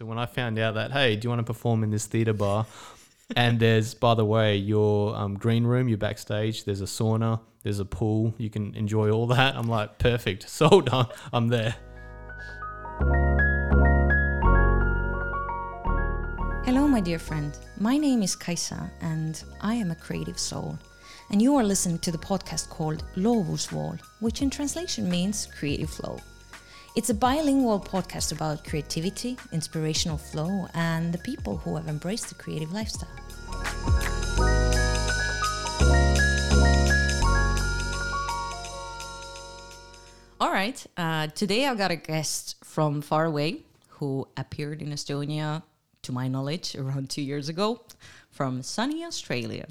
So when I found out that, hey, do you want to perform in this theater bar? and there's, by the way, your um, green room, your backstage. There's a sauna, there's a pool. You can enjoy all that. I'm like, perfect, sold. I'm, I'm there. Hello, my dear friend. My name is Kaisa, and I am a creative soul. And you are listening to the podcast called Loovusvool, which in translation means creative flow. It's a bilingual podcast about creativity, inspirational flow, and the people who have embraced the creative lifestyle. All right, uh, today I've got a guest from far away who appeared in Estonia, to my knowledge, around two years ago from sunny Australia.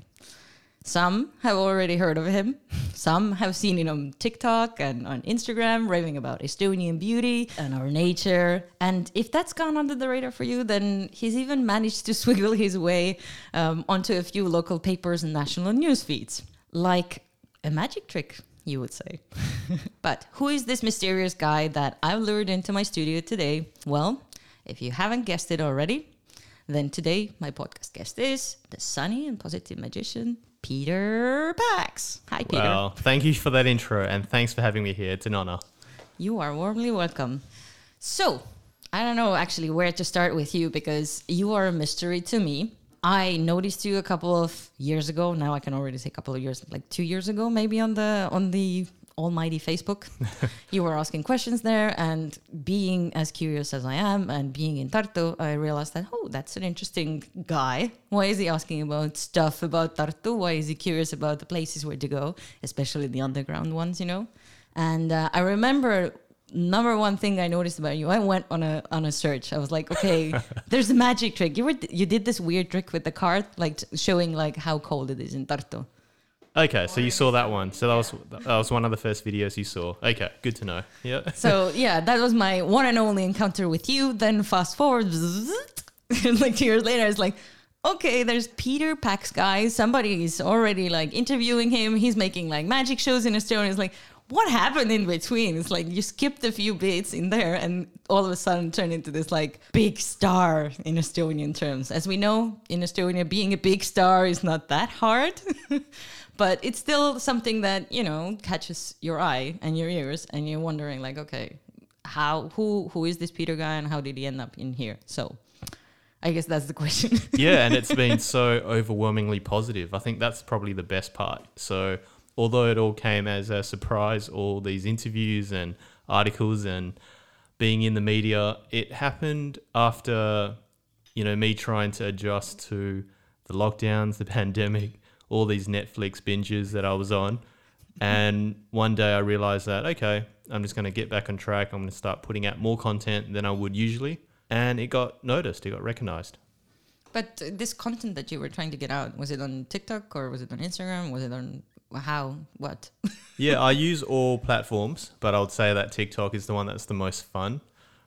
Some have already heard of him. Some have seen him on TikTok and on Instagram raving about Estonian beauty and our nature. And if that's gone under the radar for you, then he's even managed to swiggle his way um, onto a few local papers and national news feeds. Like a magic trick, you would say. but who is this mysterious guy that I've lured into my studio today? Well, if you haven't guessed it already, then today my podcast guest is the sunny and positive magician, Peter Pax. Hi, Peter. Well, thank you for that intro and thanks for having me here. It's an honor. You are warmly welcome. So, I don't know actually where to start with you because you are a mystery to me. I noticed you a couple of years ago. Now I can already say a couple of years, like two years ago, maybe on the on the almighty Facebook. you were asking questions there, and being as curious as I am, and being in Tartu, I realized that oh, that's an interesting guy. Why is he asking about stuff about Tartu? Why is he curious about the places where to go, especially the underground ones, you know? And uh, I remember number one thing I noticed about you, I went on a on a search. I was like, okay, there's a magic trick. You were you did this weird trick with the card, like showing like how cold it is in Tartu. Okay, so you saw that one. So that was that was one of the first videos you saw. Okay, good to know. Yeah. So yeah, that was my one and only encounter with you. Then fast forward, like two years later, it's like, okay, there's Peter Pax guy. Somebody is already like interviewing him. He's making like magic shows in Estonia. It's like, what happened in between? It's like you skipped a few bits in there and all of a sudden turned into this like big star in Estonian terms. As we know, in Estonia, being a big star is not that hard. but it's still something that you know catches your eye and your ears and you're wondering like okay how who who is this peter guy and how did he end up in here? So i guess that's the question. Yeah and it's been so overwhelmingly positive. I think that's probably the best part. So although it all came as a surprise all these interviews and articles and being in the media it happened after you know me trying to adjust to the lockdowns the pandemic all these Netflix binges that I was on. And one day I realized that, okay, I'm just going to get back on track. I'm going to start putting out more content than I would usually. And it got noticed, it got recognized. But this content that you were trying to get out, was it on TikTok or was it on Instagram? Was it on how? What? yeah, I use all platforms, but I would say that TikTok is the one that's the most fun,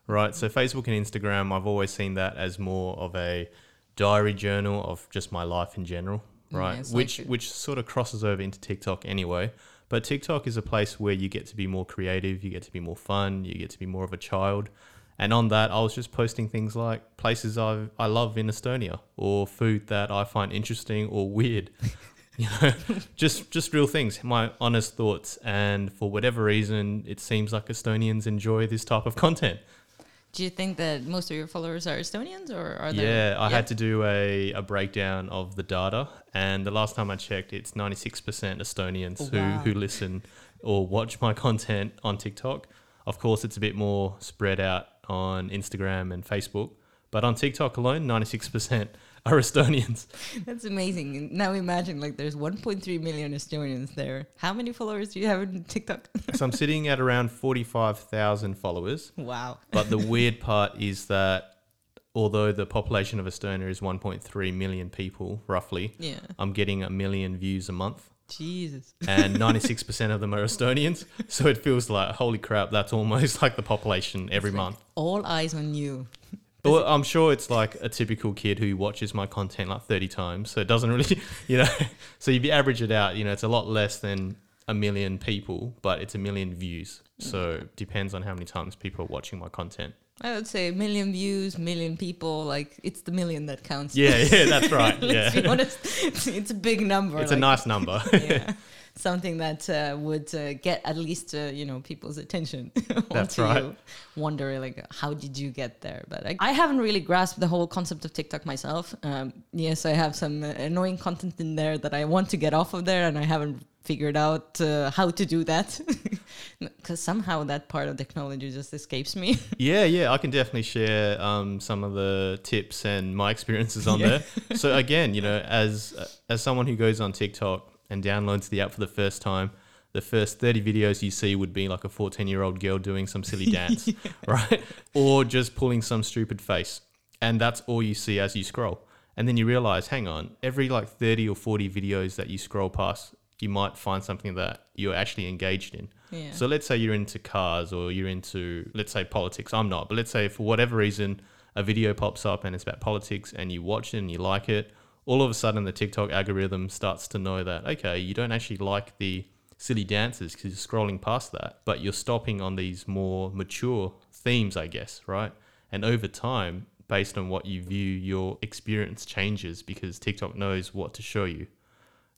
right? So Facebook and Instagram, I've always seen that as more of a diary journal of just my life in general right? Yeah, which like which sort of crosses over into TikTok anyway. But TikTok is a place where you get to be more creative, you get to be more fun, you get to be more of a child. And on that, I was just posting things like places I I love in Estonia or food that I find interesting or weird. you know, just just real things, my honest thoughts. And for whatever reason, it seems like Estonians enjoy this type of content. Do you think that most of your followers are Estonians or are they? Yeah, I yeah. had to do a, a breakdown of the data, and the last time I checked, it's 96% Estonians oh, wow. who, who listen or watch my content on TikTok. Of course, it's a bit more spread out on Instagram and Facebook, but on TikTok alone, 96% are Estonians. That's amazing. Now imagine like there's 1.3 million Estonians there. How many followers do you have on TikTok? so I'm sitting at around 45,000 followers. Wow. But the weird part is that although the population of Estonia is 1.3 million people roughly, yeah. I'm getting a million views a month. Jesus. And 96% of them are Estonians. So it feels like, holy crap, that's almost like the population every like month. All eyes on you. Well, I'm sure it's like a typical kid who watches my content like 30 times. So it doesn't really, you know, so if you average it out, you know, it's a lot less than a million people, but it's a million views. Mm. So it depends on how many times people are watching my content. I would say a million views, million people. Like it's the million that counts. Yeah, yeah, that's right. Yeah. honest. It's, it's a big number. It's a nice number. yeah. Something that uh, would uh, get at least uh, you know people's attention. That's right. You, wonder like how did you get there? But I, I haven't really grasped the whole concept of TikTok myself. Um, yes, I have some uh, annoying content in there that I want to get off of there, and I haven't figured out uh, how to do that because somehow that part of technology just escapes me. Yeah, yeah, I can definitely share um, some of the tips and my experiences on Yeah. there. So again, you know, as as someone who goes on TikTok and downloads the app for the first time, the first 30 videos you see would be like a 14 year old girl doing some silly dance, right? Or just pulling some stupid face. And that's all you see as you scroll. And then you realize, hang on, every like 30 or 40 videos that you scroll past, you might find something that you're actually engaged in. Yeah. So let's say you're into cars or you're into, let's say, politics. I'm not, but let's say for whatever reason, a video pops up and it's about politics and you watch it and you like it. All of a sudden, the TikTok algorithm starts to know that, okay, you don't actually like the silly dances because you're scrolling past that, but you're stopping on these more mature themes, I guess, right? And over time, based on what you view, your experience changes because TikTok knows what to show you.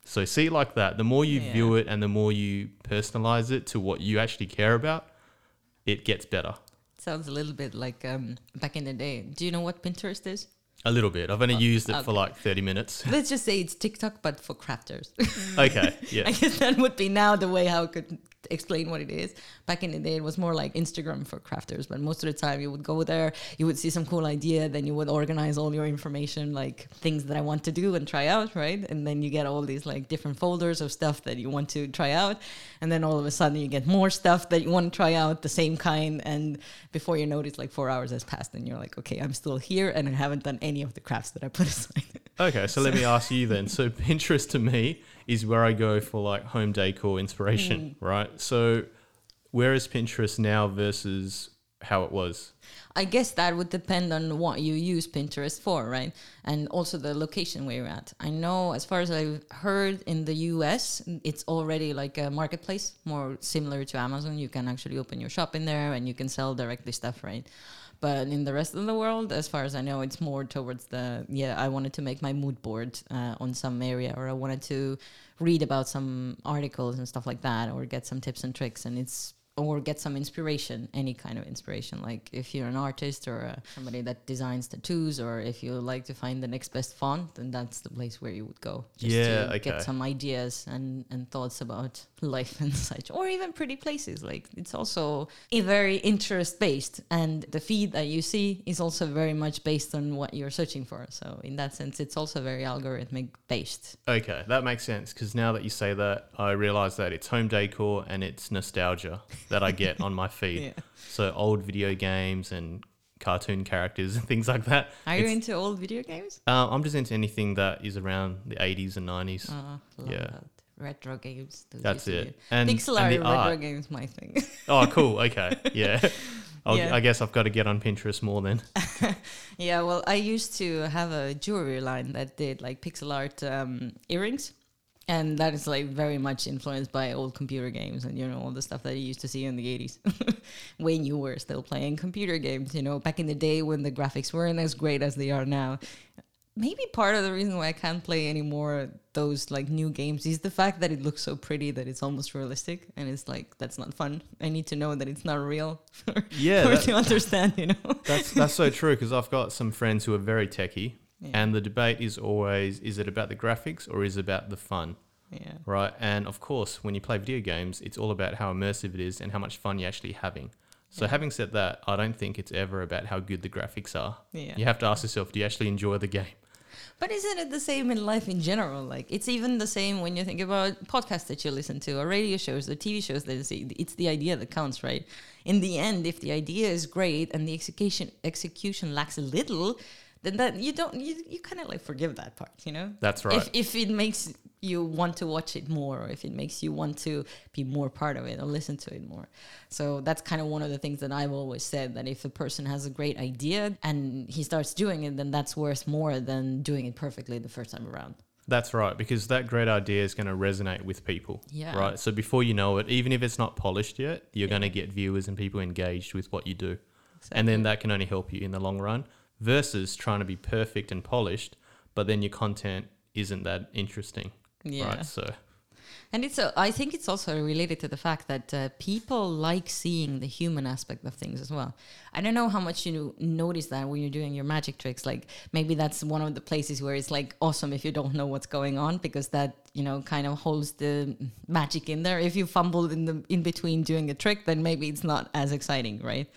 So see like that. The more you Yeah. view it and the more you personalize it to what you actually care about, it gets better. Sounds a little bit like um, back in the day. Do you know what Pinterest is? A little bit. I've only used it for like 30 minutes. Let's just say it's TikTok, but for crafters. okay. Yeah. I guess that would be now the way how I could explain what it is. Back in the day, it was more like Instagram for crafters, but most of the time you would go there, you would see some cool idea, then you would organize all your information, like things that I want to do and try out, right? And then you get all these like different folders of stuff that you want to try out. And then all of a sudden you get more stuff that you want to try out, the same kind. And before you notice, like four hours has passed and you're like, okay, I'm still here and I haven't done any of the crafts that I put aside. Okay. So let me ask you then. So Pinterest to me is where I go for like home decor inspiration, mm. right? So where is Pinterest now versus how it was? I guess that would depend on what you use Pinterest for, right? And also the location where you're at. I know, as far as I've heard in the US, it's already like a marketplace, more similar to Amazon. You can actually open your shop in there and you can sell directly stuff, right? But in the rest of the world, as far as I know, it's more towards the yeah. I wanted to make my mood board uh, on some area, or I wanted to read about some articles and stuff like that, or get some tips and tricks, and it's or get some inspiration, any kind of inspiration. Like if you're an artist or uh, somebody that designs tattoos, or if you like to find the next best font, then that's the place where you would go. Yeah, to okay. get some ideas and, and thoughts about life and such, or even pretty places. Like it's also a very interest based, and the feed that you see is also very much based on what you're searching for. So in that sense, it's also very algorithmic based. Okay, that makes sense because now that you say that, I realize that it's home decor and it's nostalgia that I get on my feed. Yeah. So old video games and cartoon characters and things like that. Are you It's- into old video games? uh, I'm just into anything that is around the 80s and 90s. Oh, love Yeah. that. Retro games. That's it. And, Pixel and retro art. games, my thing. Oh, cool. Okay. Yeah. Yeah. I guess I've got to get on Pinterest more then. yeah, well, I used to have a jewelry line that did like pixel art um, earrings. And that is like very much influenced by old computer games and you know all the stuff that you used to see in the 80s when you were still playing computer games, you know, back in the day when the graphics weren't as great as they are now. Maybe part of the reason why I can't play anymore those like new games is the fact that it looks so pretty that it's almost realistic and it's like that's not fun. I need to know that it's not real for, Yeah, that- to understand, you know. That's that's so true because I've got some friends who are very techie, Yeah. and the debate is always: is it about the graphics or is it about the fun? Yeah. Right? And of course, when you play video games, it's all about how immersive it is and how much fun you're actually having. So, Yeah. having said that, I don't think it's ever about how good the graphics are. Yeah. You have to ask yourself: Do you actually enjoy the game? But isn't it the same in life in general? Like it's even the same when you think about podcasts that you listen to, or radio shows, or TV shows that you see. It's the idea that counts, right? In the end, if the idea is great and the execution execution lacks a little, then that you don't you, you kind of like forgive that part, you know? That's right. If if it makes you want to watch it more, or if it makes you want to be more part of it or listen to it more. So that's kind of one of the things that I've always said that if a person has a great idea and he starts doing it, then that's worth more than doing it perfectly the first time around. That's right, because that great idea is going to resonate with people. Yeah. Right. So before you know it, even if it's not polished yet, you're going to get viewers and people engaged with what you do. And then that can only help you in the long run versus trying to be perfect and polished, but then your content isn't that interesting. Yeah. Right. So And it's a, I think it's also related to the fact that uh, people like seeing the human aspect of things as well. I don't know how much you notice that when you're doing your magic tricks. Like maybe that's one of the places where it's like awesome if you don't know what's going on because that you know kind of holds the magic in there. If you fumble in the in between doing a trick, then maybe it's not as exciting, right?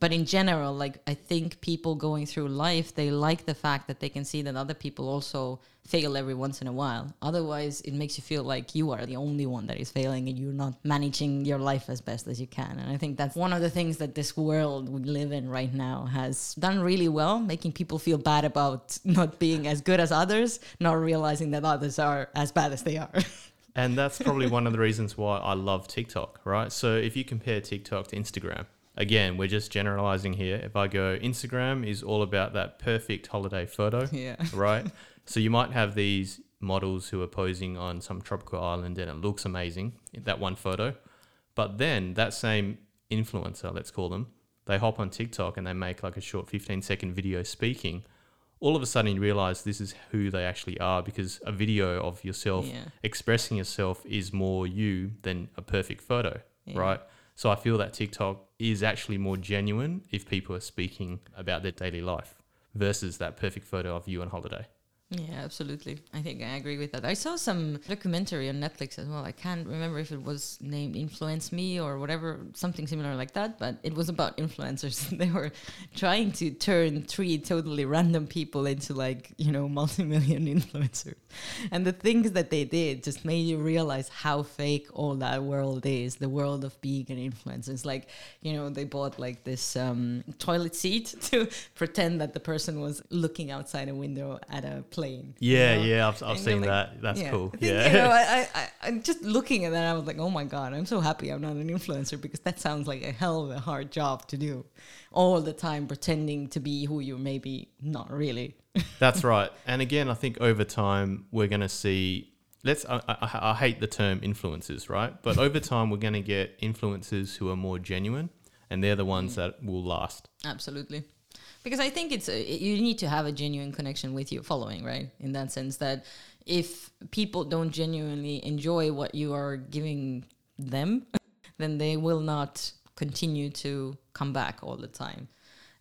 But in general like i think people going through life they like the fact that they can see that other people also fail every once in a while. Otherwise it makes you feel like you are the only one that is failing and you're not managing your life as best as you can. And i think that's one of the things that this world we live in right now has done really well making people feel bad about not being as good as others not realizing that others are as bad as they are. And that's probably one of the reasons why I love TikTok, right? So if you compare TikTok to Instagram, again, we're just generalizing here. If I go, Instagram is all about that perfect holiday photo, yeah right? so you might have these models who are posing on some tropical island and it looks amazing, that one photo. But then that same influencer, let's call them, they hop on TikTok and they make like a short 15 second video speaking. All of a sudden, you realize this is who they actually are because a video of yourself Yeah. expressing yourself is more you than a perfect photo, Yeah. right? So I feel that TikTok is actually more genuine if people are speaking about their daily life versus that perfect photo of you on holiday. Yeah, absolutely. I think I agree with that. I saw some documentary on Netflix as well. I can't remember if it was named Influence Me or whatever, something similar like that, but it was about influencers. they were trying to turn three totally random people into like, you know, multi-million influencers. And the things that they did just made you realize how fake all that world is, the world of being an influencer. It's like, you know, they bought like this um, toilet seat to pretend that the person was looking outside a window at a plane. you Yeah, know? yeah, I've, I've And seen like- that. That's yeah. cool. Think, Yeah. You know, I, I, I, just looking at that, I was like, oh my God, I'm so happy I'm not an influencer because that sounds like a hell of a hard job to do all the time pretending to be who you're maybe not really. That's right. And again, I think over time we're going to see. Let's. I, I, I hate the term influencers, right? But over time we're going to get influencers who are more genuine, and they're the ones Mm. that will last. Absolutely. Because I think it's a, you need to have a genuine connection with your following, right? In that sense that if people don't genuinely enjoy what you are giving them, then they will not continue to come back all the time.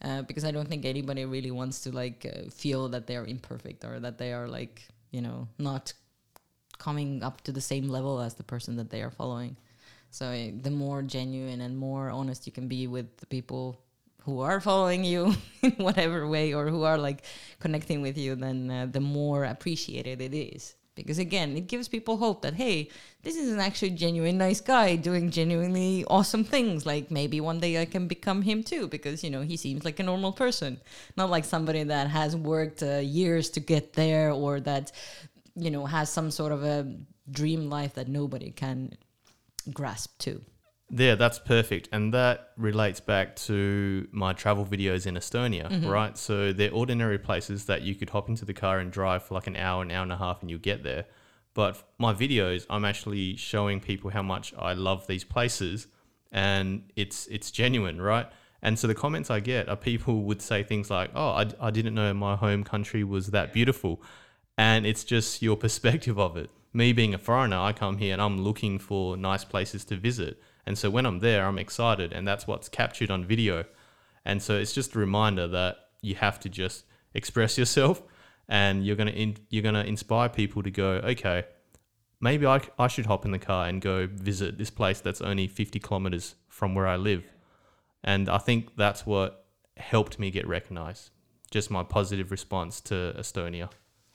Uh, because I don't think anybody really wants to like uh, feel that they're imperfect or that they are like you know not coming up to the same level as the person that they are following. So uh, the more genuine and more honest you can be with the people who are following you in whatever way or who are like connecting with you, then uh, the more appreciated it is. Because again, it gives people hope that hey, this is an actually genuine nice guy doing genuinely awesome things. Like maybe one day I can become him too, because you know he seems like a normal person, not like somebody that has worked uh, years to get there or that you know has some sort of a dream life that nobody can grasp to. Yeah, that's perfect. And that relates back to my travel videos in Estonia, Mm-hmm. right? So they're ordinary places that you could hop into the car and drive for like an hour, an hour and a half, and you'll get there. But my videos, I'm actually showing people how much I love these places, and it's it's genuine, right? And so the comments I get are people would say things like, "Oh, I, I didn't know my home country was that beautiful," and it's just your perspective of it. Me being a foreigner, I come here and I'm looking for nice places to visit. And so when I'm there, I'm excited, and that's what's captured on video. And so it's just a reminder that you have to just express yourself, and you're gonna in, you're gonna inspire people to go, okay, maybe I, I should hop in the car and go visit this place that's only 50 kilometers from where I live. And I think that's what helped me get recognized. Just my positive response to Estonia.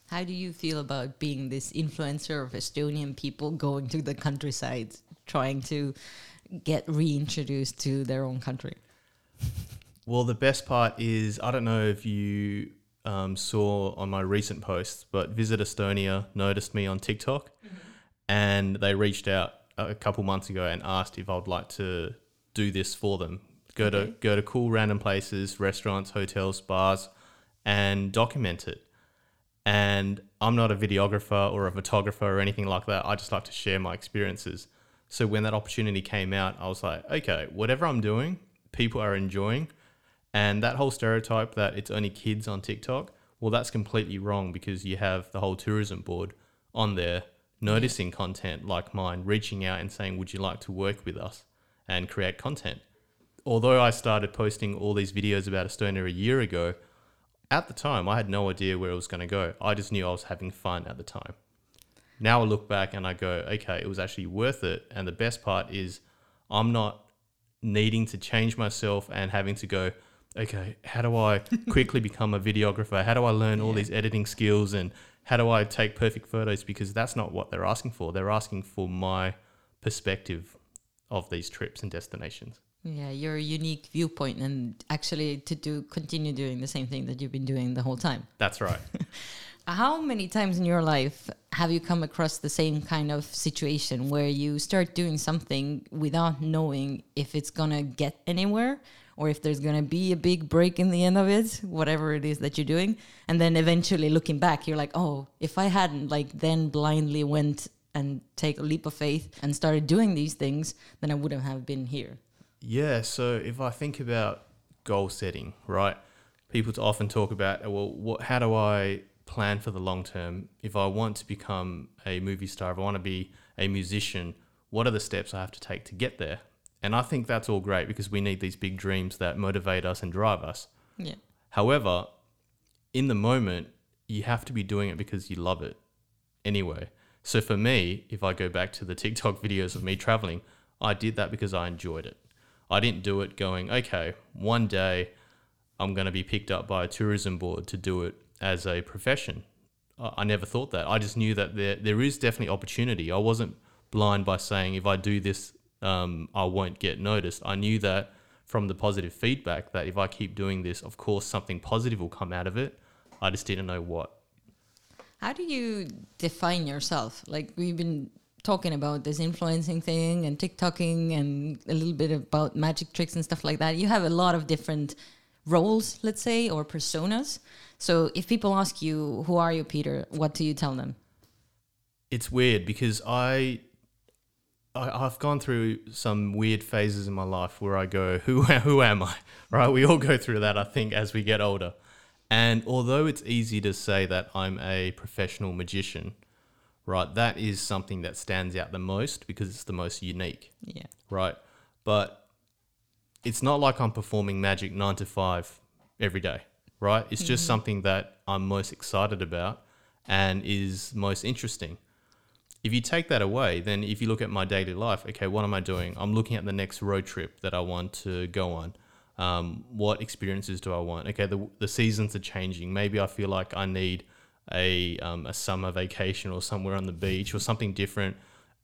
How do you feel about being this influencer of Estonian people going to the countryside, trying to get reintroduced to their own country? Well, the best part is I don't know if you um, saw on my recent posts, but Visit Estonia noticed me on TikTok and they reached out a couple months ago and asked if I'd like to do this for them. Go to go to cool random places, restaurants, hotels, bars, and document it. And I'm not a videographer or a photographer or anything like that. I just like to share my experiences. So when that opportunity came out, I was like, okay, whatever I'm doing, people are enjoying, And that whole stereotype that it's only kids on TikTok, well, that's completely wrong because you have the whole tourism board on there noticing content like mine, reaching out and saying, Would you like to work with us and create content? Although I started posting all these videos about Estonia a year ago, at the time I had no idea where it was going to go. I just knew I was having fun at the time. Now I look back and I go, okay, it was actually worth it. And the best part is I'm not needing to change myself and having to go, okay, how do I quickly become a videographer? How do I learn all Yeah. these editing skills and how do I take perfect photos? Because that's not what they're asking for. They're asking for my perspective of these trips and destinations. Yeah, your unique viewpoint, and actually to do continue doing the same thing that you've been doing the whole time. That's right. How many times in your life have you come across the same kind of situation where you start doing something without knowing if it's gonna get anywhere or if there's gonna be a big break in the end of it, whatever it is that you're doing, and then eventually looking back, you're like, oh, if I hadn't like then blindly went and take a leap of faith and started doing these things, then I wouldn't have been here. Yeah, so if I think about goal setting, right? People often talk about, well, what, how do I plan for the long term? If I want to become a movie star, if I want to be a musician, what are the steps I have to take to get there? And I think that's all great because we need these big dreams that motivate us and drive us. Yeah. However, in the moment, you have to be doing it because you love it anyway. So for me, if I go back to the TikTok videos of me traveling, I did that because I enjoyed it. I didn't do it going, okay, one day I'm going to be picked up by a tourism board to do it as a profession. I never thought that. I just knew that there, there is definitely opportunity. I wasn't blind by saying if I do this, um, I won't get noticed. I knew that from the positive feedback that if I keep doing this, of course, something positive will come out of it. I just didn't know what. How do you define yourself? Like we've been talking about this influencing thing and TikToking and a little bit about magic tricks and stuff like that. You have a lot of different roles, let's say, or personas. So if people ask you, "Who are you, Peter?" What do you tell them? It's weird because I, I I've gone through some weird phases in my life where I go, who who am I? Right? We all go through that, I think, as we get older. And although it's easy to say that I'm a professional magician, right? That is something that stands out the most because it's the most unique, Yeah. right? But it's not like I'm performing magic nine to five every day, right? It's just something that I'm most excited about and is most interesting. If you take that away, then if you look at my daily life, okay, what am I doing? I'm looking at the next road trip that I want to go on. Um, what experiences do I want? Okay, the, the seasons are changing. Maybe I feel like I need a, um, a summer vacation or somewhere on the beach or something different.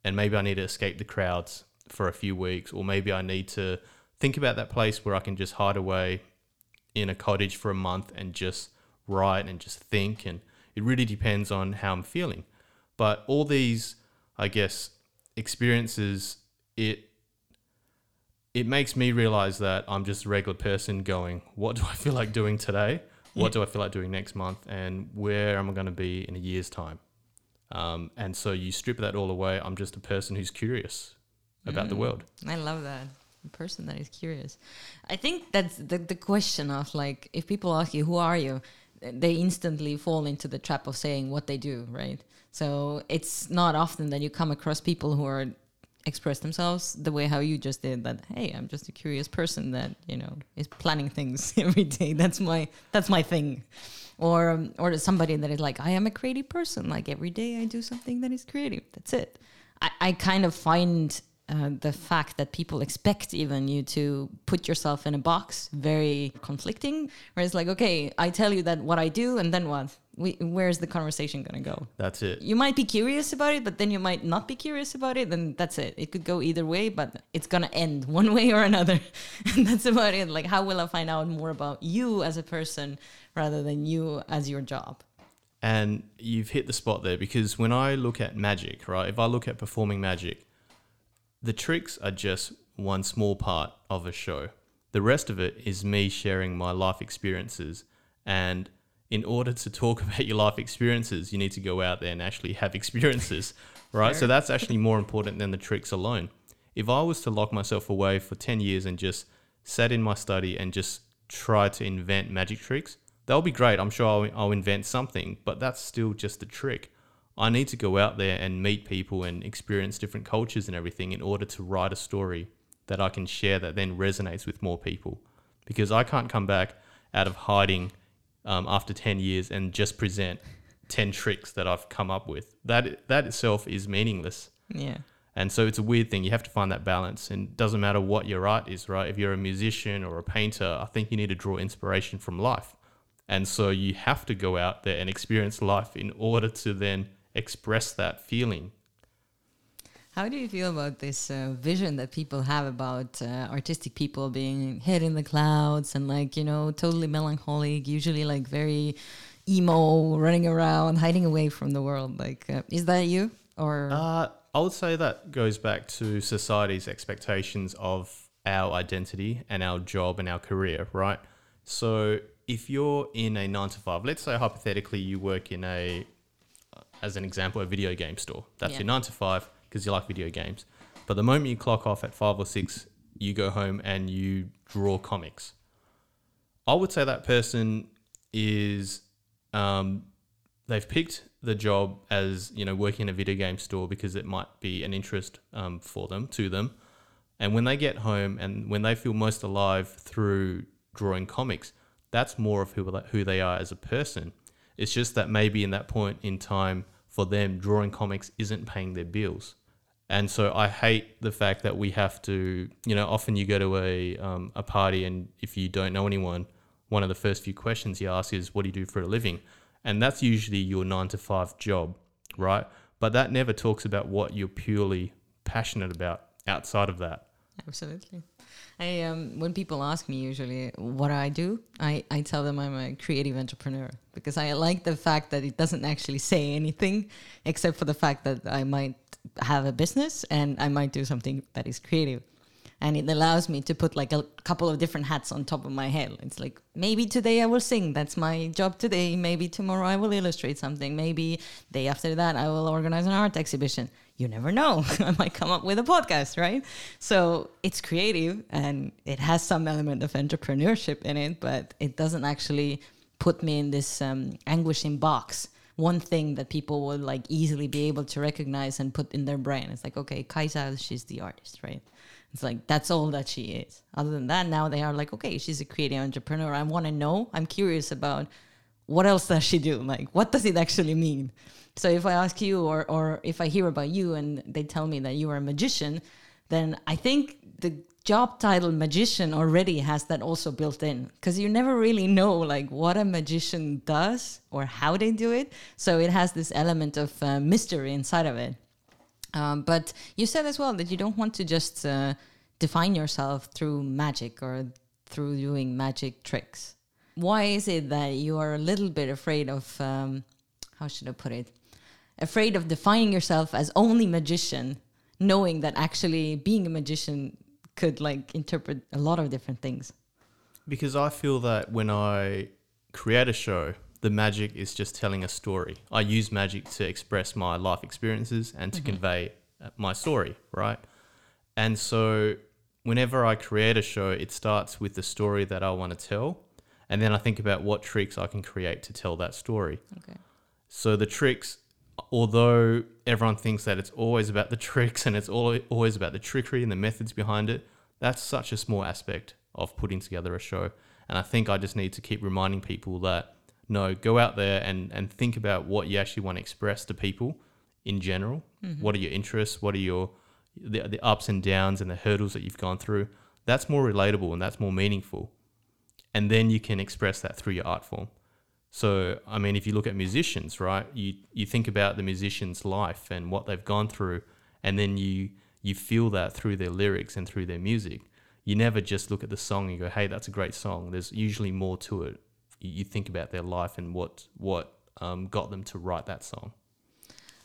And maybe I need to escape the crowds for a few weeks. Or maybe I need to think about that place where I can just hide away in a cottage for a month and just write and just think. And it really depends on how I'm feeling. But all these, I guess, experiences, it it makes me realize that I'm just a regular person going, what do I feel like doing today? What do I feel like doing next month? And where am I going to be in a year's time? Um, and so you strip that all away. I'm just a person who's curious about the world. I love that. Person that is curious. I think that's the, the question of like, if people ask you, who are you? They instantly fall into the trap of saying what they do, right? So it's not often that you come across people who are express themselves the way how you just did that hey i'm just a curious person that you know is planning things every day that's my that's my thing or um, or somebody that is like i am a creative person like every day i do something that is creative that's it i, I kind of find uh, the fact that people expect even you to put yourself in a box very conflicting where it's like okay i tell you that what i do and then what we, where's the conversation going to go That's it. you might be curious about it, but then you might not be curious about it, and that's it. It could go either way, but it's gonna end one way or another. and that's about it. Like, how will I find out more about you as a person rather than you as your job? And you've hit the spot there because when I look at magic, right, if I look at performing magic, the tricks are just one small part of a show. The rest of it is me sharing my life experiences. And in order to talk about your life experiences, you need to go out there and actually have experiences, right? So that's actually more important than the tricks alone. If I was to lock myself away for 10 years and just sat in my study and just try to invent magic tricks. That'll be great. I'm sure I'll, I'll invent something, but that's still just a trick. I need to go out there and meet people and experience different cultures and everything in order to write a story that I can share that then resonates with more people. Because I can't come back out of hiding um, after 10 years and just present 10 tricks that I've come up with. That, that itself is meaningless. Yeah. And so it's a weird thing. You have to find that balance. And it doesn't matter what your art is, right? If you're a musician or a painter, I think you need to draw inspiration from life. And so you have to go out there and experience life in order to then express that feeling. How do you feel about this uh, vision that people have about uh, artistic people being hid in the clouds and like, you know, totally melancholic, usually like very emo, running around, hiding away from the world? Like, uh, is that you? Or Uh, I would say that goes back to society's expectations of our identity and our job and our career, right? So if you're in a nine to five, let's say hypothetically you work in a, as an example, a video game store. That's Yeah. your nine to five because you like video games. But the moment you clock off at five or six, you go home and you draw comics. I would say that person is um, they've picked the job as you know working in a video game store because it might be an interest um, for them to them and when they get home and when they feel most alive through drawing comics that's more of who, who they are as a person it's just that maybe in that point in time for them drawing comics isn't paying their bills and so I hate the fact that we have to, you know, often you go to a, um, a party and if you don't know anyone, one of the first few questions you ask is, what do you do for a living? And that's usually your nine to five job, right? But that never talks about what you're purely passionate about outside of that. Absolutely. I um, when people ask me usually what I do, I, I tell them I'm a creative entrepreneur because I like the fact that it doesn't actually say anything except for the fact that I might have a business and I might do something that is creative. And it allows me to put like a couple of different hats on top of my head. It's like maybe today I will sing. That's my job today. Maybe tomorrow I will illustrate something. Maybe day after that I will organize an art exhibition you never know. I might come up with a podcast, right? So it's creative and it has some element of entrepreneurship in it, but it doesn't actually put me in this um, anguishing box. One thing that people would like easily be able to recognize and put in their brain. It's like, okay, Kaisa, she's the artist, right? It's like that's all that she is. Other than that, now they are like, okay, she's a creative entrepreneur. I want to know. I'm curious about what else does she do? Like, what does it actually mean? So if I ask you, or or if I hear about you, and they tell me that you are a magician, then I think the job title magician already has that also built in because you never really know like what a magician does or how they do it. So it has this element of uh, mystery inside of it. Um, but you said as well that you don't want to just uh, define yourself through magic or through doing magic tricks. Why is it that you are a little bit afraid of, um, how should I put it, afraid of defining yourself as only magician, knowing that actually being a magician could like interpret a lot of different things? Because I feel that when I create a show, the magic is just telling a story. I use magic to express my life experiences and to convey uh, my story, right? And so whenever I create a show, it starts with the story that I want to tell. And then I think about what tricks I can create to tell that story. Okay. So the tricks, although everyone thinks that it's always about the tricks and it's al- always about the trickery and the methods behind it, that's such a small aspect of putting together a show. And I think I just need to keep reminding people that no, go out there and, and think about what you actually want to express to people in general. Mm-hmm. What are your interests? What are your the, the ups and downs and the hurdles that you've gone through? That's more relatable and that's more meaningful. And then you can express that through your art form. So, I mean, if you look at musicians, right, you, you think about the musician's life and what they've gone through, and then you, you feel that through their lyrics and through their music. You never just look at the song and go, hey, that's a great song. There's usually more to it. You, think about their life and what, what um, got them to write that song.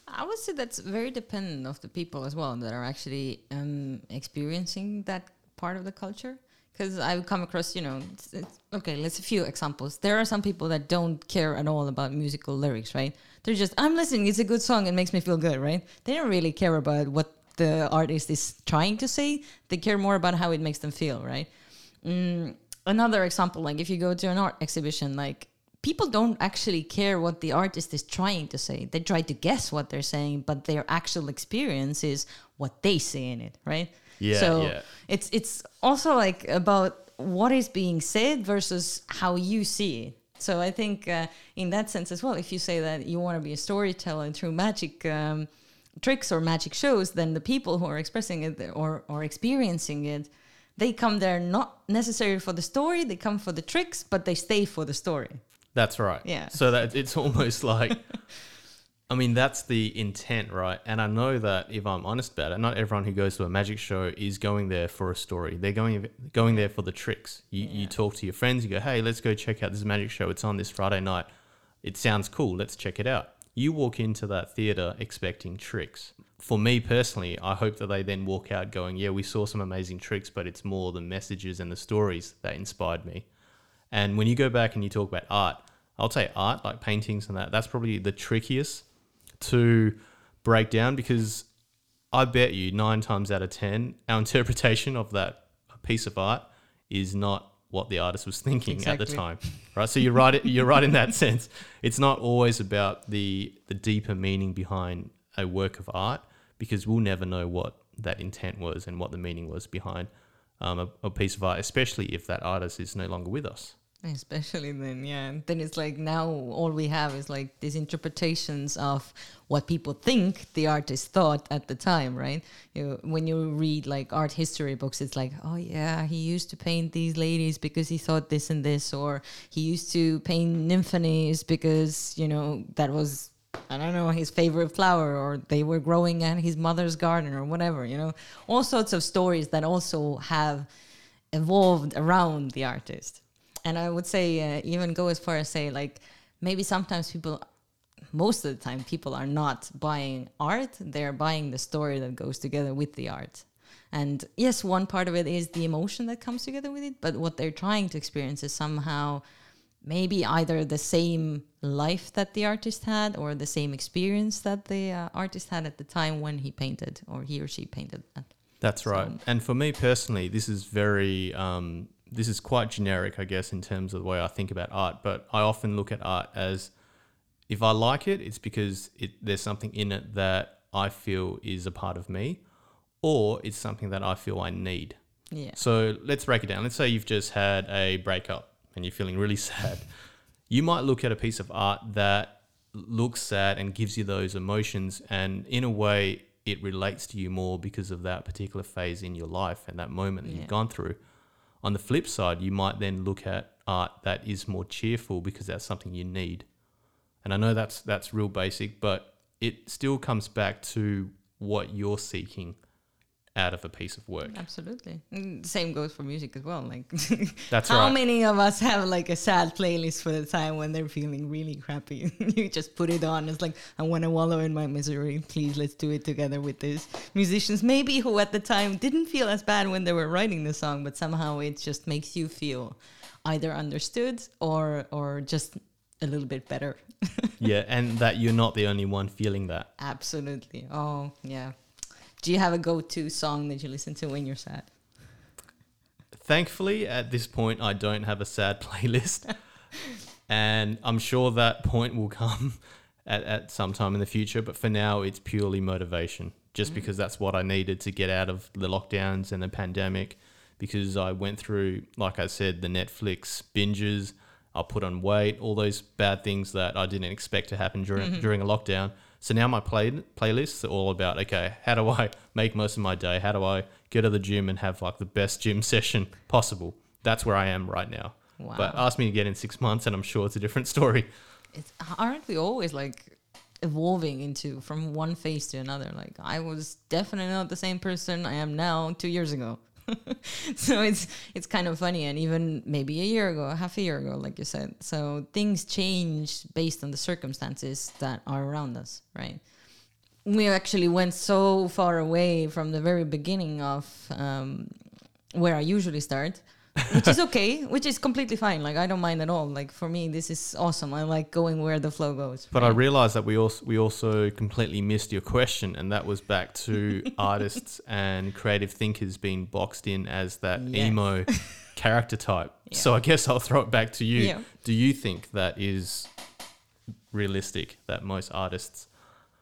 I would say that's very dependent of the people as well that are actually um, experiencing that part of the culture. Because I've come across, you know, it's, it's, okay, let's a few examples. There are some people that don't care at all about musical lyrics, right? They're just, I'm listening, it's a good song, it makes me feel good, right? They don't really care about what the artist is trying to say. They care more about how it makes them feel, right? Mm, another example, like if you go to an art exhibition, like people don't actually care what the artist is trying to say. They try to guess what they're saying, but their actual experience is what they see in it, right? Yeah, So yeah. it's it's also like about what is being said versus how you see it. So I think uh, in that sense as well, if you say that you want to be a storyteller through magic um, tricks or magic shows, then the people who are expressing it or or experiencing it, they come there not necessarily for the story, they come for the tricks, but they stay for the story. That's right. Yeah. So that it's almost like, I mean, that's the intent, right? And I know that if I'm honest about it, not everyone who goes to a magic show is going there for a story. They're going going there for the tricks. You you talk to your friends. You go, hey, let's go check out this magic show. It's on this Friday night. It sounds cool. Let's check it out. You walk into that theater expecting tricks. For me personally, I hope that they then walk out going, yeah, we saw some amazing tricks, but it's more the messages and the stories that inspired me. And when you go back and you talk about art, I'll say art, like paintings and that, that's probably the trickiest to break down because I bet you nine times out of 10, our interpretation of that piece of art is not what the artist was thinking at the time. Right. So you're right. You're right in that sense. It's not always about the, the deeper meaning behind a work of art because we'll never know what that intent was and what the meaning was behind um, a, a piece of art, especially if that artist is no longer with us. Especially then, yeah. And then it's like now all we have is like these interpretations of what people think the artist thought at the time, right? You, when you read like art history books, it's like, oh yeah, he used to paint these ladies because he thought this and this, or he used to paint nymphanies because you know that was I don't know his favorite flower, or they were growing at his mother's garden, or whatever. You know, all sorts of stories that also have evolved around the artist. And I would say, uh, even go as far as say, like, maybe sometimes people, most of the time, people are not buying art, they're buying the story that goes together with the art. And yes, one part of it is the emotion that comes together with it, but what they're trying to experience is somehow maybe either the same life that the artist had or the same experience that the uh, artist had at the time when he painted or he or she painted that. That's right. And for me personally, this is very, um, this is quite generic, I guess, in terms of the way I think about art. But I often look at art as if I like it, it's because it, there's something in it that I feel is a part of me, or it's something that I feel I need. Yeah. So let's break it down. Let's say you've just had a breakup and you're feeling really sad. You might look at a piece of art that looks sad and gives you those emotions, and in a way, it relates to you more because of that particular phase in your life and that moment that Yeah. you've gone through. On the flip side, you might then look at art that is more cheerful because that's something you need. And I know that's that's real basic, but it still comes back to what you're seeking out of a piece of work. Absolutely. Same goes for music as well. Like, That's how right. many of us have like a sad playlist for the time when they're feeling really crappy? you just put it on. It's like, I want to wallow in my misery. Please, let's do it together with these musicians. Maybe who at the time didn't feel as bad when they were writing the song, but somehow it just makes you feel either understood or or just a little bit better. yeah, and that you're not the only one feeling that. Absolutely. Oh, yeah. Do you have a go-to song that you listen to when you're sad? Thankfully, at this point, I don't have a sad playlist, and I'm sure that point will come at, at some time in the future. But for now, it's purely motivation, just mm. because that's what I needed to get out of the lockdowns and the pandemic. Because I went through, like I said, the Netflix binges. I put on weight, all those bad things that I didn't expect to happen during mm-hmm. during a lockdown. So now my play playlists are all about okay, how do I make most of my day? How do I go to the gym and have like the best gym session possible? That's where I am right now. But ask me again in six months, and I'm sure it's a different story. it's aren't we always like evolving into from one phase to another like i was definitely not the same person i am now two years ago so it's it's kind of funny. And even maybe a year ago half a year ago like you said so things change based on the circumstances that are around us right? We actually went so far away from the very beginning of um, where i usually start which is okay which is completely fine like i don't mind at all like for me this is awesome i like going where the flow goes But I realized that we also we also completely missed your question, and that was back to artists and creative thinkers being boxed in as that Yeah. emo character type. Yeah. So I guess I'll throw it back to you. Yeah. Do you think that is realistic that most artists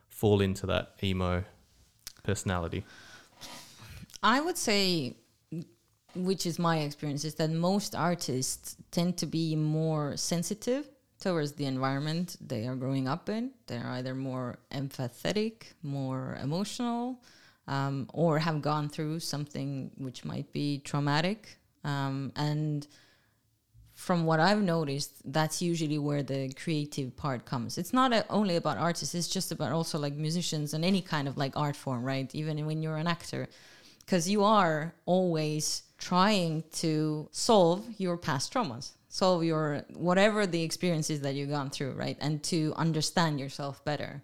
fall into that emo personality? I would say, which is my experience, is that most artists tend to be more sensitive towards the environment they are growing up in. They're either more empathetic, more emotional, um, or have gone through something which might be traumatic. Um, and from what I've noticed, that's usually where the creative part comes. It's not a, only about artists; it's just about also like musicians and any kind of like art form, right? Even when you're an actor, because you are always trying to solve your past traumas, solve your whatever the experiences that you've gone through, right, and to understand yourself better.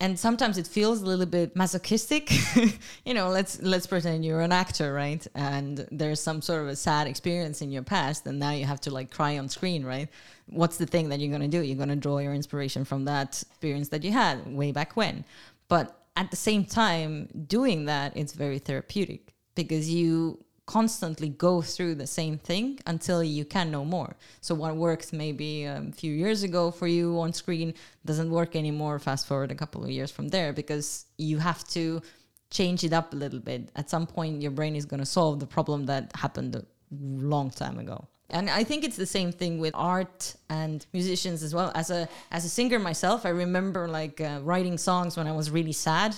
And sometimes it feels a little bit masochistic. You know let's let's pretend you're an actor right? And there's some sort of a sad experience in your past and now you have to like cry on screen right? What's the thing that you're going to do? You're going to draw your inspiration from that experience that you had way back when. But at the same time doing that it's very therapeutic because you constantly go through the same thing until you can no more. So what worked maybe a few years ago for you on screen doesn't work anymore. Fast forward a couple of years from there because you have to change it up a little bit. At some point, your brain is going to solve the problem that happened a long time ago. And I think it's the same thing with art and musicians as well. As a as a singer myself, I remember like uh, writing songs when I was really sad,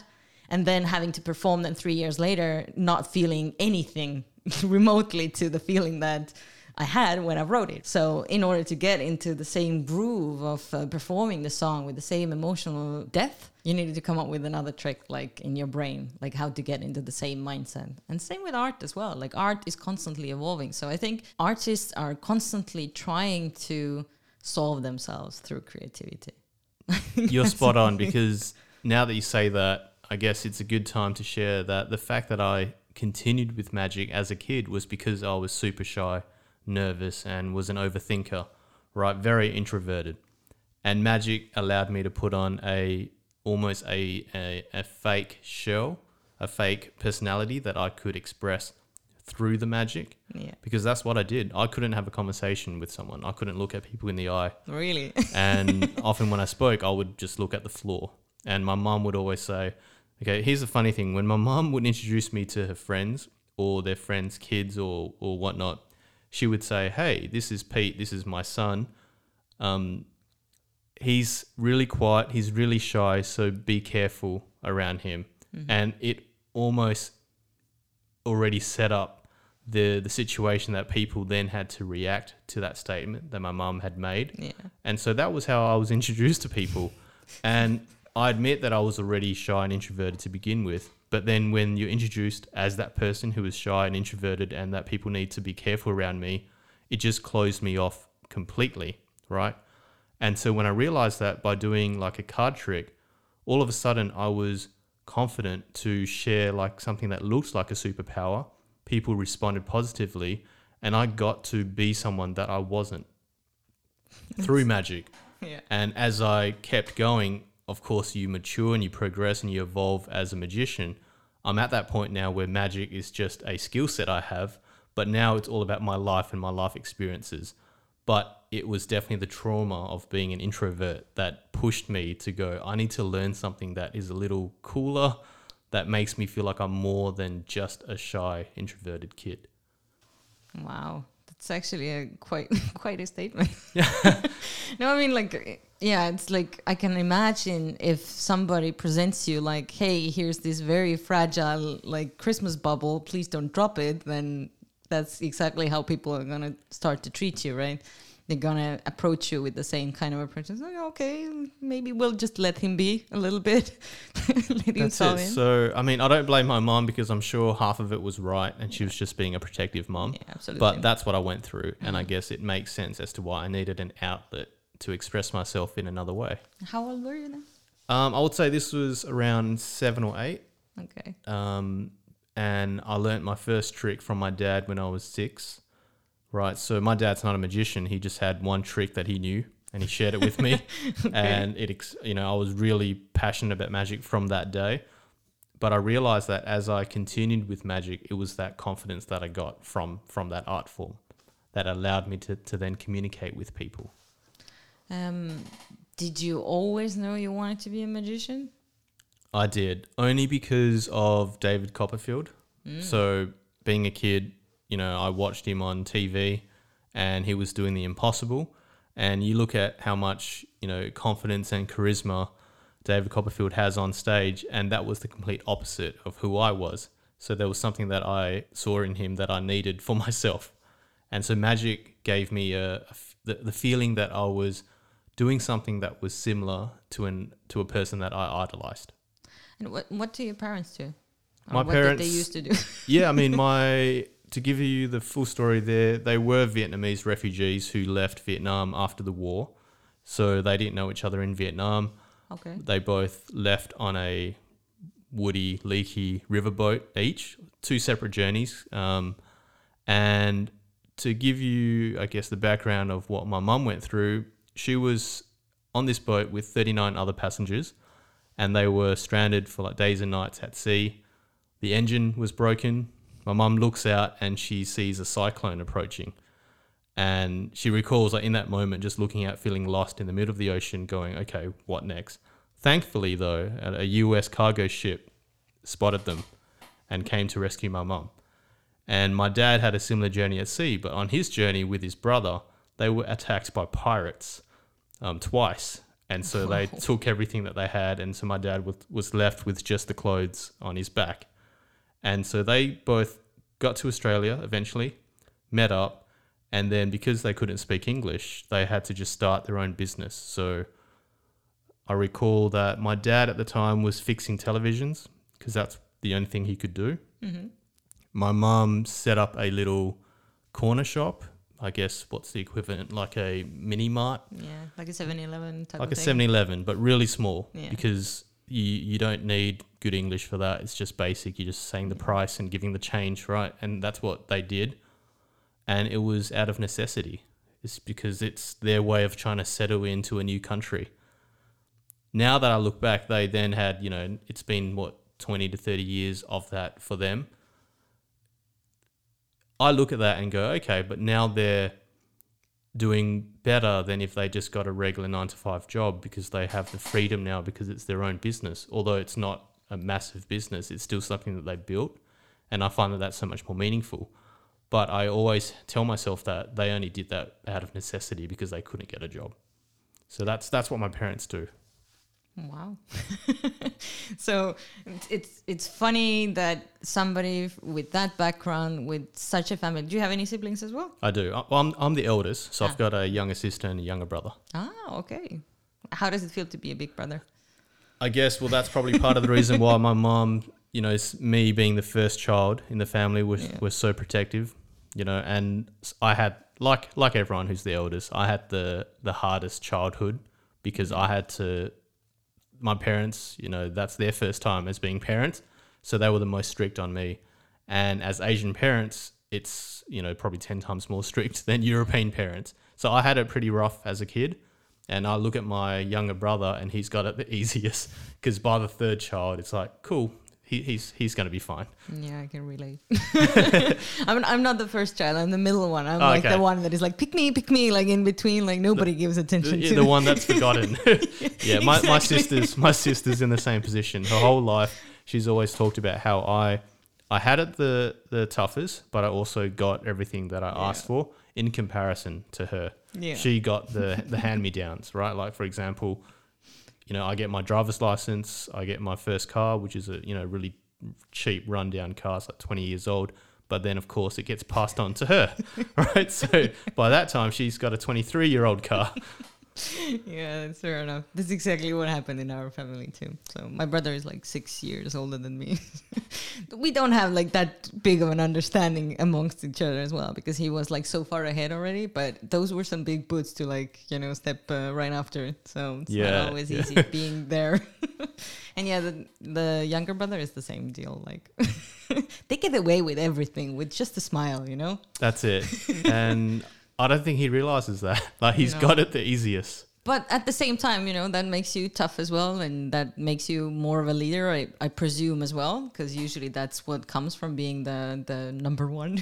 and then having to perform them three years later, not feeling anything remotely to the feeling that I had when I wrote it. So, in order to get into the same groove of uh, performing the song with the same emotional depth, you needed to come up with another trick, like in your brain, like how to get into the same mindset. And same with art as well. Like, art is constantly evolving. So, I think artists are constantly trying to solve themselves through creativity. You're spot on because now that you say that, I guess it's a good time to share that the fact that I continued with magic as a kid was because I was super shy, nervous, and was an overthinker, right? Very introverted. And magic allowed me to put on a almost a, a, a fake shell, a fake personality that I could express through the magic Yeah. because that's what I did. I couldn't have a conversation with someone. I couldn't look at people in the eye. Really? And often when I spoke, I would just look at the floor. And my mum would always say, okay, here's the funny thing. When my mom would introduce me to her friends or their friends' kids or, or whatnot, she would say, hey, this is Pete. This is my son. Um, he's really quiet. He's really shy. So be careful around him. And it almost already set up the, the situation that people then had to react to that statement that my mum had made. yeah. And so that was how I was introduced to people. And I admit that I was already shy and introverted to begin with. But then when you're introduced as that person who is shy and introverted and that people need to be careful around me, it just closed me off completely, right? And so when I realized that by doing like a card trick, all of a sudden I was confident to share like something that looked like a superpower. People responded positively, and I got to be someone that I wasn't through magic. Yeah. And as I kept going, of course, you mature and you progress and you evolve as a magician. I'm at that point now where magic is just a skill set I have, but now it's all about my life and my life experiences. But it was definitely the trauma of being an introvert that pushed me to go, I need to learn something that is a little cooler, that makes me feel like I'm more than just a shy, introverted kid. Wow, that's actually a quite quite a statement. Yeah. no, I mean like yeah, it's like I can imagine if somebody presents you like, "Hey, here's this very fragile like Christmas bubble. Please don't drop it." Then that's exactly how people are gonna start to treat you, right? They're gonna approach you with the same kind of approach. It's like, okay, maybe we'll just let him be a little bit. let That's it. So, I mean, I don't blame my mom because I'm sure half of it was right and she was just being a protective mom. yeah, absolutely. But that's what I went through. And I mm. guess it makes sense as to why I needed an outlet to express myself in another way. how old were you then? Um, I would say this was around seven or eight. Okay. Um, and I learnt my first trick from my dad when I was six. Right. So my dad's not a magician. He just had one trick that he knew and he shared it with me. And it, ex- you know, I was really passionate about magic from that day. But I realized that as I continued with magic, it was that confidence that I got from from that art form. that allowed me to, to then communicate with people. Um, did you always know you wanted to be a magician? I did only because of David Copperfield. So being a kid, you know, I watched him on TV and he was doing the impossible. And you look at how much, you know, confidence and charisma David Copperfield has on stage, and that was the complete opposite of who I was. So there was something that I saw in him that I needed for myself. And so magic gave me a, a the, the feeling that I was doing something that was similar to an to a person that I idolized. And what what do your parents do? Or My what did parents- they used to do? yeah, I mean, my to give you the full story there, they were Vietnamese refugees who left Vietnam after the war. So they didn't know each other in Vietnam. okay. They both left on a woody, leaky riverboat each, two separate journeys. Um, and to give you, I guess, the background of what my mum went through, she was on this boat with 39 other passengers, and they were stranded for like days and nights at sea. The engine was broken. My mum looks out and she sees a cyclone approaching. And she recalls, like, in that moment, just looking out, feeling lost in the middle of the ocean, going, okay, what next? Thankfully, though, a US cargo ship spotted them and came to rescue my mum. And my dad had a similar journey at sea, but on his journey with his brother, they were attacked by pirates um, twice. And so they took everything that they had. And so my dad was, was left with just the clothes on his back. And so they both got to Australia eventually, met up, and then because they couldn't speak English, they had to just start their own business. So I recall that my dad at the time was fixing televisions because that's the only thing he could do. Mm-hmm. My mum set up a little corner shop. I guess what's the equivalent, like a mini mart, Yeah, like a 7-Eleven type like a of thing. 7 Eleven, but really small Yeah. because you, you don't need good English for that. It's just basic. You're just saying the price and giving the change, right? And that's what they did. And it was out of necessity. It's because it's their way of trying to settle into a new country. Now that I look back, they then had, you know, it's been what, 20 to 30 years of that for them. I look at that and go, okay, but now they're doing better than if they just got a regular nine to five job because they have the freedom now because it's their own business. Although it's not a massive business, it's still something that they built. And I find that that's so much more meaningful. But I always tell myself that they only did that out of necessity because they couldn't get a job. So that's that's what my parents do. Wow. so it's- it's funny that somebody with that background, with such a family. Do you have any siblings as well? I do. I- Well, I'm, I'm the eldest, so Ah. I've got a younger sister and a younger brother. Ah, okay. How does it feel to be a big brother? I guess, well, that's probably part of the reason why my mom, you know, me being the first child in the family was, Yeah. was so protective, you know, and I had, like, like everyone who's the eldest, I had the, the hardest childhood because I had to, my parents, you know, that's their first time as being parents. So they were the most strict on me. And as Asian parents, it's, you know, probably 10 times more strict than European parents. So I had it pretty rough as a kid. And I look at my younger brother and he's got it the easiest because by the third child, it's like, cool, he, he's, he's going to be fine. Yeah, I can relate. I'm I'm not the first child. I'm the middle one. I'm Oh, like okay. the one that is like pick me, pick me, like in between. Like nobody gives attention yeah, to the one that's forgotten. yeah, my, my Exactly. sister's my sister's in the same position. Her whole life, she's always talked about how I I had it the the toughest, but I also got everything that I asked for in comparison to her. Yeah. She got the the hand me downs, right? Like for example, you know, I get my driver's license, I get my first car, which is a you know really cheap rundown car, it's like twenty years old. But then, of course, it gets passed on to her, right? So by that time, she's got a 23 year old car. yeah, that's fair enough. That's exactly what happened in our family too. So my brother is like six years older than me. we don't have like that big of an understanding amongst each other as well because he was like so far ahead already. But those were some big boots to like you know step uh, right after. So it's Yeah, not always yeah. easy being there. and yeah, the the younger brother is the same deal. Like they get away with everything with just a smile, you know. That's it. and I don't think he realizes that. Like he's No. got it the easiest. but at the same time, you know, that makes you tough as well, and that makes you more of a leader, I, I presume as well, because usually that's what comes from being the the number one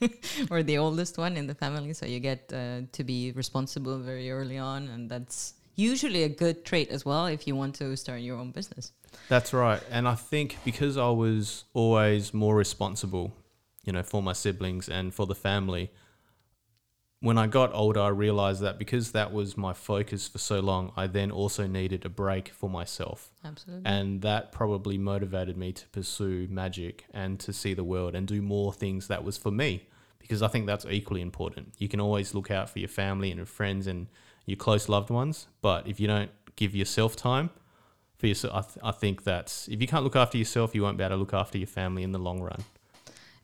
or the oldest one in the family. So you get uh, to be responsible very early on, and that's usually a good trait as well if you want to start your own business. That's right. And I think because I was always more responsible, you know, for my siblings and for the family, when I got older, I realized that because that was my focus for so long, I then also needed a break for myself. Absolutely. And that probably motivated me to pursue magic and to see the world and do more things that was for me because I think that's equally important. You can always look out for your family and your friends and your close loved ones, but if you don't give yourself time for yourself, I, th- I think that's if you can't look after yourself, you won't be able to look after your family in the long run.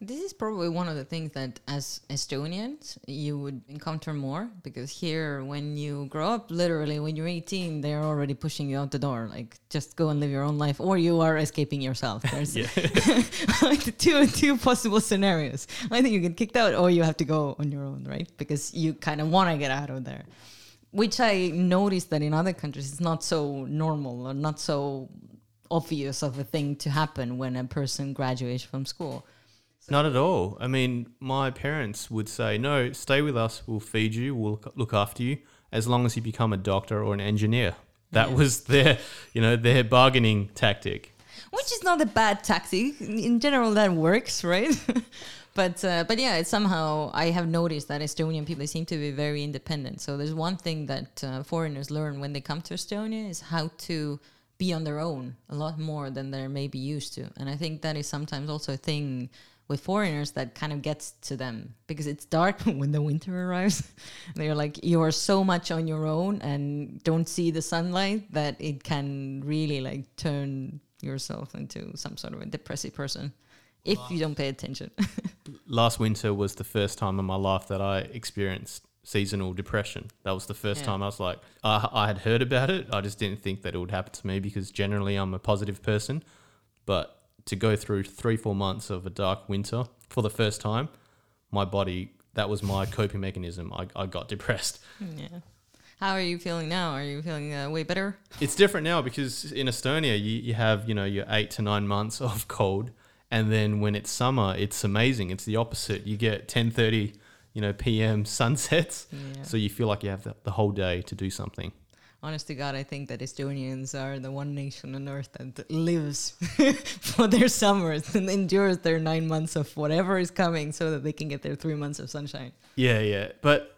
This is probably one of the things that, as Estonians, you would encounter more because here, when you grow up, literally when you're 18, they're already pushing you out the door. Like, just go and live your own life, or you are escaping yourself. There's like two two possible scenarios. Either you get kicked out, or you have to go on your own, right? Because you kind of want to get out of there. Which I noticed that in other countries, it's not so normal or not so obvious of a thing to happen when a person graduates from school. Not at all. I mean, my parents would say, "No, stay with us. We'll feed you. We'll look after you as long as you become a doctor or an engineer." That Yeah. was their, you know, their bargaining tactic. which is not a bad tactic in general that works right but uh, but yeah it's somehow i have noticed that estonian people seem to be very independent so there's one thing that uh, foreigners learn when they come to estonia is how to be on their own a lot more than they're maybe used to and i think that is sometimes also a thing with foreigners that kind of gets to them because it's dark when the winter arrives they're like you are so much on your own and don't see the sunlight that it can really like turn yourself into some sort of a depressive person if you don't pay attention Last winter was the first time in my life that I experienced seasonal depression. That was the first Yeah. time I was like, I, I had heard about it. I just didn't think that it would happen to me because generally I'm a positive person. But to go through three, four months of a dark winter for the first time, my body, that was my coping mechanism. I, I got depressed. yeah how are you feeling now are you feeling uh, way better It's different now because in Estonia, you, you have, you know, your eight to nine months of cold. And then when it's summer, it's amazing. It's the opposite. You get 10.30, you know, PM sunsets. yeah So you feel like you have the, the whole day to do something. Honest to god i think that estonians are the one nation on earth that lives for their summers and endures their nine months of whatever is coming so that they can get their three months of sunshine Yeah, yeah. But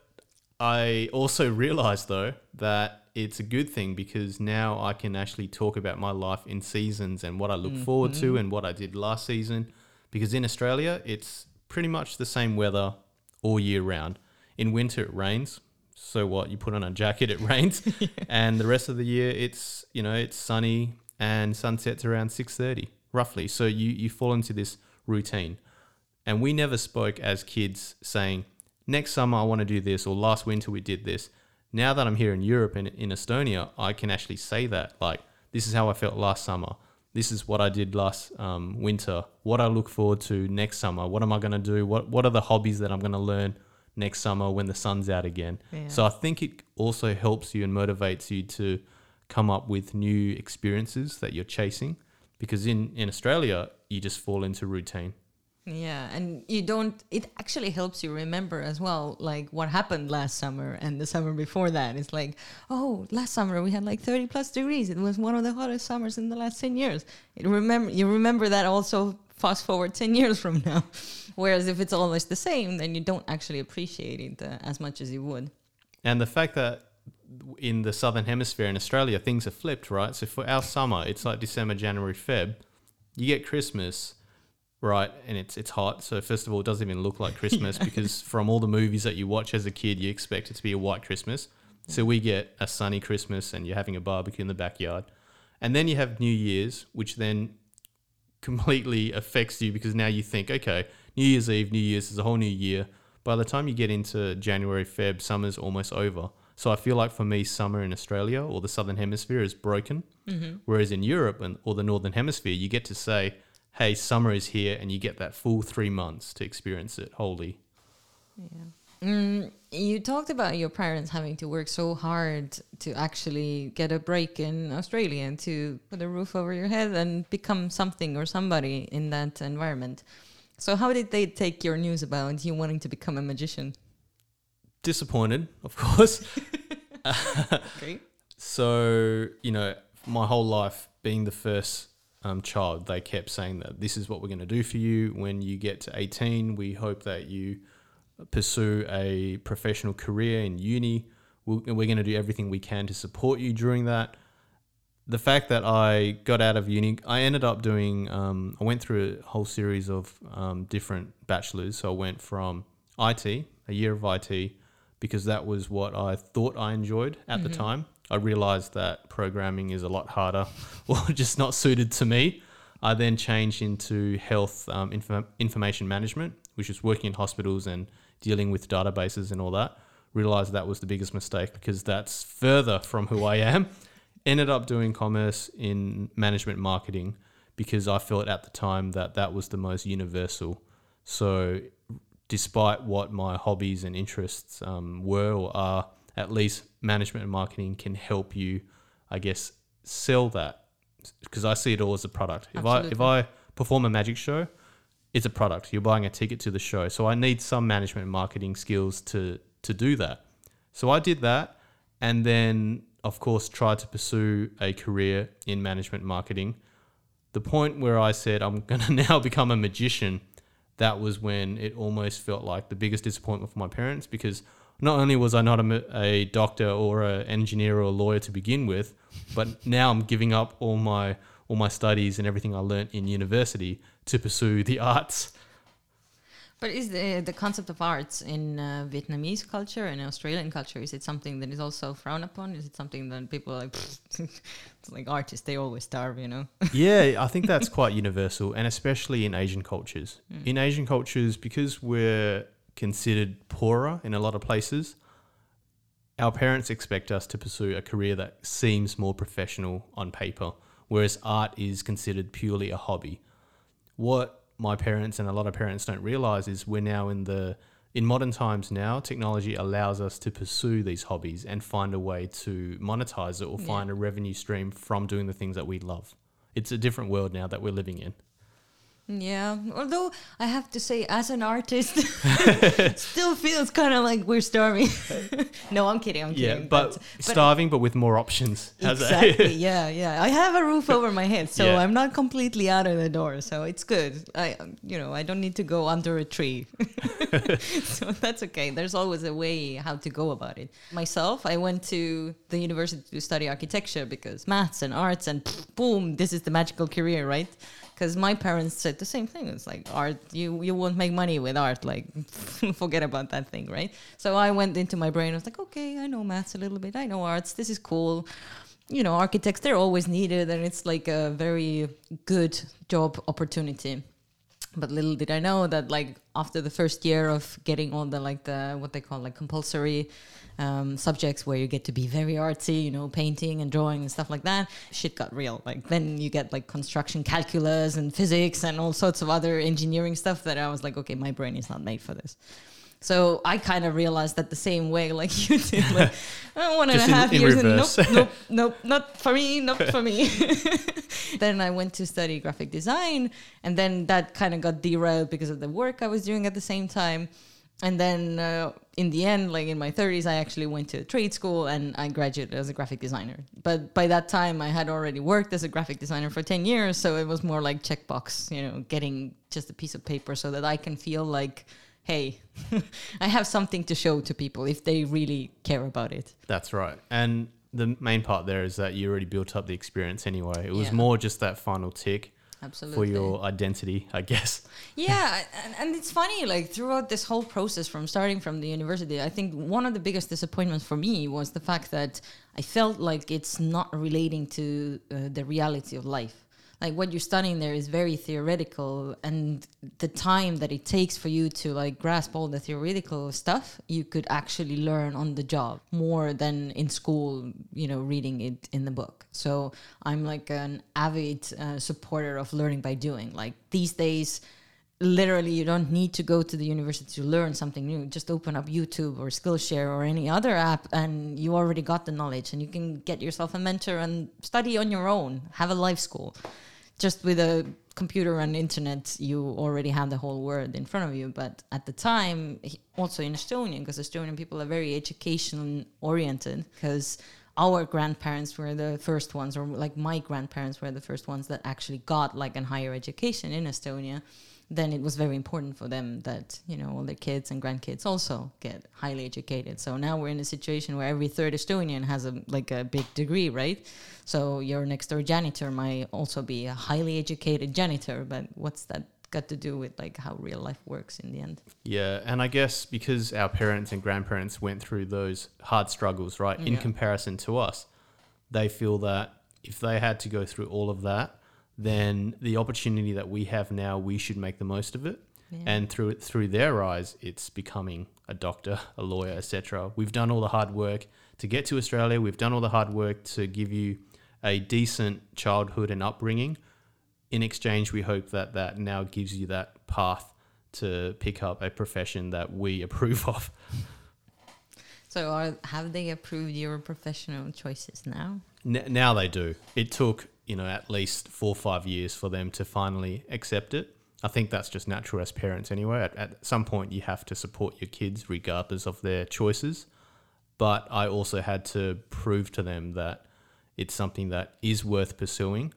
I also realized though that it's a good thing because now I can actually talk about my life in seasons and what I look forward to mm-hmm. and what I did last season. Because in Australia, it's pretty much the same weather all year round. In winter, it rains. So what? You put on a jacket, it rains, and the rest of the year, it's you know it's sunny and sunsets around six thirty roughly. So you you fall into this routine. And we never spoke as kids saying, next summer I want to do this, or last winter we did this. Now that I'm here in Europe and in Estonia, I can actually say that. Like, this is how I felt last summer. This is what I did last um, winter. What I look forward to next summer. What am I going to do? What What are the hobbies that I'm going to learn next summer when the sun's out again? Yeah. So I think it also helps you and motivates you to come up with new experiences that you're chasing. Because in, in Australia, you just fall into routine. Yeah, and you don't. It actually helps you remember as well, like what happened last summer and the summer before that. It's like, oh, last summer we had like thirty plus degrees. It was one of the hottest summers in the last ten years. It remember you remember that also. Fast forward ten years from now, whereas if it's always the same, then you don't actually appreciate it uh, as much as you would. And the fact that in the southern hemisphere in Australia things are flipped, right? So for our summer, it's like December, January, Feb. You get Christmas, right? And it's it's hot. So first of all, it doesn't even look like Christmas because from all the movies that you watch as a kid, you expect it to be a white Christmas. So we get a sunny Christmas and you're having a barbecue in the backyard. And then you have New Year's, which then completely affects you because now you think, okay, New Year's Eve, New Year's is a whole new year. By the time you get into January, Feb, summer's almost over. So I feel like for me, summer in Australia or the southern hemisphere is broken. Mm-hmm. Whereas in Europe and or the northern hemisphere, you get to say, "Hey, summer is here," and you get that full three months to experience it wholly. Yeah. Mm, you talked about your parents having to work so hard to actually get a break in Australia and to put a roof over your head and become something or somebody in that environment. So, how did they take your news about you wanting to become a magician? Disappointed, of course. Great. So, you know, my whole life being the first um, child, they kept saying that this is what we're going to do for you. When you get to 18, we hope that you pursue a professional career in uni. We're, we're going to do everything we can to support you during that. The fact that I got out of uni, I ended up doing, um, I went through a whole series of um, different bachelors. So I went from IT, a year of IT, because that was what I thought I enjoyed at the time. I realized that programming is a lot harder or just not suited to me. I then changed into health um, inform- information management, which is working in hospitals and dealing with databases and all that. Realized that was the biggest mistake because that's further from who I am. Ended up doing commerce in management marketing because I felt at the time that that was the most universal. So, despite what my hobbies and interests um, were or are, at least management and marketing can help you, I guess, sell that because I see it all as a product. If I if I perform a magic show, it's a product. You're buying a ticket to the show, so I need some management marketing skills to to do that. So I did that, and then of course tried to pursue a career in management marketing. The point where I said I'm going to now become a magician, that was when it almost felt like the biggest disappointment for my parents because not only was I not a, a doctor or an engineer or a lawyer to begin with, but now I'm giving up all my all my studies and everything I learnt in university to pursue the arts. But is the the concept of arts in uh, Vietnamese culture and Australian culture is it something that is also frowned upon? Is it something that people are like like artists they always starve, you know? yeah, I think that's quite universal, and especially in Asian cultures. In Asian cultures, because we're considered poorer in a lot of places, our parents expect us to pursue a career that seems more professional on paper, whereas art is considered purely a hobby. What my parents and a lot of parents don't realize is we're now in the in modern times now technology allows us to pursue these hobbies and find a way to monetize it or Yeah. find a revenue stream from doing the things that we love it's a different world now that we're living in Yeah, although I have to say, as an artist, still feels kind of like we're starving. no, I'm kidding. I'm yeah kidding. but, starving but with more options exactly. yeah, yeah. I have a roof over my head, so Yeah. I'm not completely out of the door. So it's good. I, um, you know, I don't need to go under a tree. so that's okay. There's always a way how to go about it. Myself, I went to the university to study architecture because maths and arts and boom, this is the magical career, right? Because my parents said the same thing. It's like art, you you won't make money with art. Like, forget about that thing, right? So I went into my brain. I was like, okay, I know maths a little bit. I know arts. This is cool. You know, architects they're always needed, and it's like a very good job opportunity. But little did I know that like after the first year of getting all the like the what they call like compulsory um, subjects where you get to be very artsy, you know, painting and drawing and stuff like that, shit got real. Like then you get like construction calculus and physics and all sorts of other engineering stuff that I was like, okay, my brain is not made for this. So I kind of realized that the same way, like you did, like one and a Just in- half in years, reverse. and nope, nope, nope, not for me, not for me. then I went to study graphic design, and then that kind of got derailed because of the work I was doing at the same time. And then uh, in the end, like in my 30s, I actually went to trade school and I graduated as a graphic designer. But by that time, I had already worked as a graphic designer for 10 years. So it was more like checkbox, you know, getting just a piece of paper so that I can feel like, hey, I have something to show to people if they really care about it. That's right. And the main part there is that you already built up the experience anyway. It was Yeah. more just that final tick Absolutely. for your identity, I guess. yeah and, and it's funny like throughout this whole process from starting from the university i think one of the biggest disappointments for me was the fact that i felt like it's not relating to uh, the reality of life like what you're studying there is very theoretical and the time that it takes for you to like grasp all the theoretical stuff you could actually learn on the job more than in school you know reading it in the book. So i'm like an avid uh, supporter of learning by doing. Like these days literally you don't need to go to the university to learn something new. Just open up youtube or skillshare or any other app and you already got the knowledge and you can get yourself a mentor and study on your own. Have a life school just with a computer and internet you already have the whole world in front of you. But at the time also in estonian because estonian people are very education oriented because our grandparents were the first ones or like my grandparents were the first ones that actually got like an higher education in estonia then it was very important for them that you know all their kids and grandkids also get highly educated. So now we're in a situation where every third estonian has a like a big degree right? So your next door janitor might also be a highly educated janitor but what's that got to do with like how real life works in the end? Yeah, and I guess because our parents and grandparents went through those hard struggles, right, in Yeah. comparison to us, they feel that if they had to go through all of that, then the opportunity that we have now, we should make the most of it. Yeah. And through through their eyes, it's becoming a doctor, a lawyer, etc. We've done all the hard work to get to Australia. We've done all the hard work to give you a decent childhood and upbringing. In exchange, we hope that that now gives you that path to pick up a profession that we approve of. so are, have they approved your professional choices now N- now they do. It took you know at least four or five years for them to finally accept it. I think that's just natural as parents anyway. At, at some point, you have to support your kids regardless of their choices. But I also had to prove to them that it's something that is worth pursuing,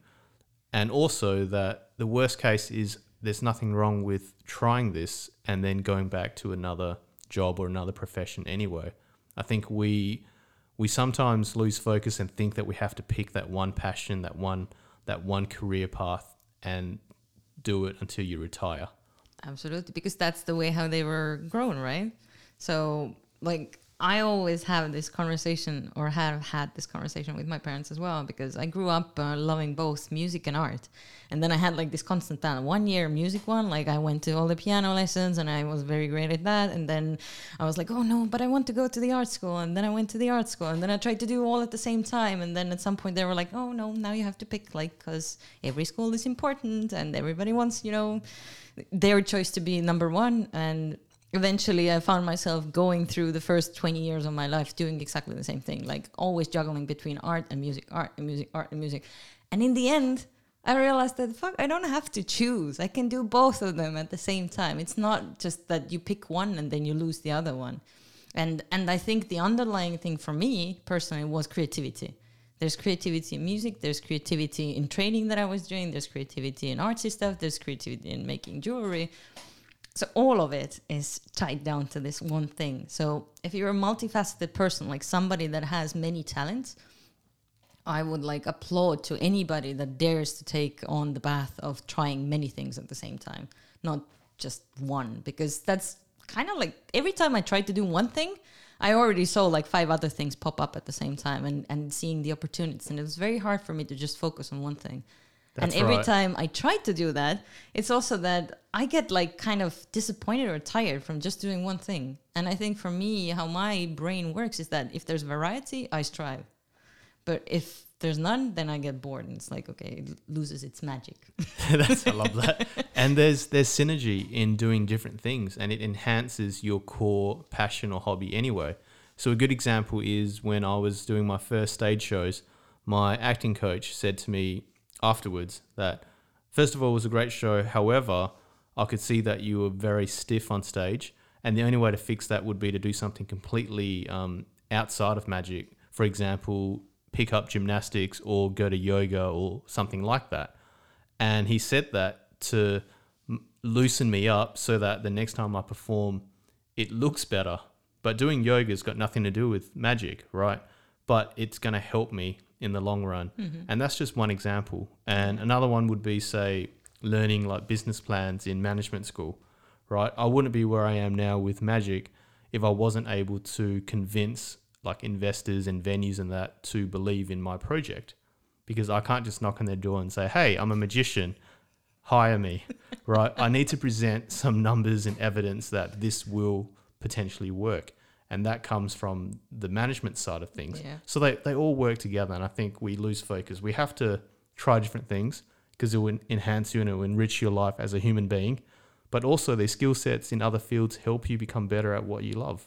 and also that the worst case is there's nothing wrong with trying this and then going back to another job or another profession anyway. I think we we sometimes lose focus and think that we have to pick that one passion, that one that one career path and do it until you retire. Absolutely, because that's the way how they were grown, right? So, like, I always have this conversation, or have had this conversation with my parents as well, because I grew up uh, loving both music and art, and then I had like this constant. One year, music one, like I went to all the piano lessons, and I was very great at that, and then I was like, oh no, but I want to go to the art school, and then I went to the art school, and then I tried to do all at the same time, and then at some point they were like, oh no, now you have to pick, like, because every school is important, and everybody wants, you know their choice to be number one. And eventually i found myself going through the first 20 years of my life doing exactly the same thing like always juggling between art and music art and music art and music. And in the end i realized that fuck i don't have to choose. I can do both of them at the same time. It's not just that you pick one and then you lose the other one. And and i think the underlying thing for me personally was creativity. There's creativity in music there's creativity in training that i was doing there's creativity in artsy stuff there's creativity in making jewelry so all of it is tied down to this one thing so if you're a multifaceted person like somebody that has many talents i would like applaud to anybody that dares to take on the path of trying many things at the same time not just one because that's kind of like every time i tried to do one thing I already saw like five other things pop up at the same time and, and seeing the opportunities. And it was very hard for me to just focus on one thing. That's and every right. time I try to do that, it's also that I get like kind of disappointed or tired from just doing one thing. And I think for me, how my brain works is that if there's variety, I strive. But if there's none, then I get bored and it's like, okay, it loses its magic. That's I love that. And there's there's synergy in doing different things and it enhances your core passion or hobby anyway. So a good example is when I was doing my first stage shows, my acting coach said to me afterwards that first of all was a great show, however, I could see that you were very stiff on stage and the only way to fix that would be to do something completely um, outside of magic. For example, pick up gymnastics or go to yoga or something like that. And he said that to loosen me up so that the next time I perform, it looks better. But doing yoga's got nothing to do with magic, right? But it's going to help me in the long run. Mm-hmm. And that's just one example. And another one would be, say, learning like business plans in management school, right? I wouldn't be where I am now with magic if I wasn't able to convince like investors and venues and that to believe in my project because I can't just knock on their door and say, "Hey, I'm a magician, hire me." right? I need to present some numbers and evidence that this will potentially work, and that comes from the management side of things. Yeah. So they they all work together, and I think we lose focus. We have to try different things because it will enhance you and it will enrich your life as a human being. but also these skill sets in other fields help you become better at what you love.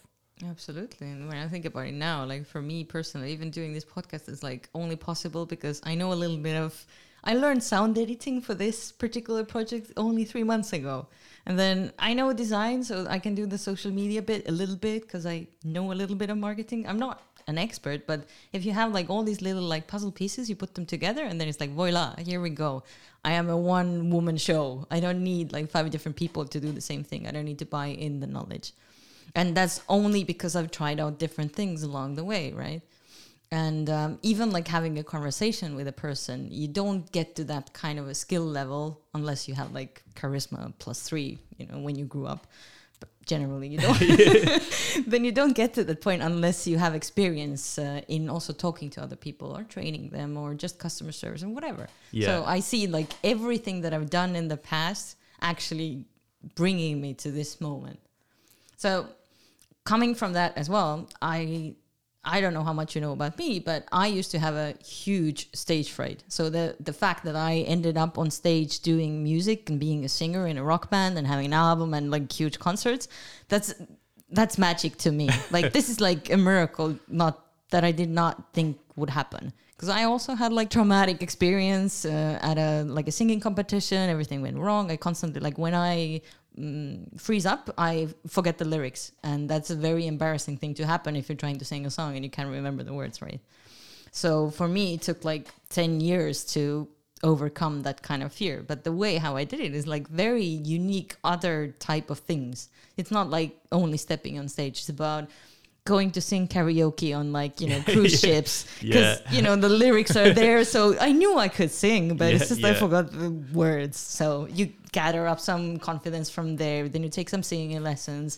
Absolutely. And when I think about it now, like for me personally, even doing this podcast is like only possible because I know a little bit of. I learned sound editing for this particular project only three months ago. And then I know design, so I can do the social media bit a little bit because I know a little bit of marketing. I'm not an expert, but if you have like all these little like puzzle pieces, you put them together and then it's like voila, here we go. I am a one woman show. I don't need like five different people to do the same thing. I don't need to buy in the knowledge and that's only because I've tried out different things along the way, right? And um, even like having a conversation with a person, you don't get to that kind of a skill level unless you have like charisma plus three, you know, when you grew up. But generally, you don't. then you don't get to that point unless you have experience uh, in also talking to other people or training them or just customer service and whatever. Yeah. So I see like everything that I've done in the past actually bringing me to this moment. So coming from that as well, I I don't know how much you know about me, but I used to have a huge stage fright. So the the fact that I ended up on stage doing music and being a singer in a rock band and having an album and like huge concerts, that's that's magic to me. like this is like a miracle, not that I did not think would happen. Because I also had like traumatic experience uh, at a like a singing competition. Everything went wrong. I constantly like when I mm, freeze up, I forget the lyrics, and that's a very embarrassing thing to happen if you're trying to sing a song and you can't remember the words, right? So for me, it took like ten years to overcome that kind of fear. But the way how I did it is like very unique, other type of things. It's not like only stepping on stage. It's about going to sing karaoke on like you know cruise Yeah. ships. Because Yeah. you know the lyrics are there so i knew i could sing but it's Yeah, just i forgot the words. So you gather up some confidence from there then you take some singing lessons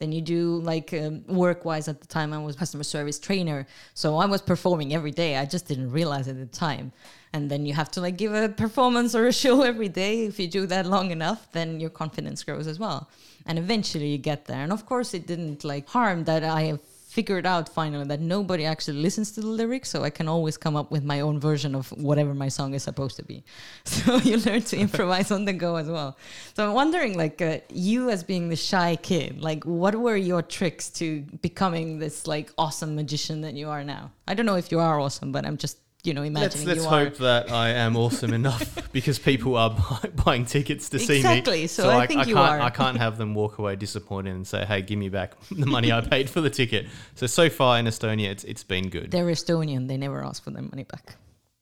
then you do like um, work wise at the time i was customer service trainer. So i was performing every day i just didn't realize at the time. And then you have to like give a performance or a show every day. If you do that long enough then your confidence grows as well. And eventually you get there. And of course it didn't like harm that i have figured out finally that nobody actually listens to the lyrics so i can always come up with my own version of whatever my song is supposed to be. So you learn to improvise on the go as well. So i'm wondering like uh, you as being the shy kid like what were your tricks to becoming this like awesome magician that you are now? I don't know if you are awesome but i'm just you know Let's, let's you hope that I am awesome enough because people are buy, buying tickets to see me. Exactly, so I think you can't, are. I can't have them walk away disappointed and say, "Hey, give me back the money I paid for the ticket." So so far in Estonia, it's it's been good. they're estonian they never ask for their money back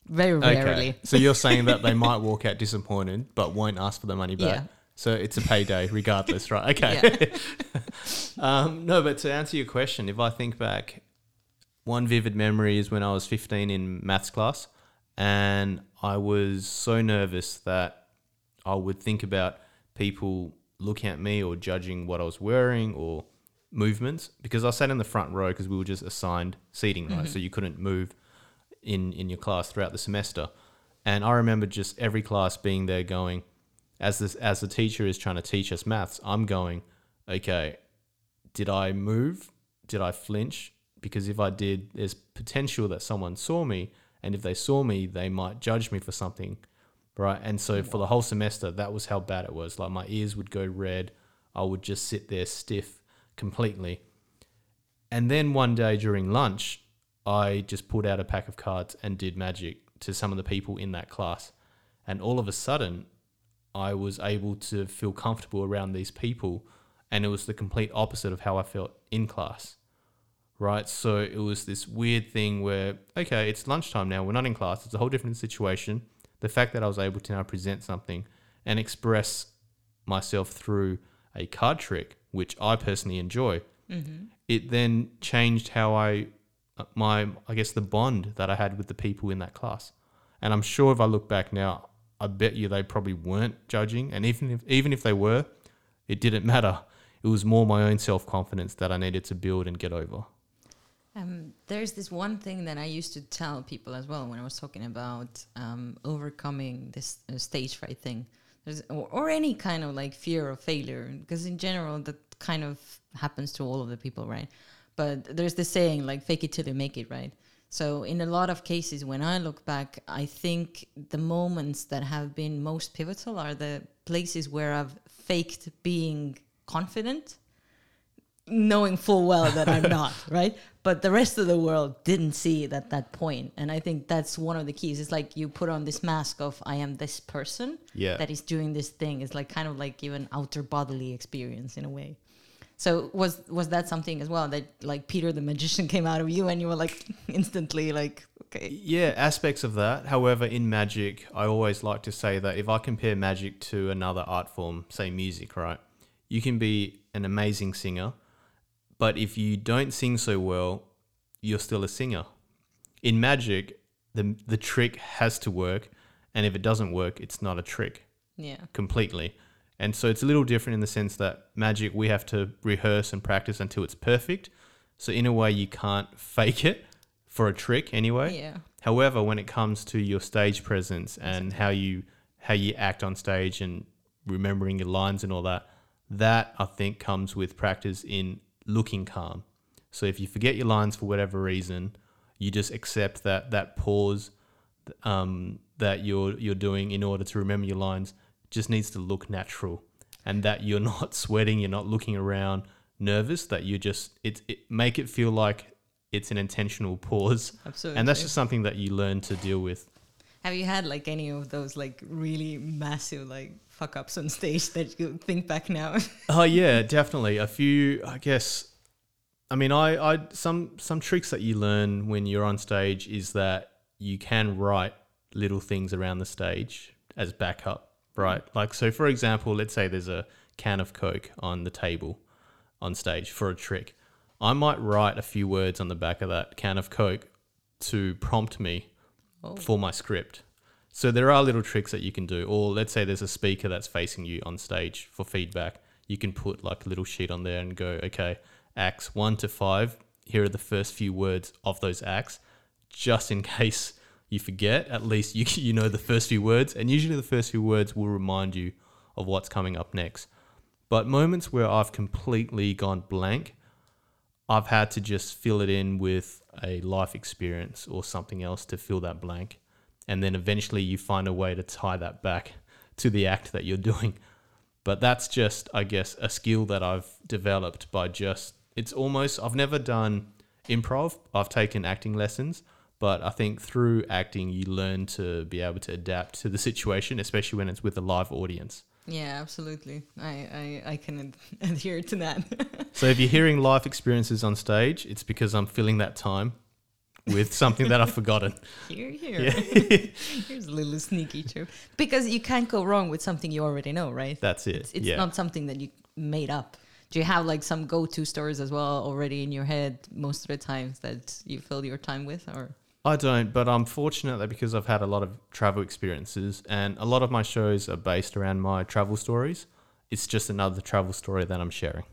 very rarely so you're saying that they might walk out disappointed, but won't ask for the money back. Yeah. So it's a payday regardless, right? Okay. Um, no, but to answer your question, if I think back, one vivid memory is when I was 15 in maths class, and I was so nervous that I would think about people looking at me or judging what I was wearing or movements because I sat in the front row because we were just assigned seating, right? So mm-hmm. you couldn't move in in your class throughout the semester. And I remember just every class being there going, as this as the teacher is trying to teach us maths, I'm going, okay, did I move? Did I flinch? Because if I did, there's potential that someone saw me, and if they saw me, they might judge me for something, right? And so for the whole semester, that was how bad it was. Like my ears would go red, I would just sit there stiff completely. And then one day during lunch, I just pulled out a pack of cards and did magic to some of the people in that class. And all of a sudden, I was able to feel comfortable around these people. And it was the complete opposite of how I felt in class. Right. So it was this weird thing where, okay, it's lunchtime now. We're not in class. It's a whole different situation. The fact that I was able to now present something and express myself through a card trick, which I personally enjoy, mm-hmm. it then changed how I, my, I guess, the bond that I had with the people in that class. And I'm sure if I look back now, I bet you they probably weren't judging. And even if, even if they were, it didn't matter. It was more my own self confidence that I needed to build and get over. Um, there's this one thing that I used to tell people as well when I was talking about um, overcoming this uh, stage fright thing, or, or any kind of like fear of failure, because in general that kind of happens to all of the people, right? But there's this saying like "fake it till you make it," right? So in a lot of cases, when I look back, I think the moments that have been most pivotal are the places where I've faked being confident, knowing full well that I'm not, right? But the rest of the world didn't see it at that point. And I think that's one of the keys. It's like you put on this mask of I am this person Yeah. that is doing this thing. It's like kind of like even outer bodily experience in a way. So was was that something as well that like Peter the magician came out of you and you were like instantly like okay Yeah, aspects of that. However, in magic, I always like to say that if I compare magic to another art form, say music, right? You can be an amazing singer, but if you don't sing so well, you're still a singer. In magic, the the trick has to work, and if it doesn't work, it's not a trick yeah completely. And so it's a little different in the sense that magic we have to rehearse and practice until it's perfect. So in a way you can't fake it for a trick anyway. yeah However, when it comes to your stage presence and how you how you act on stage and remembering your lines and all that, that I think comes with practice in looking calm. So if you forget your lines for whatever reason, you just accept that that pause um, that you're you're doing in order to remember your lines just needs to look natural, and that you're not sweating, you're not looking around nervous. That you just it, it make it feel like it's an intentional pause absolutely and that's just something that you learn to deal with. have you had like any of those like really massive like fuck ups on stage that you think back now Oh yeah, definitely. A few, I guess. I mean, I, I some some tricks that you learn when you're on stage is that you can write little things around the stage as backup, right? Mm. Like so, for example, let's say there's a can of Coke on the table on stage for a trick. I might write a few words on the back of that can of Coke to prompt me Oh. for my script. So there are little tricks that you can do. Or let's say there's a speaker that's facing you on stage for feedback. You can put like a little sheet on there and go, okay, acts one to five. Here are the first few words of those acts, just in case you forget. At least you you know the first few words, and usually the first few words will remind you of what's coming up next. But moments where I've completely gone blank, I've had to just fill it in with a life experience or something else to fill that blank. And then eventually you find a way to tie that back to the act that you're doing. But that's just, I guess, a skill that I've developed by just, it's almost, I've never done improv. I've taken acting lessons, but I think through acting, you learn to be able to adapt to the situation, especially when it's with a live audience. yeah absolutely i i, I can ad- adhere to that So if you're hearing life experiences on stage, it's because I'm filling that time with something that I've forgotten. here here Yeah. here's a little sneaky trip because you can't go wrong with something you already know right That's it. it's, it's yeah. not something that you made up do you have like some go-to stories as well already in your head most of the times that you fill your time with or I don't, but I'm fortunate that because I've had a lot of travel experiences and a lot of my shows are based around my travel stories, it's just another travel story that I'm sharing.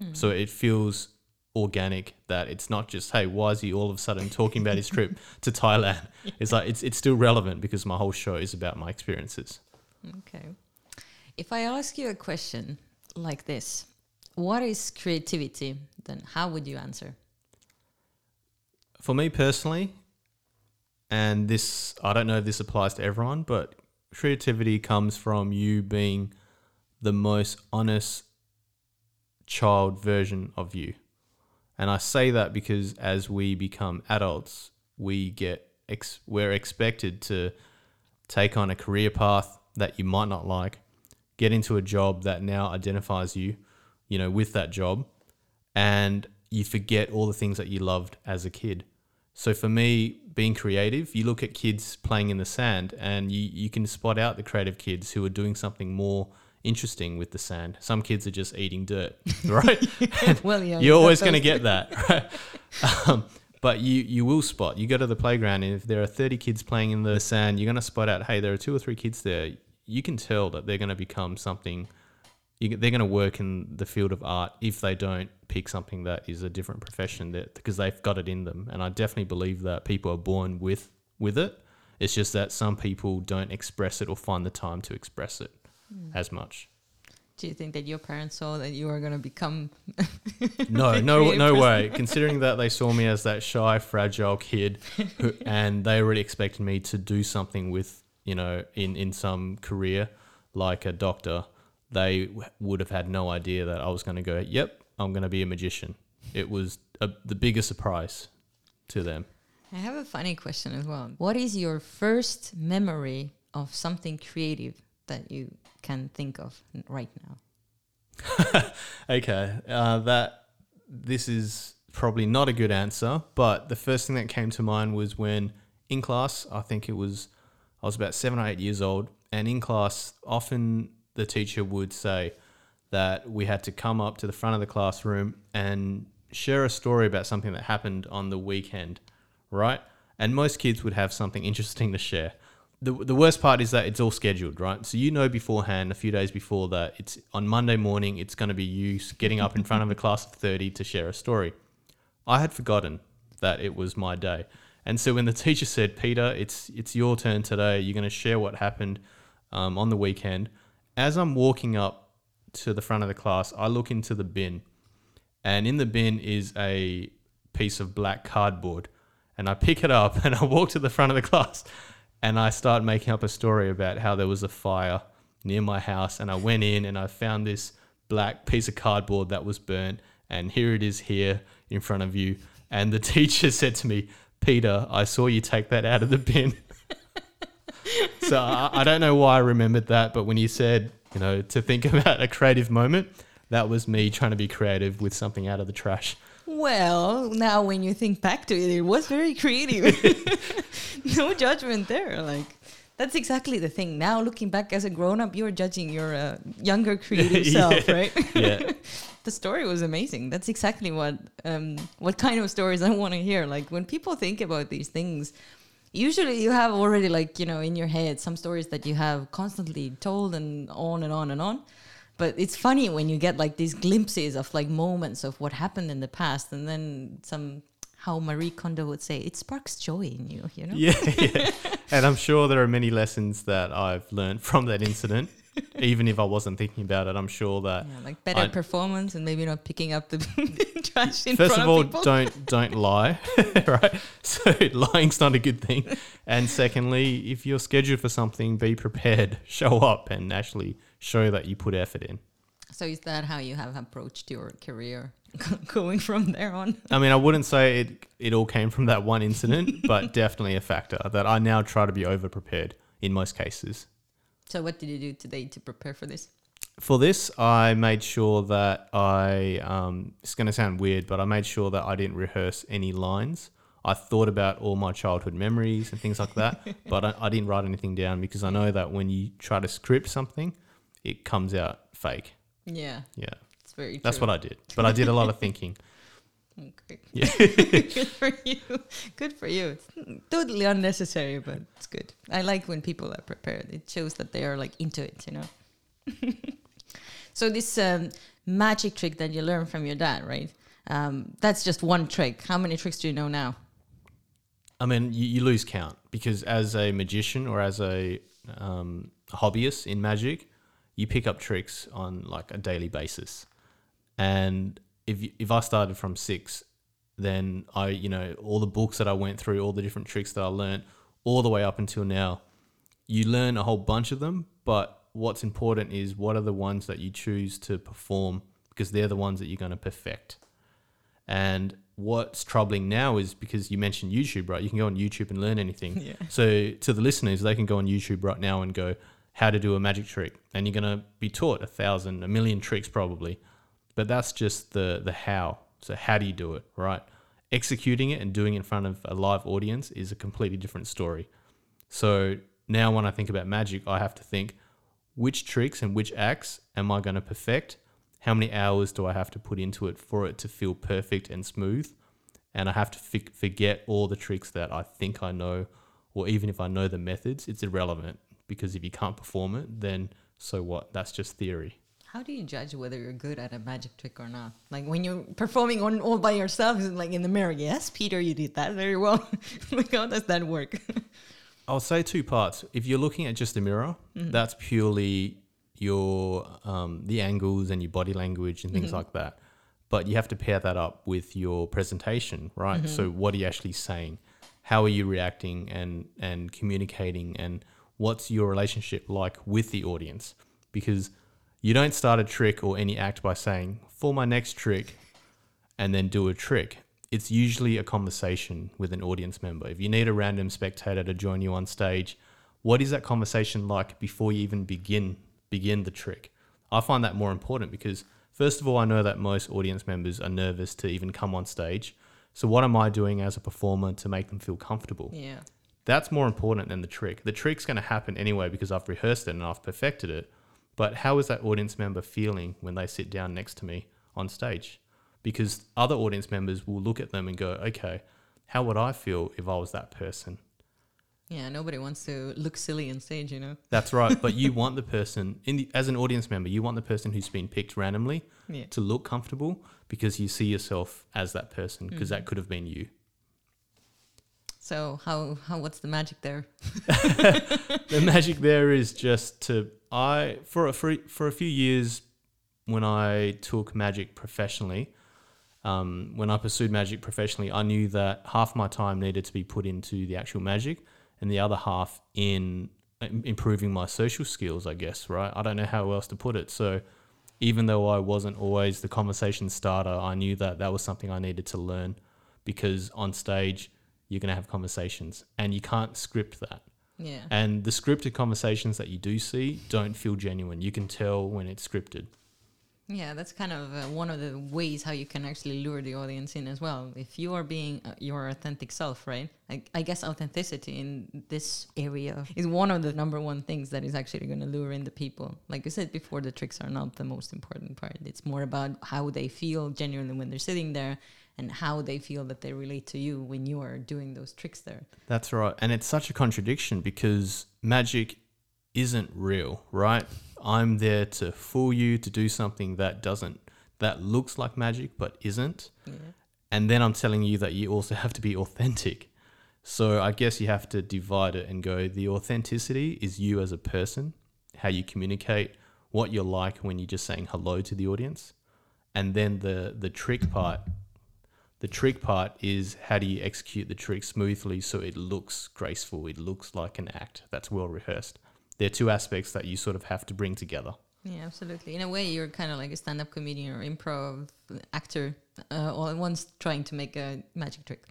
Hmm. So it feels organic that it's not just, hey, why is he all of a sudden talking about his trip to Thailand? It's like it's it's still relevant because my whole show is about my experiences. Okay. If I ask you a question like this, what is creativity? Then how would you answer? For me personally, and this I don't know if this applies to everyone, but creativity comes from you being the most honest child version of you. And I say that because as we become adults, we get ex- we're expected to take on a career path that you might not like, get into a job that now identifies you, you know, with that job, and you forget all the things that you loved as a kid. So for me, being creative, you look at kids playing in the sand and you, you can spot out the creative kids who are doing something more interesting with the sand. Some kids are just eating dirt, right? well, yeah, You're always going to get that, right? um, but you you will spot. You go to the playground, and if there are 30 kids playing in the sand, you're going to spot out. Hey, there are two or three kids there. You can tell that they're going to become something. You, they're going to work in the field of art if they don't pick something that is a different profession that because they've got it in them. And I definitely believe that people are born with with it. It's just that some people don't express it or find the time to express it as much. Do you think that your parents saw that you were going to become? No, no, no way. Considering that they saw me as that shy, fragile kid, who, and they already expected me to do something with, you know, in in some career, like a doctor. they would have had no idea that I was going to go, yep, I'm going to be a magician. It was a, the biggest surprise to them. I have a funny question as well. What is your first memory of something creative that you can think of right now? Okay, uh, that this is probably not a good answer, but the first thing that came to mind was when in class, I think it was, I was about seven or eight years old, and in class, often the teacher would say that we had to come up to the front of the classroom and share a story about something that happened on the weekend, right? And most kids would have something interesting to share. The, the worst part is that it's all scheduled, right? So you know beforehand, a few days before that, it's on Monday morning, it's going to be you getting up in front of a class of 30 to share a story. I had forgotten that it was my day. And so when the teacher said, Peter, it's, it's your turn today, you're going to share what happened um, on the weekend. As I'm walking up to the front of the class, I look into the bin. And in the bin is a piece of black cardboard. And I pick it up and I walk to the front of the class and I start making up a story about how there was a fire near my house. And I went in and I found this black piece of cardboard that was burnt. And here it is here in front of you. And the teacher said to me, Peter, I saw you take that out of the bin. so I, I don't know why I remembered that, but when you said, you know, to think about a creative moment, that was me trying to be creative with something out of the trash. Well, now when you think back to it, it was very creative. no judgment there. Like that's exactly the thing. Now looking back as a grown up, you're judging your uh, younger creative self, Yeah. right? Yeah. the story was amazing. That's exactly what um, what kind of stories I want to hear. Like when people think about these things, usually you have already like you know in your head some stories that you have constantly told and on and on and on. But it's funny when you get like these glimpses of like moments of what happened in the past, and then some how Marie Kondo would say it sparks joy in you. You know. Yeah, yeah. And I'm sure there are many lessons that I've learned from that incident. Even if I wasn't thinking about it, I'm sure that Yeah, like better I- performance and maybe not picking up the trash in first front of all, people. don't don't lie, right? So lying's not a good thing. And secondly, if you're scheduled for something, be prepared, show up, and actually show that you put effort in. So is that how you have approached your career going from there on? I mean, I wouldn't say it it all came from that one incident, but definitely a factor that I now try to be over prepared in most cases. So what did you do today to prepare for this? For this, I made sure that I, um, it's going to sound weird, but I made sure that I didn't rehearse any lines. I thought about all my childhood memories and things like that, but I, I didn't write anything down because I know that when you try to script something, it comes out fake. Yeah, Yeah, it's very true. that's what I did. But I did a lot of thinking. Okay. Yeah. good for you. Good for you. It's totally unnecessary, but it's good. I like when people are prepared. It shows that they are like into it, you know. so this um, magic trick that you learned from your dad, right? Um, that's just one trick. How many tricks do you know now? I mean, you, you lose count because as a magician or as a um, hobbyist in magic, you pick up tricks on like a daily basis. And if you, if I started from six, then I you know all the books that I went through, all the different tricks that I learned, all the way up until now, you learn a whole bunch of them. But what's important is what are the ones that you choose to perform because they're the ones that you're going to perfect. And what's troubling now is because you mentioned YouTube, right? You can go on YouTube and learn anything. Yeah. So to the listeners, they can go on YouTube right now and go how to do a magic trick, and you're going to be taught a thousand, a million tricks probably. But that's just the the how. So how do you do it, right? Executing it and doing it in front of a live audience is a completely different story. So now when I think about magic, I have to think which tricks and which acts am I going to perfect? How many hours do I have to put into it for it to feel perfect and smooth? And I have to fi- forget all the tricks that I think I know, or even if I know the methods, it's irrelevant because if you can't perform it, then so what? That's just theory. How do you judge whether you're good at a magic trick or not? Like when you're performing on all by yourself, like in the mirror? Yes, Peter, you did that very well. like how does that work? I'll say two parts. If you're looking at just a mirror, mm-hmm. that's purely your um, the angles and your body language and things mm-hmm. like that. But you have to pair that up with your presentation, right? Mm-hmm. So what are you actually saying? How are you reacting and and communicating and what's your relationship like with the audience? Because You don't start a trick or any act by saying, for my next trick, and then do a trick. It's usually a conversation with an audience member. If you need a random spectator to join you on stage, what is that conversation like before you even begin begin the trick? I find that more important because first of all, I know that most audience members are nervous to even come on stage. So what am I doing as a performer to make them feel comfortable? Yeah. That's more important than the trick. The trick's going to happen anyway because I've rehearsed it and I've perfected it. But how is that audience member feeling when they sit down next to me on stage? Because other audience members will look at them and go, okay, how would I feel if I was that person? Yeah, nobody wants to look silly on stage, you know. That's right. but you want the person, in the, as an audience member, you want the person who's been picked randomly Yeah. to look comfortable because you see yourself as that person because mm. that could have been you. So how how what's the magic there? the magic there is just to I for a for, for a few years when I took magic professionally, um, when I pursued magic professionally, I knew that half my time needed to be put into the actual magic, and the other half in improving my social skills. I guess right. I don't know how else to put it. So even though I wasn't always the conversation starter, I knew that that was something I needed to learn because on stage you're going to have conversations and you can't script that. Yeah. And the scripted conversations that you do see don't feel genuine. You can tell when it's scripted. Yeah, that's kind of uh, one of the ways how you can actually lure the audience in as well. If you are being uh, your authentic self, right? I, I guess authenticity in this area is one of the number one things that is actually going to lure in the people. Like you said before, the tricks are not the most important part. It's more about how they feel genuinely when they're sitting there and how they feel that they relate to you when you are doing those tricks there. That's right. And it's such a contradiction because magic isn't real, right? I'm there to fool you to do something that doesn't, that looks like magic but isn't. Yeah. And then I'm telling you that you also have to be authentic. So I guess you have to divide it and go the authenticity is you as a person, how you communicate, what you're like when you're just saying hello to the audience. And then the the trick part the trick part is how do you execute the trick smoothly so it looks graceful, it looks like an act that's well rehearsed. There are two aspects that you sort of have to bring together. Yeah, absolutely. In a way, you're kind of like a stand-up comedian or improv actor, uh, all at once trying to make a magic trick.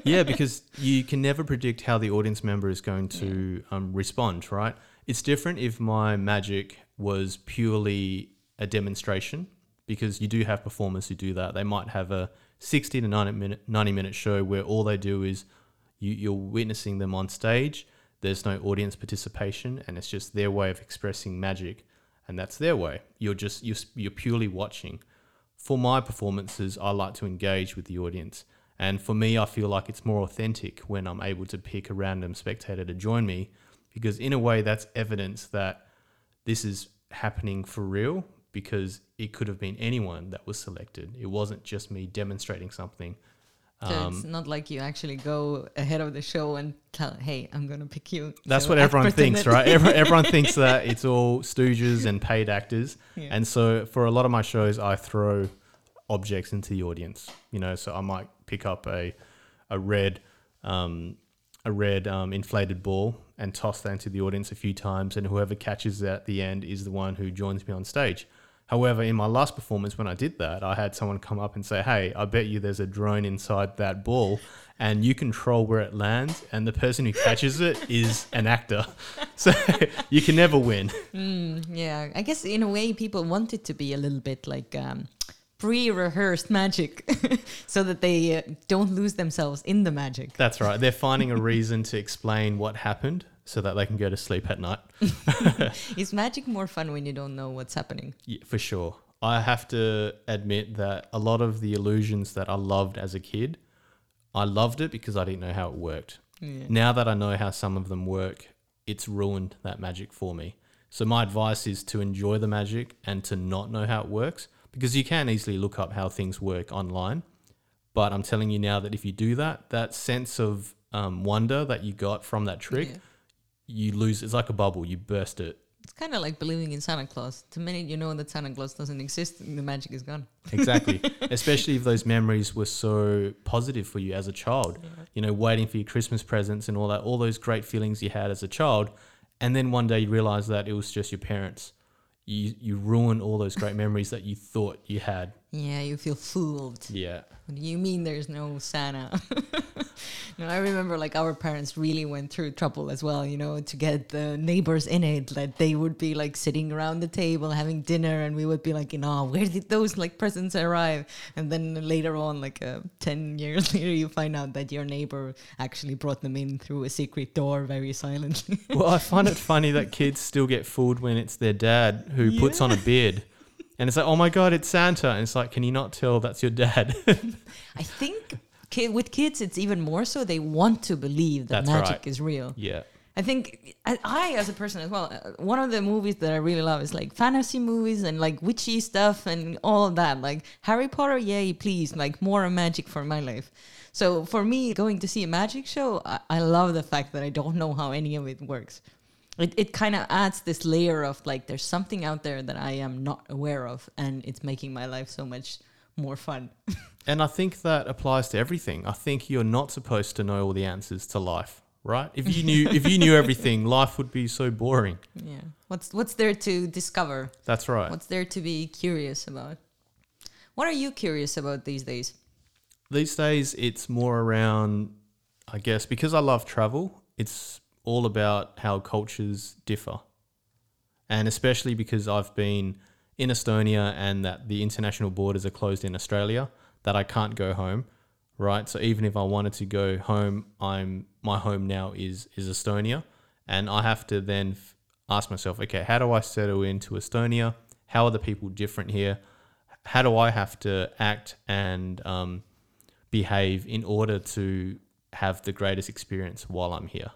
yeah, because you can never predict how the audience member is going to um, respond, right? It's different if my magic was purely a demonstration, because you do have performers who do that. They might have a 60 to 90 minute, 90 minute show where all they do is you, you're witnessing them on stage. There's no audience participation, and it's just their way of expressing magic, and that's their way. You're just you're, you're purely watching. For my performances, I like to engage with the audience. And for me, I feel like it's more authentic when I'm able to pick a random spectator to join me because, in a way, that's evidence that this is happening for real because it could have been anyone that was selected. It wasn't just me demonstrating something. So it's Um, not like you actually go ahead of the show and tell, "Hey, I'm gonna pick you." that's So what everyone thinks, right? Everyone, everyone thinks that it's all stooges and paid actors. Yeah. And so for a lot of my shows, I throw objects into the audience. You know, so I might pick up a a red um, a red um, inflated ball and toss that into the audience a few times, and whoever catches it at the end is the one who joins me on stage. However, in my last performance, when I did that, I had someone come up and say, "Hey, I bet you there's a drone inside that ball, and you control where it lands, and the person who catches it is an actor, so you can never win." Mm, yeah, I guess in a way, people want it to be a little bit like um, pre-rehearsed magic, so that they uh, don't lose themselves in the magic. That's right. They're finding a reason to explain what happened so that they can go to sleep at night. Is magic more fun when you don't know what's happening? Yeah, for sure. I have to admit that a lot of the illusions that I loved as a kid, I loved it because I didn't know how it worked. Yeah. Now that I know how some of them work, it's ruined that magic for me. So my advice is to enjoy the magic and to not know how it works because you can easily look up how things work online. But I'm telling you now that if you do that, that sense of um, wonder that you got from that trick, Yeah. You lose. It's like a bubble. You burst it. It's kind of like believing in Santa Claus. The minute you know that Santa Claus doesn't exist, the magic is gone. Exactly. Especially if those memories were so positive for you as a child. You know, waiting for your Christmas presents and all that, all those great feelings you had as a child. And then one day you realize that it was just your parents. you you ruin all those great memories that you thought you had. Yeah, you feel fooled. Yeah. What do you mean there's no Santa? no, I remember like our parents really went through trouble as well, you know, to get the neighbors in it. That they would be like sitting around the table having dinner, and we would be like, you know, where did those like presents arrive? And then later on, like uh, 10 years later, you find out that your neighbor actually brought them in through a secret door very silently. Well, I find it funny that kids still get fooled when it's their dad who puts on a beard. And it's like, oh my God, it's Santa. And it's like, can you not tell that's your dad? I think kid, with kids, it's even more so. They want to believe that That's magic right. is real. yeah. I think I, I, as a person as well, uh, one of the movies that I really love is like fantasy movies and like witchy stuff and all of that. Like Harry Potter, yay, please, like more magic for my life. So for me, going to see a magic show, I, I love the fact that I don't know how any of it works. It, it kind of adds this layer of like there's something out there that I am not aware of, and it's making my life so much more fun. And I think that applies to everything. I think you're not supposed to know all the answers to life, right? If you knew if you knew everything, life would be so boring. Yeah. What's what's there to discover? That's right. What's there to be curious about? What are you curious about these days? These days it's more around I guess because I love travel, it's all about how cultures differ. And especially because I've been in Estonia and that the international borders are closed in Australia, that I can't go home, right? So even if I wanted to go home, I'm my home now is is Estonia, and I have to then f- ask myself, okay, how do I settle into Estonia? How are the people different here? How do I have to act and um, behave in order to have the greatest experience while I'm here?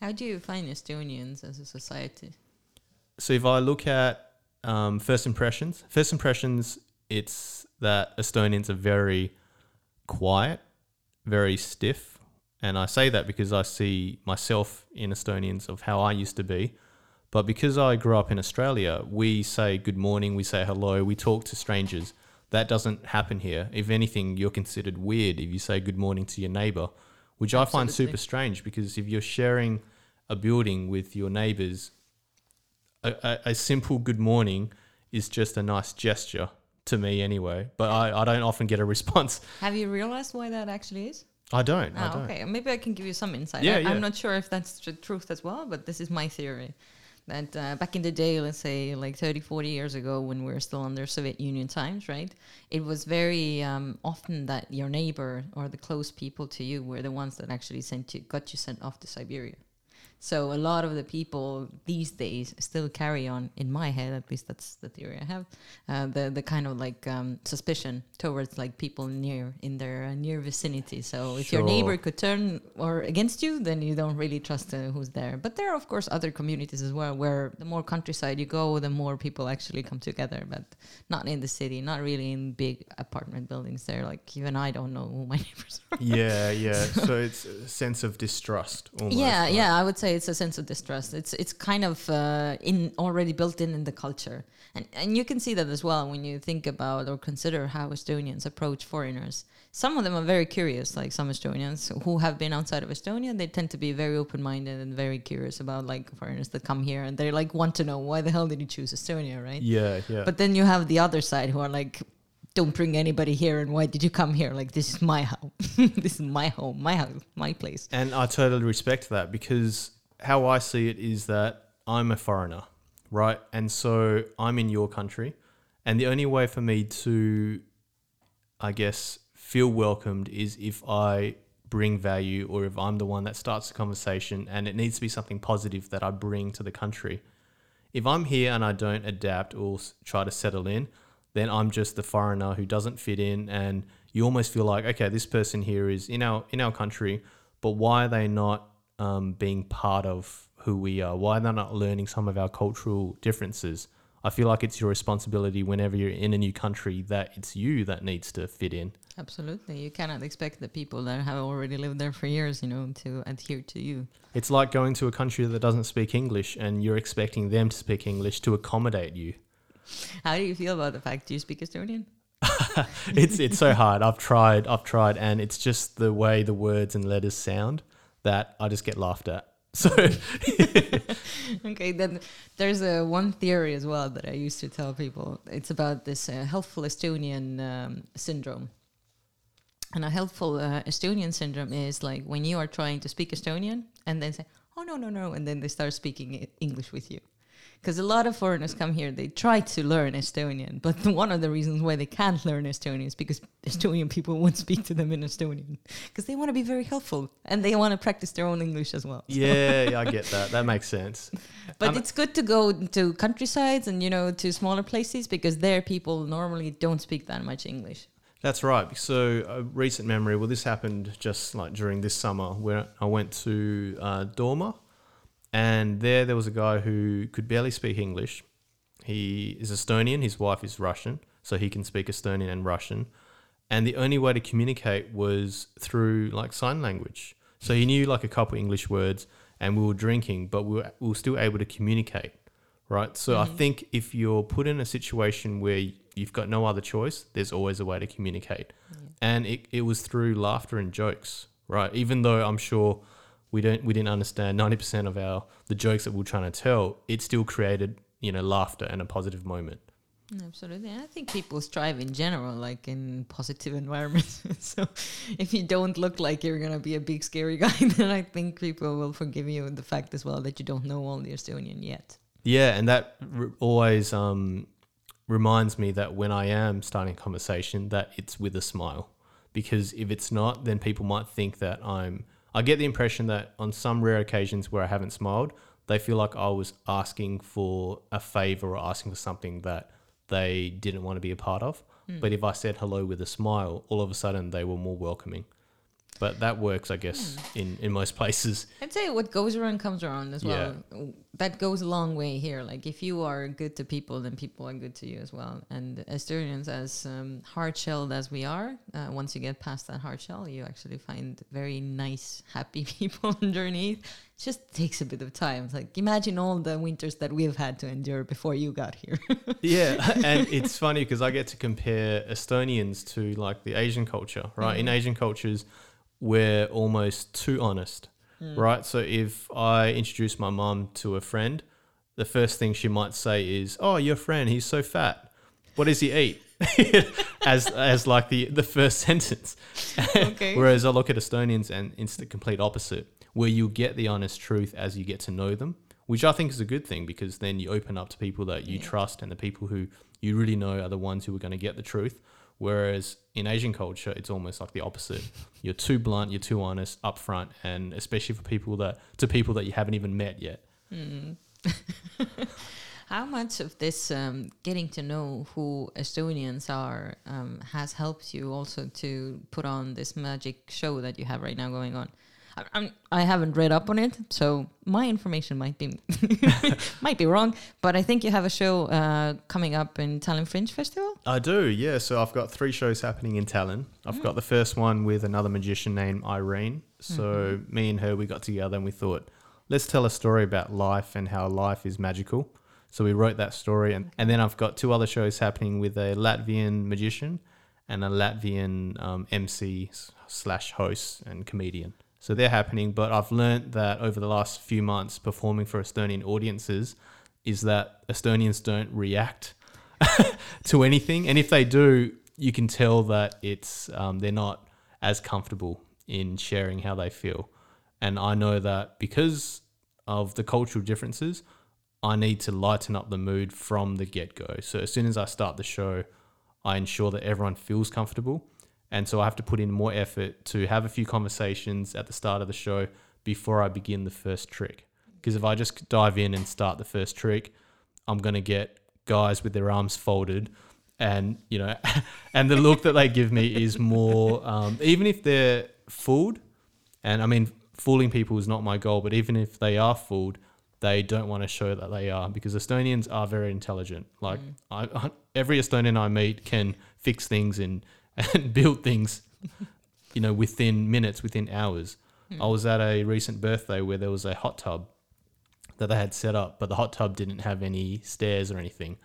How do you find Estonians as a society? So if I look at um, first impressions, first impressions, it's that Estonians are very quiet, very stiff, and I say that because I see myself in Estonians of how I used to be. But because I grew up in Australia, we say good morning, we say hello, we talk to strangers. That doesn't happen here. If anything, you're considered weird if you say good morning to your neighbor, which I find super strange because if you're sharing a building with your neighbors, a, a, a simple good morning is just a nice gesture to me anyway. But I, I don't often get a response. Have you realized why that actually is? I don't. I Ah, don't. okay. Maybe I can give you some insight. Yeah, I, yeah. I'm not sure if that's the truth as well, but this is my theory. That uh, back in the day, let's say like 30, 40 years ago, when we were still under Soviet Union times, right? It was very um, often that your neighbor or the close people to you were the ones that actually sent you, got you sent off to Siberia. So a lot of the people these days still carry on, in my head at least, that's the theory I have, uh, the the kind of like um, suspicion towards like people near in their uh, near vicinity. So if your neighbor could turn or against you, then you don't really trust uh, who's there. But there are of course other communities as well, where the more countryside you go, the more people actually come together. But not in the city, not really in big apartment buildings. There, like even I don't know who my neighbors are. Yeah, yeah. so it's a sense of distrust. Almost, yeah right? yeah i would say it's a sense of distrust. It's it's kind of uh, in already built in in the culture. And and you can see that as well when you think about or consider how estonians approach foreigners. Some of them are very curious like some estonians who have been outside of estonia they tend to be very open-minded and very curious about like foreigners that come here and they like want to know why the hell did you choose estonia? Right? Yeah, yeah. but then you have the other side who are like don't bring anybody here and why did you come here? Like this is my house this is my home my house my place. And I totally respect that because how I see it is that I'm a foreigner, right? And so I'm in your country. And the only way for me to, I guess, feel welcomed is if I bring value or if I'm the one that starts the conversation and it needs to be something positive that I bring to the country. If I'm here and I don't adapt or try to settle in, then I'm just the foreigner who doesn't fit in and you almost feel like okay this person here is in our in our country but why are they not um, being part of who we are why are they not learning some of our cultural differences I feel like it's your responsibility whenever you're in a new country that it's you that needs to fit in Absolutely. You cannot expect the people that have already lived there for years, you know, to adhere to you. it's like going to a country that doesn't speak English and you're expecting them to speak English to accommodate you How do you feel about the fact you speak Estonian? it's it's so hard. I've tried, I've tried, and it's just the way the words and letters sound that I just get laughed at. So okay, then there's a one theory as well that I used to tell people. It's about this uh, helpful Estonian um, syndrome. And a helpful uh, Estonian syndrome is like when you are trying to speak Estonian and then say, "Oh no, no, no," and then they start speaking English with you. Because a lot of foreigners come here, they try to learn Estonian, but one of the reasons why they can't learn Estonian is because Estonian people won't speak to them in Estonian because they want to be very helpful and they want to practice their own English as well. Yeah, yeah, I get that. That makes sense. But Um, it's good to go to countrysides and you know to smaller places because there people normally don't speak that much English. That's right. So a recent memory. Well, this happened just like during this summer where I went to uh, Dorma, and there there was a guy who could barely speak English. He is Estonian. His wife is Russian, so he can speak Estonian and Russian. And the only way to communicate was through like sign language. So he knew like a couple English words, and we were drinking, but we were, we were still able to communicate, right? So I mm-hmm. think if you're put in a situation where you've got no other choice, there's always a way to communicate. And it, it was through laughter and jokes, right? Even though I'm sure we don't we didn't understand 90% of our the jokes that we were trying to tell, it still created, you know, laughter and a positive moment. Absolutely. And I think people strive in general, like in positive environments. so if you don't look like you're going to be a big scary guy, then I think people will forgive you the fact as well that you don't know all the Estonian yet. Yeah, and that r- always um, reminds me that when I am starting a conversation, that it's with a smile. Because if it's not, then people might think that I'm. I get the impression that on some rare occasions where I haven't smiled, they feel like I was asking for a favor or asking for something that they didn't want to be a part of. Hmm. But if I said hello with a smile, all of a sudden they were more welcoming. But that works, I guess, in, in most places. I'd say what goes around comes around as well. That goes a long way here. Like if you are good to people, then people are good to you as well. And Estonians, as um, hard shelled as we are, uh, once you get past that hard shell, you actually find very nice, happy people underneath. It just takes a bit of time. It's like imagine all the winters that we've had to endure before you got here. yeah, and it's funny because I get to compare Estonians to like the Asian culture, right? In Asian cultures, we're almost too honest, hmm. right? So if I introduce my mom to a friend, the first thing she might say is, "Oh, your friend, he's so fat. What does he eat?" as as like the the first sentence. Okay. Whereas I look at Estonians and it's the complete opposite, where you get the honest truth as you get to know them, which I think is a good thing because then you open up to people that you Yeah. trust and the people who you really know are the ones who are going to get the truth. Whereas in Asian culture, it's almost like the opposite. You're too blunt, you're too honest, upfront, and especially for people that to people that you haven't even met yet. How much of this um, getting to know who Estonians are um, has helped you also to put on this magic show that you have right now going on? I, I'm, I haven't read up on it, so my information might be might be wrong. But I think you have a show uh, coming up in Tallinn Fringe Festival. I do, yeah. So I've got three shows happening in Tallinn. I've got the first one with another magician named Irene. So me and her, we got together and we thought, let's tell a story about life and how life is magical. So we wrote that story, and, and then I've got two other shows happening with a Latvian magician and a Latvian um, MC slash host and comedian. So they're happening, but I've learnt that over the last few months performing for Estonian audiences is that Estonians don't react to anything, and if they do, you can tell that it's um, they're not as comfortable in sharing how they feel. And I know that because of the cultural differences, I need to lighten up the mood from the get go. So as soon as I start the show, I ensure that everyone feels comfortable. And so I have to put in more effort to have a few conversations at the start of the show before I begin the first trick. Because if I just dive in and start the first trick, I'm going to get guys with their arms folded and you know and the look that they give me is more um, even if they're fooled and i mean fooling people is not my goal but even if they are fooled they don't want to show that they are because estonians are very intelligent like I, I, every estonian i meet can fix things and, and build things you know within minutes within hours hmm. i was at a recent birthday where there was a hot tub that they had set up, but the hot tub didn't have any stairs or anything.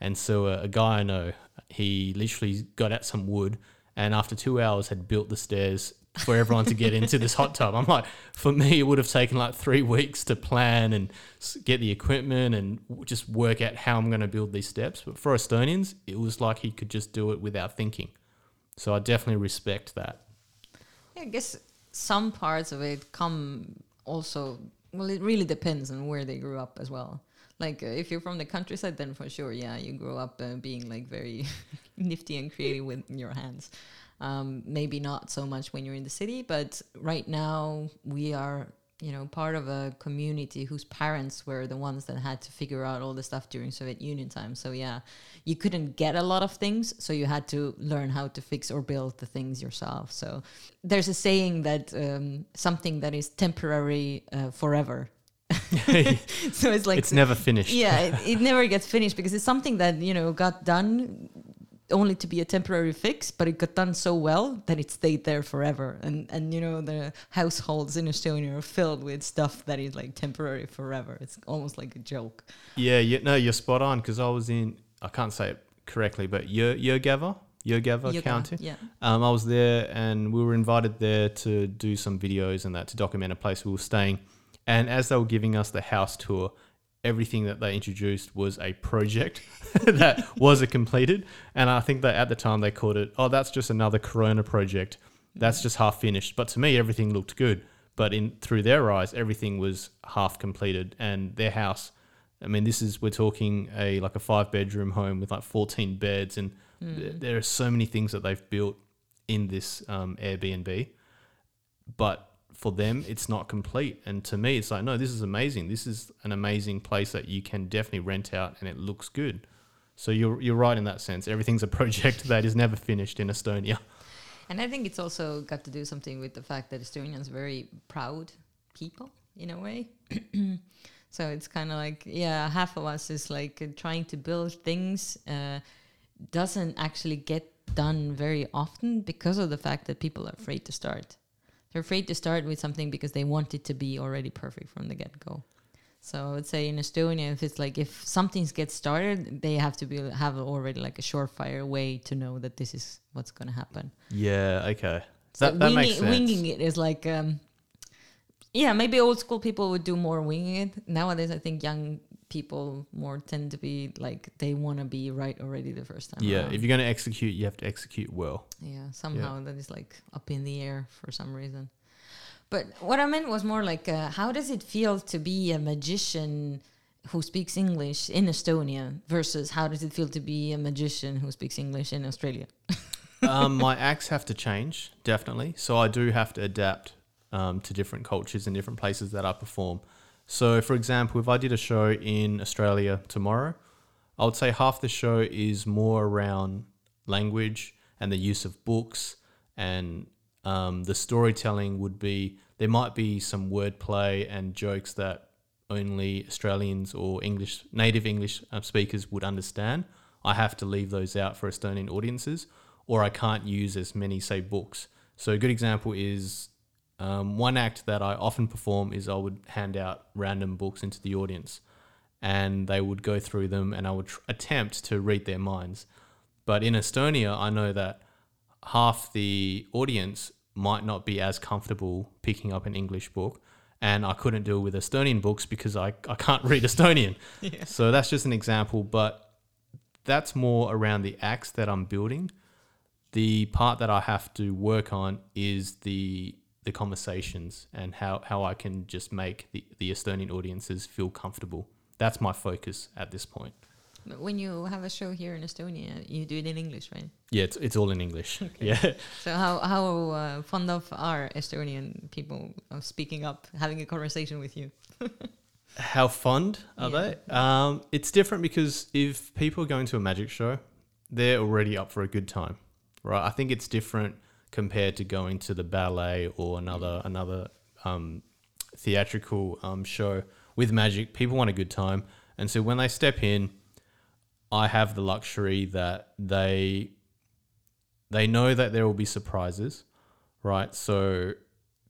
And so a, a guy I know, he literally got out some wood and after two hours had built the stairs for everyone to get into this hot tub. I'm like, for me, it would have taken like three weeks to plan and get the equipment and just work out how I'm going to build these steps. But for Estonians, it was like he could just do it without thinking. So I definitely respect that. Yeah, I guess some parts of it come also. Well, it really depends on where they grew up as well. Like uh, if you're from the countryside, then for sure, yeah, you grow up uh, being like very nifty and creative with your hands. Um, maybe not so much when you're in the city, but right now we are, you know, part of a community whose parents were the ones that had to figure out all the stuff during Soviet Union time. So yeah, you couldn't get a lot of things, so you had to learn how to fix or build the things yourself. So there's a saying that um, something that is temporary uh, forever. so it's like it's never finished. yeah, it, it never gets finished because it's something that you know got done only to be a temporary fix, but it got done so well that it stayed there forever. And and you know the households in Estonia are filled with stuff that is like temporary forever. It's almost like a joke. Yeah, yeah, no, you're spot on because I was in, I can't say it correctly, but Yergava, Yergava County. Yeah. Um, I was there and we were invited there to do some videos and that to document a place we were staying. And as they were giving us the house tour, everything that they introduced was a project that wasn't completed. And I think that at the time they called it, oh, that's just another Corona project. That's just half finished. But to me, everything looked good. But in through their eyes, everything was half completed. And their house, I mean, this is we're talking a like a five bedroom home with like fourteen beds, and th- there are so many things that they've built in this um, Airbnb. But for them, it's not complete. And to me, it's like, no, this is amazing. This is an amazing place that you can definitely rent out, and it looks good. So you're you're right in that sense. Everything's a project that is never finished in Estonia. And I think it's also got to do something with the fact that Estonians are very proud people in a way. so it's kind of like, yeah, half of us is like trying to build things, uh, doesn't actually get done very often because of the fact that people are afraid to start. They're afraid to start with something because they want it to be already perfect from the get go. So I would say in Estonia, if it's like if something gets started, they have to be have already like a surefire way to know that this is what's going to happen. Yeah. Okay. So That, that winging, makes sense. winging it is like, um, yeah, maybe old school people would do more winging it. Nowadays, I think young people more tend to be like they want to be right already the first time. Yeah. around. If you're going to execute, you have to execute well. yeah, somehow that is like up in the air for some reason. But what I meant was more like, uh, how does it feel to be a magician who speaks English in Estonia versus how does it feel to be a magician who speaks English in Australia? um, my acts have to change definitely, so I do have to adapt um, to different cultures and different places that I perform. So, for example, if I did a show in Australia tomorrow, I would say half the show is more around language and the use of books, and um, the storytelling would be there might be some wordplay and jokes that only Australians or English native English uh, speakers would understand. I have to leave those out for Estonian audiences, or I can't use as many say books. So a good example is um, one act that I often perform is I would hand out random books into the audience, and they would go through them, and I would tr- attempt to read their minds. But in Estonia, I know that half the audience might not be as comfortable picking up an English book. And I couldn't do it with Estonian books because I, I can't read Estonian. So that's just an example. But that's more around the acts that I'm building. The part that I have to work on is the the conversations and how, how I can just make the, the Estonian audiences feel comfortable. That's my focus at this point. But when you have a show here in Estonia, you do it in English, right? Yeah, it's, it's all in English. Yeah. So how how uh, fond of are Estonian people of speaking up, having a conversation with you? How fond are Yeah. they? Um, it's different because if people are going to a magic show, they're already up for a good time, right? I think it's different compared to going to the ballet or another another um, theatrical um, show with magic. People want a good time, and so when they step in, I have the luxury that they they know that there will be surprises, right? So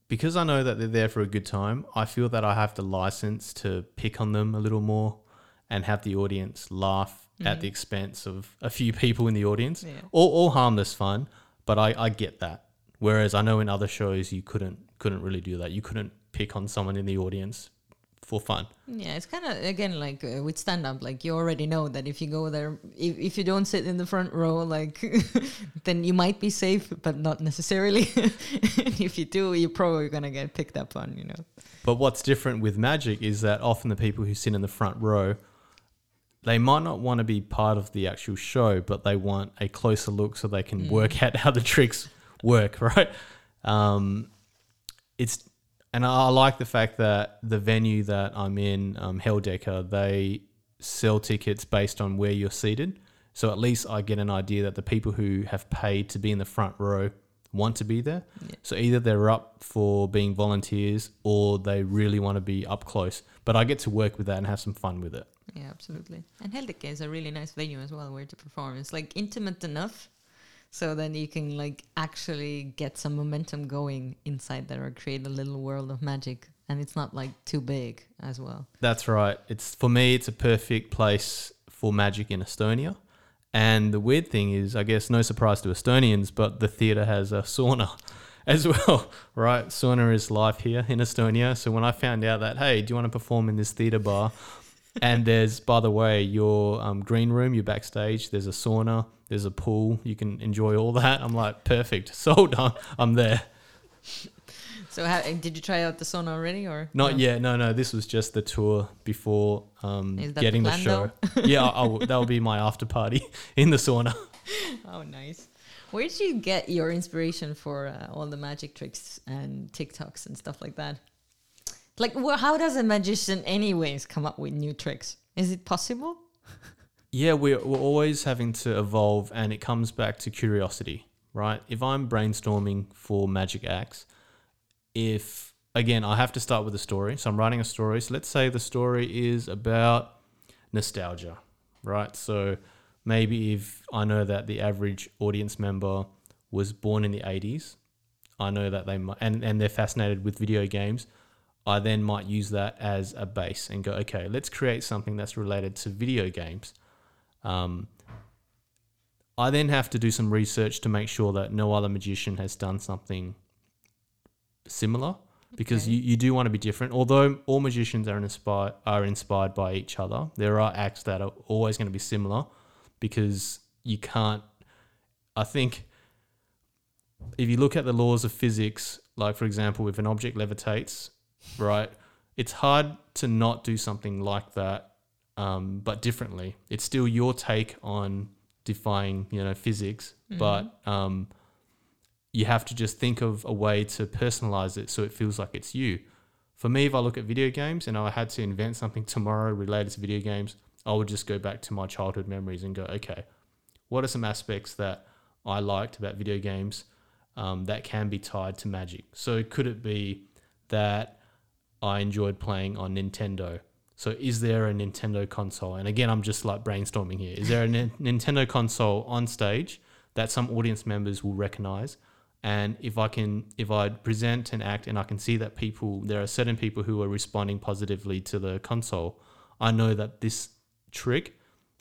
because I know that they're there for a good time, I feel that I have the license to pick on them a little more and have the audience laugh at the expense of a few people in the audience. Yeah. All, all harmless fun, but I, I get that, Whereas I know in other shows you couldn't couldn't really do that. You couldn't pick on someone in the audience for fun. Yeah, it's kind of again like uh, with stand up, like you already know that if you go there, if, if you don't sit in the front row, like then you might be safe, but not necessarily. if you do, you're probably gonna get picked up on, you know. But what's different with magic is that often the people who sit in the front row, they might not want to be part of the actual show, but they want a closer look so they can work out how the tricks work, right? Um, it's and I like the fact that the venue that I'm in, um, Heldeke, they sell tickets based on where you're seated. So at least I get an idea that the people who have paid to be in the front row want to be there. Yeah. So either they're up for being volunteers or they really want to be up close. But I get to work with that and have some fun with it. Yeah, absolutely. And Heldeke is a really nice venue as well where to perform. It's like intimate enough so then you can like actually get some momentum going inside there or create a little world of magic. And it's not like too big as well. That's right. It's for me it's a perfect place for magic in Estonia. And the weird thing is, I guess no surprise to Estonians, but the theatre has a sauna as well, right? Sauna is life here in Estonia. So when I found out that, hey, do you want to perform in this theatre bar? and there's, by the way, your um, green room, your backstage, there's a sauna, there's a pool, you can enjoy all that. I'm like, perfect, sold, I'm, I'm there. So how, did you try out the sauna already or Not no? yet, no, no. This was just the tour before um, that the getting the, show. yeah, I, I, that'll be my after party in the sauna. Oh, nice. Where did you get your inspiration for uh, all the magic tricks and TikToks and stuff like that? Like, wh- how does a magician, anyways, come up with new tricks? Is it possible? Yeah, we're, we're always having to evolve, and it comes back to curiosity, right? If I'm brainstorming for magic acts, if again, I have to start with a story. So I'm writing a story. So let's say the story is about nostalgia, right? So maybe if I know that the average audience member was born in the 80s, I know that they might, and, and they're fascinated with video games. I then might use that as a base and go, okay, let's create something that's related to video games. Um, I then have to do some research to make sure that no other magician has done something similar because Okay. you, you do want to be different. Although all magicians are inspired are inspired by each other, there are acts that are always going to be similar because you can't. I think if you look at the laws of physics, like for example, if an object levitates, right, it's hard to not do something like that, um, but differently. It's still your take on defying, you know, physics, but um, you have to just think of a way to personalize it so it feels like it's you. For me, if I look at video games and I had to invent something tomorrow related to video games, I would just go back to my childhood memories and go, okay, what are some aspects that I liked about video games um, that can be tied to magic? So could it be that I enjoyed playing on Nintendo? So is there a Nintendo console? And again, I'm just like brainstorming here. Is there a Nintendo console on stage that some audience members will recognize? And if I can, if I present an act and I can see that people, there are certain people who are responding positively to the console, I know that this trick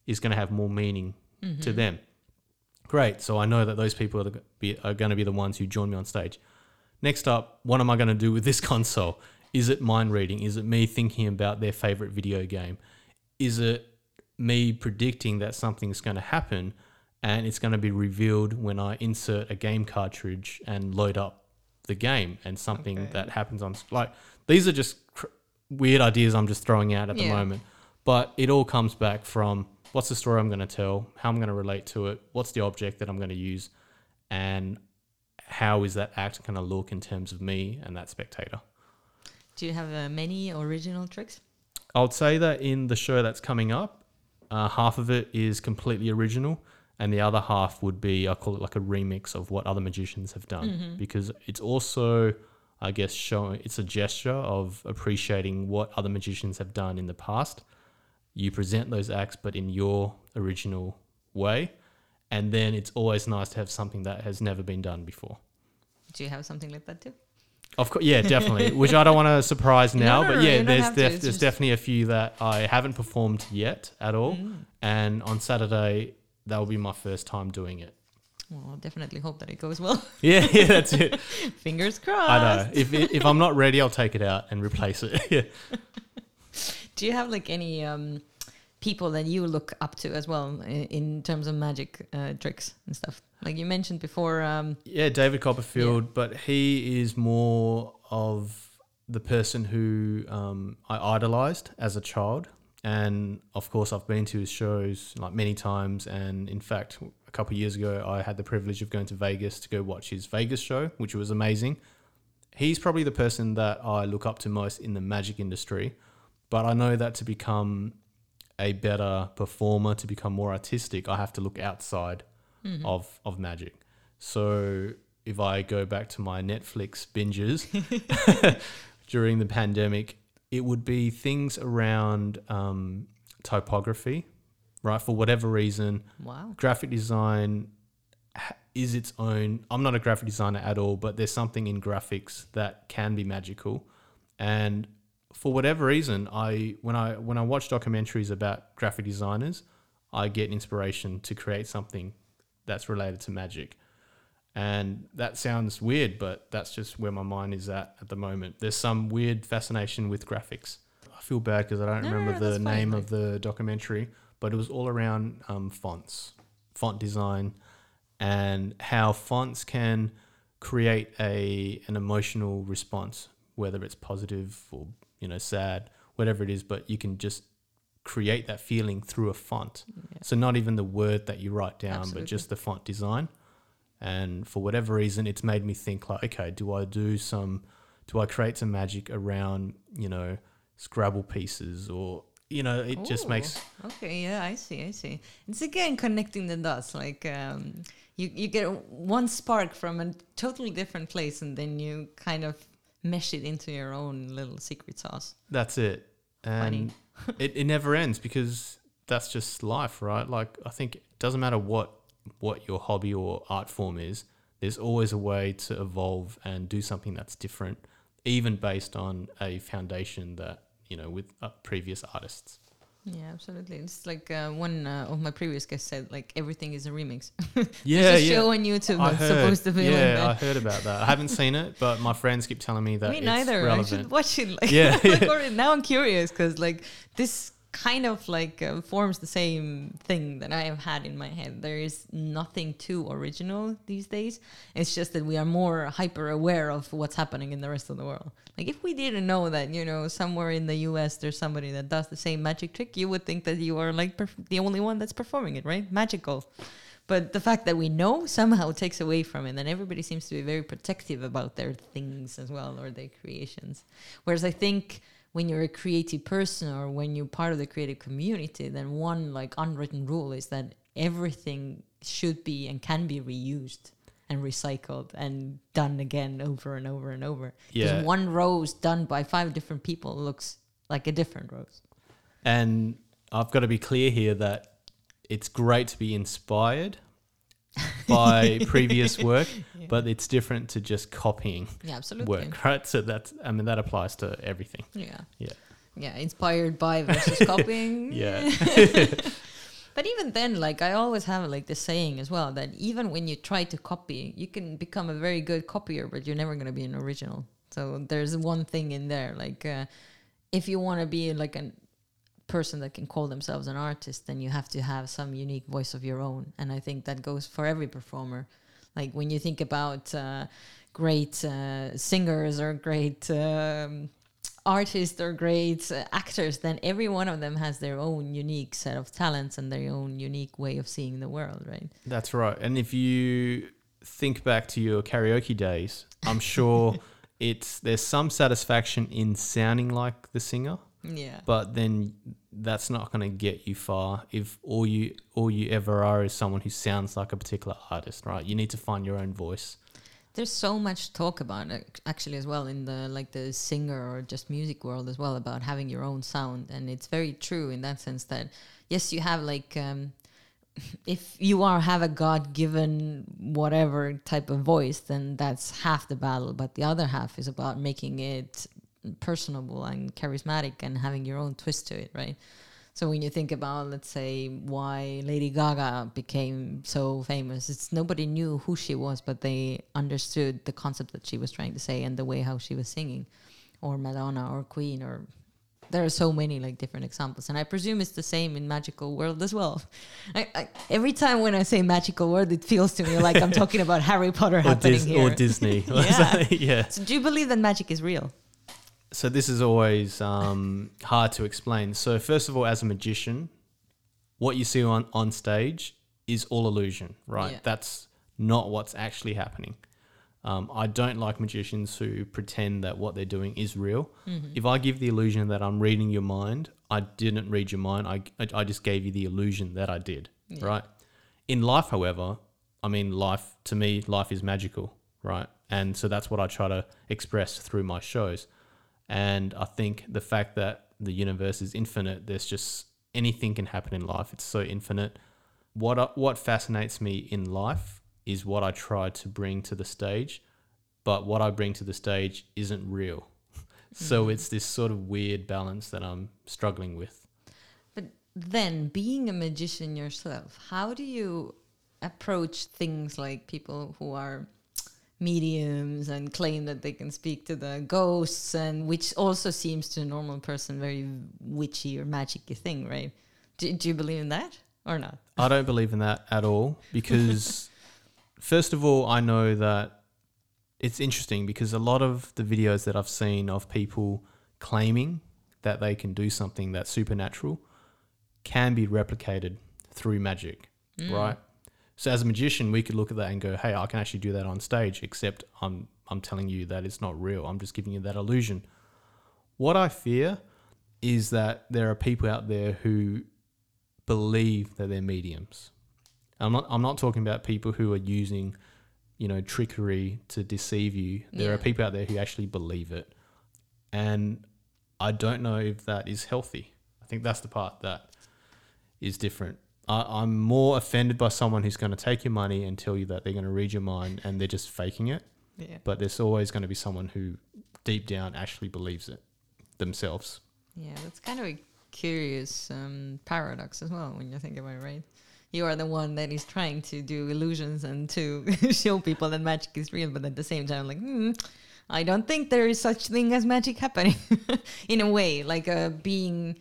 is going to have more meaning to mm-hmm. them. Great. So I know that those people are, the, be, are going to be the ones who join me on stage. Next up, what am I going to do with this console? Is it mind reading? Is it me thinking about their favorite video game? Is it me predicting that something's going to happen and it's going to be revealed when I insert a game cartridge and load up the game and something Okay. that happens on like these are just cr- weird ideas I'm just throwing out at the moment. But it all comes back from what's the story I'm going to tell, how I'm going to relate to it, what's the object that I'm going to use, and how is that act going to look in terms of me and that spectator. Do you have uh, many original tricks? I would say that in the show that's coming up, uh, half of it is completely original, and the other half would be I call it like a remix of what other magicians have done because it's also, I guess, showing it's a gesture of appreciating what other magicians have done in the past. You present those acts, but in your original way, and then it's always nice to have something that has never been done before. Do you have something like that too? Of course, yeah, definitely. Which I don't want to surprise now, no, but yeah, there's def- there's definitely a few that I haven't performed yet at all, Mm. and on Saturday that will be my first time doing it. Well, I definitely hope that it goes well. Yeah, yeah, that's it. Fingers crossed. I know. If if I'm not ready, I'll take it out and replace it. yeah. Do you have like any um, people that you look up to as well in, in terms of magic uh, tricks and stuff? Like you mentioned before. Um, Yeah, David Copperfield, but he is more of the person who um, I idolized as a child. And of course, I've been to his shows like many times. And in fact, a couple of years ago, I had the privilege of going to Vegas to go watch his Vegas show, which was amazing. He's probably the person that I look up to most in the magic industry. But I know that to become a better performer, to become more artistic, I have to look outside mm-hmm. of of magic. So if I go back to my Netflix binges during the pandemic, it would be things around um, typography, right? For whatever reason, wow. graphic design is its own. I'm not a graphic designer at all, but there's something in graphics that can be magical, and for whatever reason, I when I when I watch documentaries about graphic designers, I get inspiration to create something that's related to magic. And that sounds weird, but that's just where my mind is at at the moment. There's some weird fascination with graphics. I feel bad because I don't No, remember no, the fine, name of the documentary, but it was all around um, fonts, font design, and how fonts can create a an emotional response, whether it's positive or you know sad, whatever it is. But you can just create that feeling through a font. Yeah. So not even the word that you write down, Absolutely. but just the font design. And for whatever reason, it's made me think like, okay, do I do some, do I create some magic around, you know, Scrabble pieces or, you know, it just makes, Okay, yeah, I see, I see. It's again connecting the dots. Like um, you, you get one spark from a totally different place, and then you kind of mesh it into your own little secret sauce. that's it. And it, it never ends because that's just life, right? Like, I think it doesn't matter what, what your hobby or art form is, there's always a way to evolve and do something that's different, even based on a foundation that, you know, with uh, previous artists. Yeah, absolutely. It's like uh, one uh, of my previous guests said, like everything is a remix. Yeah, There's a yeah. show on YouTube I that's heard. supposed to be yeah, I heard about that. I haven't seen it, but my friends keep telling me that. Me it's neither. I should watch it. Like, Yeah, like, yeah. or- now I'm curious because like this kind of like uh, forms the same thing that I have had in my head. There is nothing too original these days. It's just that we are more hyper aware of what's happening in the rest of the world. Like if we didn't know that, you know, somewhere in the US there's somebody that does the same magic trick, you would think that you are like the only one that's performing it, right? Magical. But the fact that we know somehow takes away from it, and everybody seems to be very protective about their things as well or their creations. Whereas I think when you're a creative person or when you're part of the creative community, then one like unwritten rule is that everything should be and can be reused and recycled and done again over and over and over. Because Yeah. one rose done by five different people looks like a different rose. And I've got to be clear here that it's great to be inspired by previous work, but it's different to just copying Yeah, absolutely. work, right? So that's, I mean, that applies to everything. Yeah. Yeah. Yeah, inspired by versus copying. Yeah. But even then, like I always have like the saying as well that even when you try to copy, you can become a very good copier, but you're never gonna be an original. So there's one thing in there, like uh, if you want to be like a person that can call themselves an artist, then you have to have some unique voice of your own, and I think that goes for every performer. Like when you think about uh, great uh, singers or great um, artists or great uh, actors, then every one of them has their own unique set of talents and their own unique way of seeing the world, right? That's right. And if you think back to your karaoke days, I'm sure it's there's some satisfaction in sounding like the singer, Yeah. but then that's not going to get you far if all you all you ever are is someone who sounds like a particular artist, right? You need to find your own voice. There's so much talk about it actually as well in the like the singer or just music world as well about having your own sound and it's very true in that sense that yes you have like um if you are have a god given whatever type of voice then that's half the battle but the other half is about making it personable and charismatic and having your own twist to it right So when you think about, let's say, why Lady Gaga became so famous, it's nobody knew who she was, but they understood the concept that she was trying to say and the way how she was singing, or Madonna or Queen, or there are so many like different examples, and I presume it's the same in magical world as well. I, I, every time when I say magical world, it feels to me like I'm talking about Harry Potter Or, happening Dis- here. or Disney. Yeah. yeah. So do you believe that magic is real? So this is always um, hard to explain. So first of all, as a magician, what you see on, on stage is all illusion, right? Yeah. That's not what's actually happening. Um, I don't like magicians who pretend that what they're doing is real. If I give the illusion that I'm reading your mind, I didn't read your mind. I, I just gave you the illusion that I did, Yeah. right? In life, however, I mean, life, to me, life is magical, right? And so that's what I try to express through my shows. And I think the fact that the universe is infinite, there's just anything can happen in life. It's so infinite. What I, what fascinates me in life is what I try to bring to the stage, but what I bring to the stage isn't real. So it's this sort of weird balance that I'm struggling with. But then, being a magician yourself, how do you approach things like people who are mediums and claim that they can speak to the ghosts, and which also seems to a normal person very witchy or magicy thing, right? Do, do you believe in that or not? I don't believe in that at all because, first of all, I know that it's interesting because a lot of the videos that I've seen of people claiming that they can do something that's supernatural can be replicated through magic, mm. right? So as a magician, we could look at that and go, "Hey, I can actually do that on stage." Except I'm I'm telling you that it's not real. I'm just giving you that illusion. What I fear is that there are people out there who believe that they're mediums. I'm not I'm not talking about people who are using, you know, trickery to deceive you. There Yeah. are people out there who actually believe it. And I don't know if that is healthy. I think that's the part that is different. I, I'm more offended by someone who's going to take your money and tell you that they're going to read your mind and they're just faking it. Yeah. But there's always going to be someone who deep down actually believes it themselves. Yeah, that's kind of a curious um, paradox as well when you think about it, right? You are the one that is trying to do illusions and to show people that magic is real, but at the same time, like, hmm, I don't think there is such thing as magic happening. In a way, like uh, being,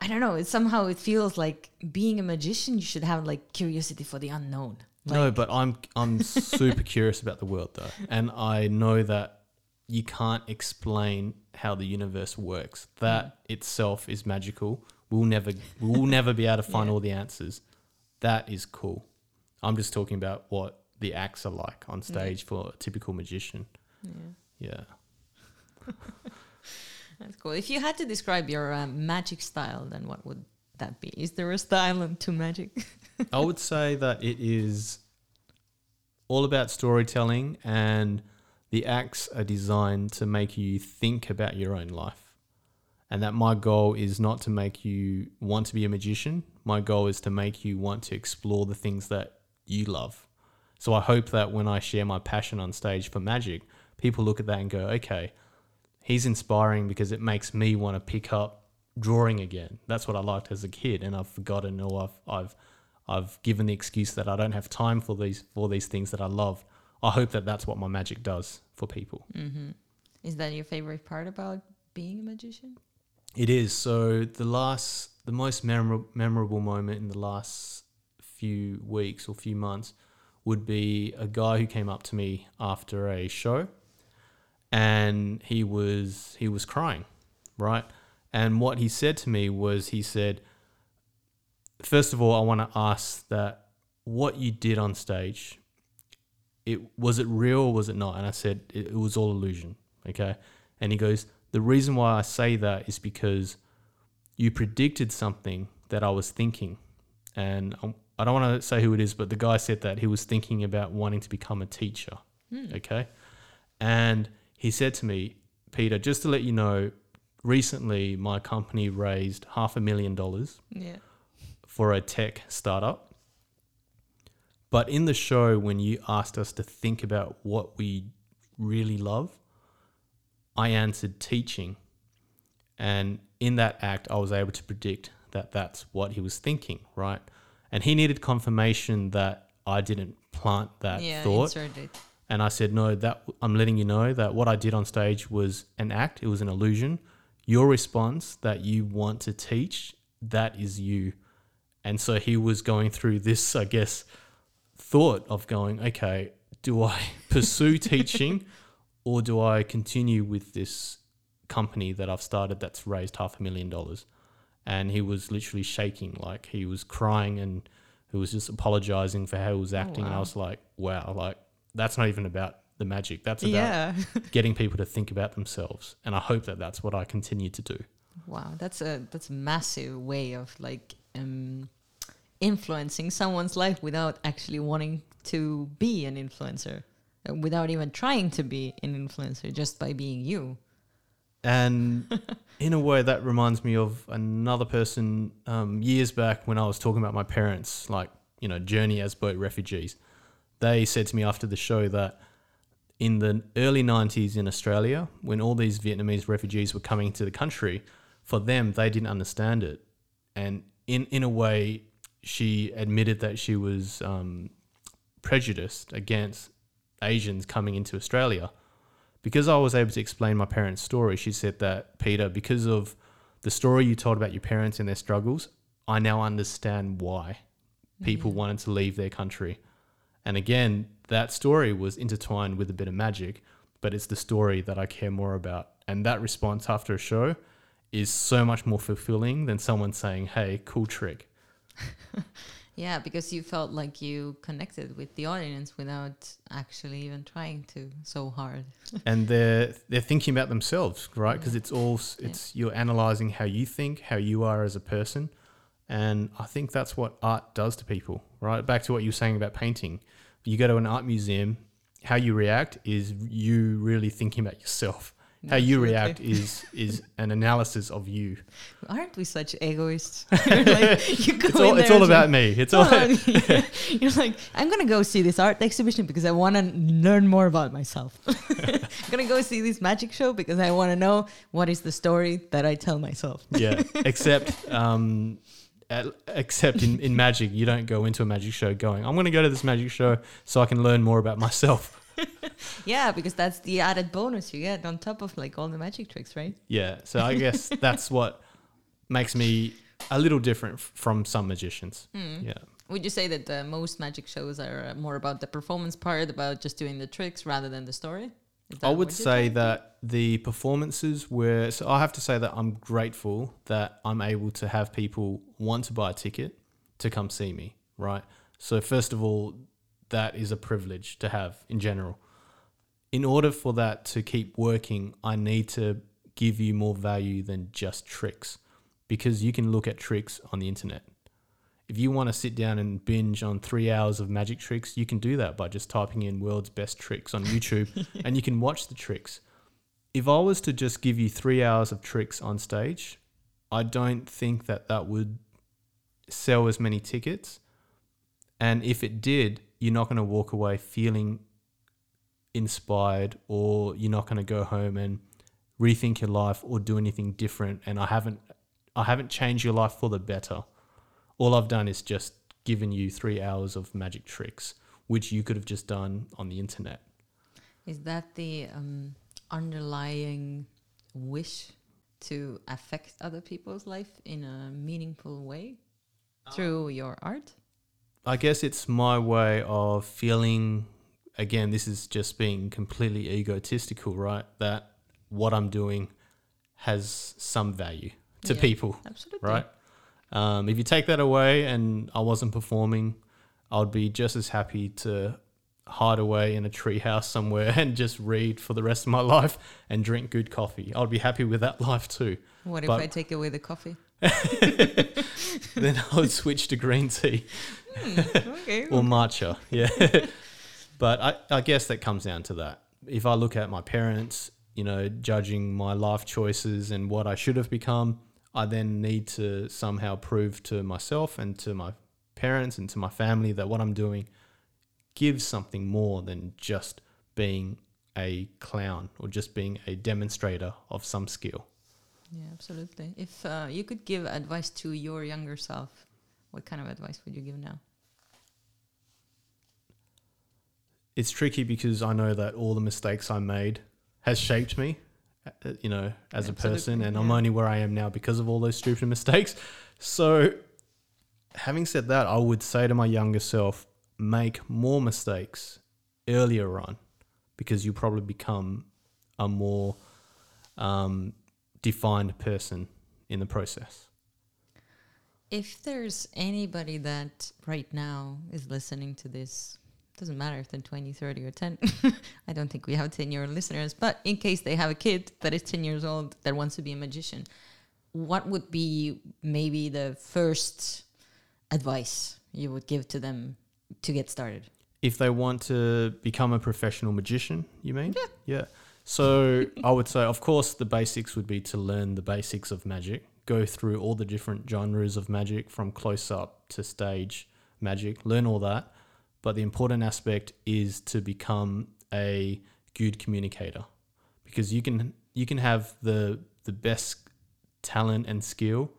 I don't know. It somehow it feels like being a magician. You should have like curiosity for the unknown. no, but I'm I'm super curious about the world though, and I know that you can't explain how the universe works. That mm. itself is magical. We'll never we'll never be able to find Yeah. all the answers. That is cool. I'm just talking about what the acts are like on mm. stage for a typical magician. Yeah. Yeah. That's cool. If you had to describe your um, magic style, then what would that be? Is there a style to magic? I would say that it is all about storytelling and the acts are designed to make you think about your own life. And that my goal is not to make you want to be a magician. My goal is to make you want to explore the things that you love. So I hope that when I share my passion on stage for magic, people look at that and go, okay, he's inspiring because it makes me want to pick up drawing again. That's what I liked as a kid, and I've forgotten or I've I've I've given the excuse that I don't have time for these for these things that I love. I hope that that's what my magic does for people. Mm-hmm. Is that your favorite part about being a magician? It is. So the last, the most memorable memorable moment in the last few weeks or few months would be a guy who came up to me after a show, and he was he was crying, right? And what he said to me was, he said, first of all, I want to ask that what you did on stage, it was it real or was it not? And I said it, it was all illusion. Okay, and he goes, the reason why I say that is because you predicted something that I was thinking. And I don't want to say who it is, but the guy said that he was thinking about wanting to become a teacher. Hmm. Okay. And he said to me, Peter, just to let you know, recently my company raised half a million dollars Yeah. for a tech startup. But in the show, when you asked us to think about what we really love, I answered teaching. And in that act, I was able to predict that that's what he was thinking, right? And he needed confirmation that I didn't plant that yeah, thought. insert it. And I said, no, that I'm letting you know that what I did on stage was an act. It was an illusion. Your response that you want to teach, that is you. And so he was going through this, I guess, thought of going, okay, do I pursue teaching or do I continue with this company that I've started that's raised half a million dollars? And he was literally shaking, like he was crying and he was just apologizing for how he was acting. And I was like, wow, like that's not even about the magic. That's about Yeah. getting people to think about themselves. And I hope that that's what I continue to do. Wow, that's a that's a massive way of like um, influencing someone's life without actually wanting to be an influencer, uh, without even trying to be an influencer, just by being you. And in a way, that reminds me of another person um, years back when I was talking about my parents, like, you know, journey as boat refugees. They said to me after the show that in the early 90s in Australia, when all these Vietnamese refugees were coming to the country, for them, they didn't understand it. And in, in a way, she admitted that she was um, prejudiced against Asians coming into Australia because I was able to explain my parents' story, she said that, Peter, because of the story you told about your parents and their struggles, I now understand why people wanted to leave their country. And again, that story was intertwined with a bit of magic, but it's the story that I care more about. And that response after a show is so much more fulfilling than someone saying, hey, cool trick. Yeah, because you felt like you connected with the audience without actually even trying to so hard. and they're they're thinking about themselves, right? Because it's all it's you're analyzing how you think, how you are as a person, and I think that's what art does to people, right? Back to what you were saying about painting. You go to an art museum, how you react is you really thinking about yourself. How you react is is an analysis of you. Aren't we such egoists? Like, you go It's all it's all about me. It's all Oh, You're like, I'm gonna go see this art exhibition because I want to learn more about myself. I'm gonna go see this magic show because I want to know what is the story that I tell myself. yeah. Except um, at, except in, in magic, you don't go into a magic show going, I'm going to go to this magic show so I can learn more about myself. Yeah, because that's the added bonus you get on top of like all the magic tricks, right? Yeah. So I guess that's what makes me a little different f- from some magicians. Hmm. Yeah. Would you say that uh, most magic shows are uh, more about the performance part, about just doing the tricks rather than the story? I would say that the performances were. So I have to say that I'm grateful that I'm able to have people want to buy a ticket to come see me, right? So, first of all, that is a privilege to have in general. In order for that to keep working, I need to give you more value than just tricks because you can look at tricks on the internet. If you want to sit down and binge on three hours of magic tricks, you can do that by just typing in world's best tricks on YouTube and you can watch the tricks. If I was to just give you three hours of tricks on stage, I don't think that that would sell as many tickets. And if it did, you're not going to walk away feeling inspired or you're not going to go home and rethink your life or do anything different and I haven't I haven't changed your life for the better. All I've done is just given you 3 hours of magic tricks which you could have just done on the internet. Is that the um, underlying wish to affect other people's life in a meaningful way through your art? I guess it's my way of feeling again this is just being completely egotistical, right? That what I'm doing has some value to Yeah. people. Absolutely. right? Um, if you take that away and I wasn't performing, I'd be just as happy to hide away in a treehouse somewhere and just read for the rest of my life and drink good coffee. I'd be happy with that life too. What if I take away the coffee? then I would switch to green tea okay. or matcha. Yeah. but I, I guess that comes down to that. If I look at my parents, you know, judging my life choices and what I should have become, I then need to somehow prove to myself and to my parents and to my family that what I'm doing gives something more than just being a clown or just being a demonstrator of some skill. Yeah, absolutely. If uh, you could give advice to your younger self, what kind of advice would you give now? It's tricky because I know that all the mistakes I made has shaped me, you know, as a person, Absolutely, and I'm only where I am now because of all those stupid mistakes. So, having said that, I would say to my younger self, make more mistakes earlier on, because you probably become a more um, defined person in the process. If there's anybody that right now is listening to this, doesn't matter if they're 20, 30, or 10. I don't think we have 10 year old listeners, but in case they have a kid that is 10 years old that wants to be a magician, what would be maybe the first advice you would give to them to get started? If they want to become a professional magician, you mean? Yeah. Yeah. So I would say, of course, the basics would be to learn the basics of magic, go through all the different genres of magic from close up to stage magic, learn all that. But the important aspect is to become a good communicator because you can you can have the the best talent and skill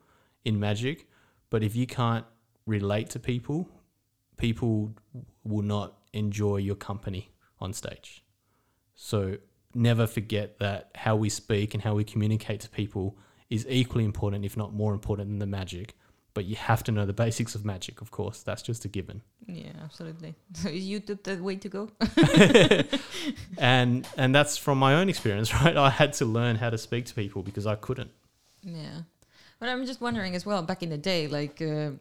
in magic, but if you can't relate to people, people will not enjoy your company on stage. So never forget that how we speak and how we communicate to people is equally important, if not more important than the magic. But you have to know the basics of magic, of course. That's just a given. Yeah, absolutely. So is YouTube the way to go? and and that's from my own experience, right? I had to learn how to speak to people because I couldn't. Yeah. But I'm just wondering as well, back in the day, like uh,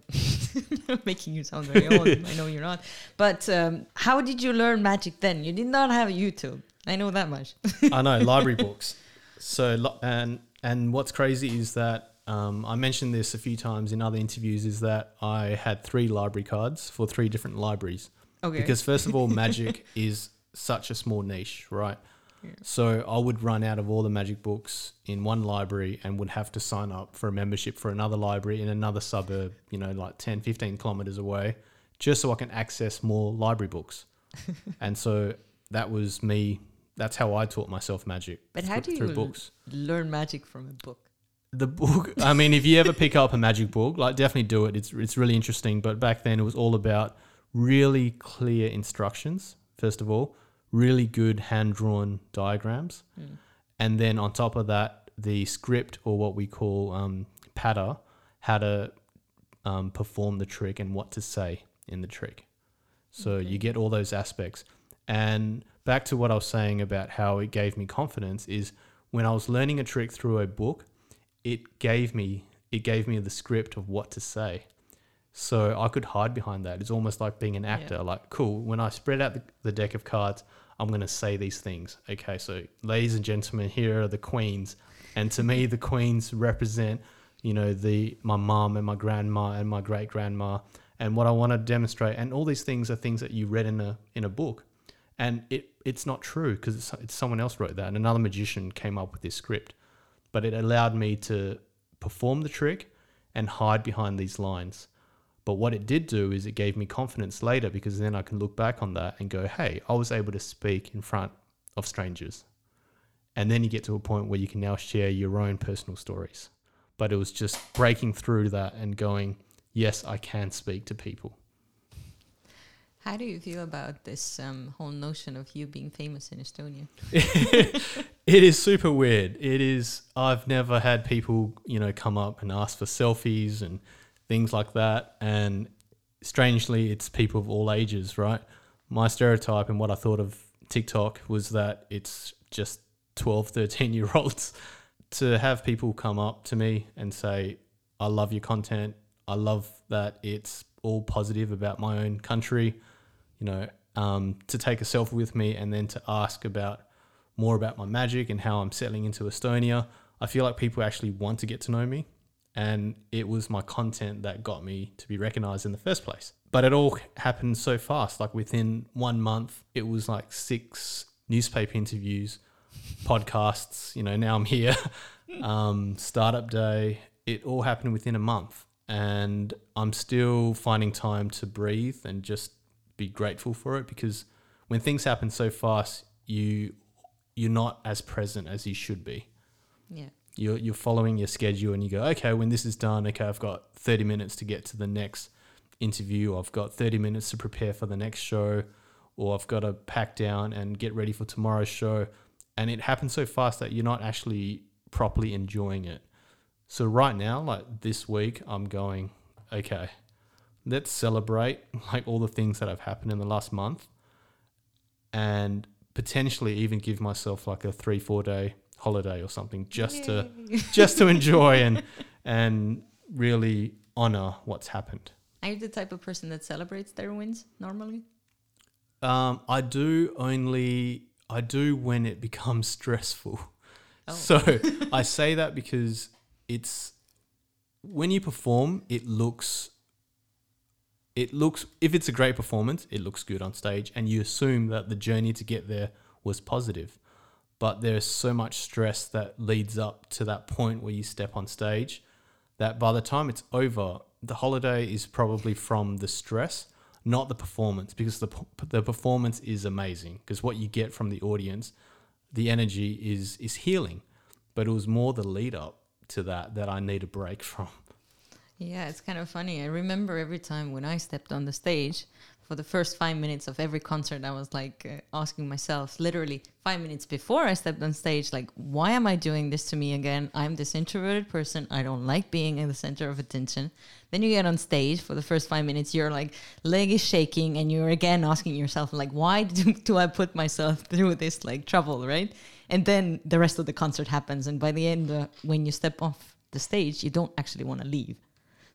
making you sound very old. I know you're not. But um, how did you learn magic then? You did not have YouTube. I know that much. I know library books. So and and what's crazy is that um, I mentioned this a few times in other interviews is that I had three library cards for three different libraries Okay. because first of all, magic is such a small niche, right? Yeah. So I would run out of all the magic books in one library and would have to sign up for a membership for another library in another suburb, you know, like 10, 15 kilometers away, just so I can access more library books. and so that was me. That's how I taught myself magic. But how through- do through you books? learn magic from a book? The book i mean if you ever pick up a magic book like definitely do it it's it's really interesting but back then it was all about really clear instructions first of all really good hand drawn diagrams Mm. and then on top of that the script or what we call um, patter how to um, perform the trick and what to say in the trick so Okay. you get all those aspects and back to what i was saying about how it gave me confidence is when i was learning a trick through a book it gave me it gave me the script of what to say. So i could hide behind that. It's almost like being an actor Yeah. like cool when i spread out the, the deck of cards i'm going to say these things. Okay so ladies and gentlemen here are the queens. And to me the queens represent you know the my mom and my grandma and my great grandma and what i want to demonstrate and all these things are things that you read in a in a book. And it it's not true because it's, it's someone else wrote that. And another magician came up with this script but it allowed me to perform the trick and hide behind these lines. But what it did do is it gave me confidence later because then I can look back on that and go, hey, I was able to speak in front of strangers. And then you get to a point where you can now share your own personal stories. But it was just breaking through that and going, yes, I can speak to people. How do you feel about this um, whole notion of you being famous in Estonia? it is super weird. It is. I've never had people, you know, come up and ask for selfies and things like that. And strangely, it's people of all ages, right? My stereotype and what I thought of TikTok was that it's just 12, 13 year olds. To have people come up to me and say, I love your content. I love that it's all positive about my own country. You know, um, to take a selfie with me and then to ask about more about my magic and how I'm settling into Estonia. I feel like people actually want to get to know me, and it was my content that got me to be recognized in the first place. But it all happened so fast. Like within one month, it was like six newspaper interviews, podcasts. You know, now I'm here. um, startup day. It all happened within a month, and I'm still finding time to breathe and just be grateful for it because when things happen so fast, you you're not as present as you should be. Yeah. you're you're following your schedule and you go, okay, when this is done, okay, I've got 30 minutes to get to the next interview. I've got 30 minutes to prepare for the next show, or I've got to pack down and get ready for tomorrow's show. And it happens so fast that you're not actually properly enjoying it. So right now, like this week, I'm going, okay, let's celebrate like all the things that have happened in the last month and potentially even give myself like a three, four day holiday or something just to just to enjoy and and really honor what's happened. Are you the type of person that celebrates their wins normally? Um, I do only I do when it becomes stressful. Oh. So I say that because it's when you perform, it looks it looks if it's a great performance, it looks good on stage, and you assume that the journey to get there was positive. But there's so much stress that leads up to that point where you step on stage that by the time it's over, the holiday is probably from the stress, not the performance, because the the performance is amazing. Because what you get from the audience, the energy is is healing, but it was more the lead up to that that I need a break from. Yeah, it's kind of funny. I remember every time when I stepped on the stage for the first five minutes of every concert, I was like uh, asking myself, literally five minutes before I stepped on stage, like, why am I doing this to me again? I'm this introverted person. I don't like being in the center of attention. Then you get on stage for the first five minutes, your like leg is shaking, and you're again asking yourself, like, why do, do I put myself through this like trouble, right? And then the rest of the concert happens, and by the end, uh, when you step off the stage, you don't actually want to leave.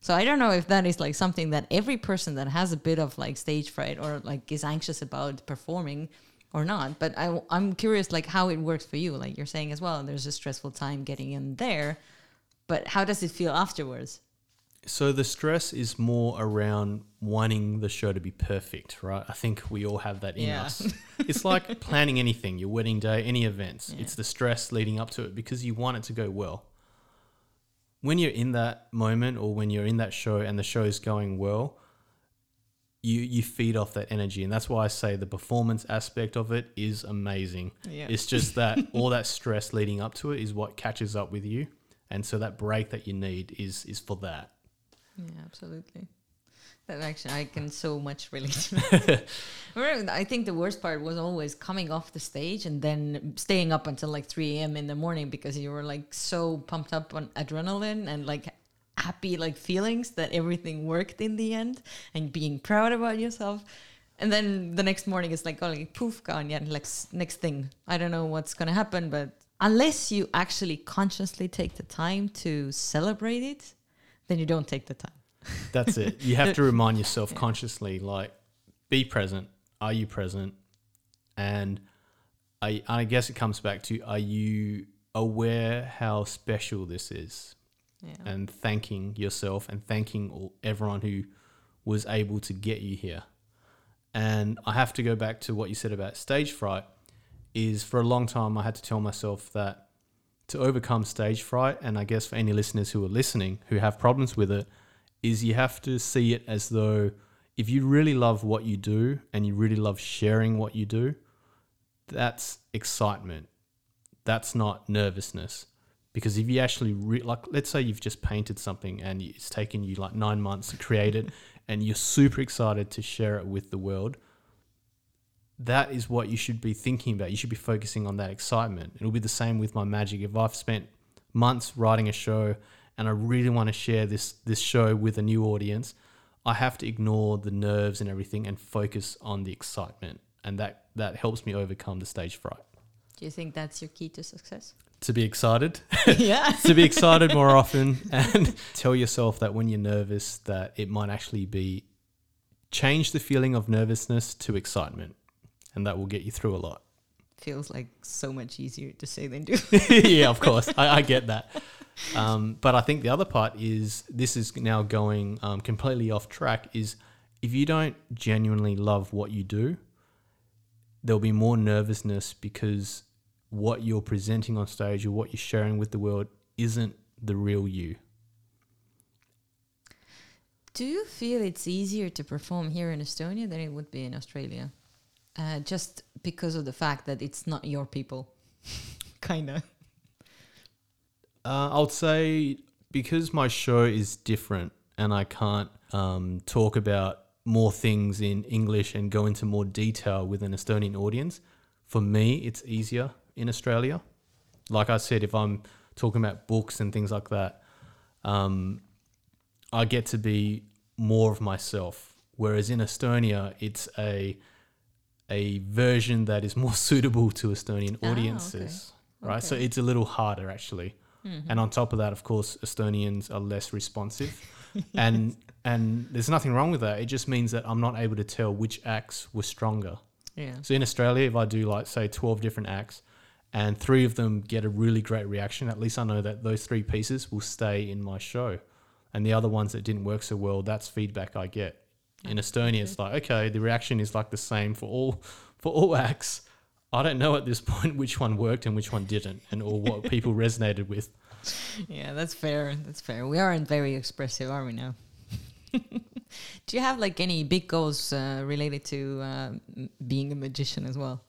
So I don't know if that is like something that every person that has a bit of like stage fright or like is anxious about performing or not. But I, I'm curious like how it works for you. Like you're saying as well, there's a stressful time getting in there, but how does it feel afterwards? So the stress is more around wanting the show to be perfect, right? I think we all have that in Yeah. us. it's like planning anything, your wedding day, any events. Yeah. It's the stress leading up to it because you want it to go well. When you're in that moment or when you're in that show and the show is going well, you you feed off that energy and that's why I say the performance aspect of it is amazing. Yeah. It's just that all that stress leading up to it is what catches up with you. And so that break that you need is is for that. Yeah, absolutely. That actually, I can so much relate to that. Remember, I think the worst part was always coming off the stage and then staying up until like 3 a.m. in the morning because you were like so pumped up on adrenaline and like happy like feelings that everything worked in the end and being proud about yourself. And then the next morning it's like, oh, like poof, gone. Yeah, like next thing. I don't know what's going to happen, but unless you actually consciously take the time to celebrate it, then you don't take the time. That's it. You have to remind yourself consciously, like, be present. Are you present? And I, I guess it comes back to are you aware how special this is? Yeah. And thanking yourself and thanking all, everyone who was able to get you here. And I have to go back to what you said about stage fright. Is for a long time I had to tell myself that to overcome stage fright, and I guess for any listeners who are listening who have problems with it, is you have to see it as though if you really love what you do and you really love sharing what you do, that's excitement. That's not nervousness. Because if you actually, re- like, let's say you've just painted something and it's taken you like nine months to create it and you're super excited to share it with the world, that is what you should be thinking about. You should be focusing on that excitement. It'll be the same with my magic. If I've spent months writing a show and I really want to share this this show with a new audience, I have to ignore the nerves and everything and focus on the excitement. And that that helps me overcome the stage fright. Do you think that's your key to success? To be excited, yeah. to be excited more often and tell yourself that when you're nervous that it might actually be change the feeling of nervousness to excitement and that will get you through a lot. Feels like so much easier to say than do. yeah, of course. I, I get that. Um, but I think the other part is this is now going um, completely off track. Is if you don't genuinely love what you do, there'll be more nervousness because what you're presenting on stage or what you're sharing with the world isn't the real you. Do you feel it's easier to perform here in Estonia than it would be in Australia? Uh, just because of the fact that it's not your people, kind of. Uh, I'll say because my show is different and I can't um, talk about more things in English and go into more detail with an Estonian audience, for me, it's easier in Australia. Like I said, if I'm talking about books and things like that, um, I get to be more of myself. Whereas in Estonia, it's a a version that is more suitable to Estonian Ah, okay. audiences, right? So it's a little harder actually. Mm-hmm. And on top of that, of course, Estonians are less responsive, and and there's nothing wrong with that. It just means that I'm not able to tell which acts were stronger. Yeah. So in Australia, if I do like say 12 different acts, and three of them get a really great reaction, at least I know that those three pieces will stay in my show, and the other ones that didn't work so well, that's feedback I get. In Estonia, it's like okay, the reaction is like the same for all for all acts. I don't know at this point which one worked and which one didn't, and or what people resonated with. Yeah, that's fair. That's fair. We aren't very expressive, are we now? Do you have like any big goals uh, related to uh, being a magician as well?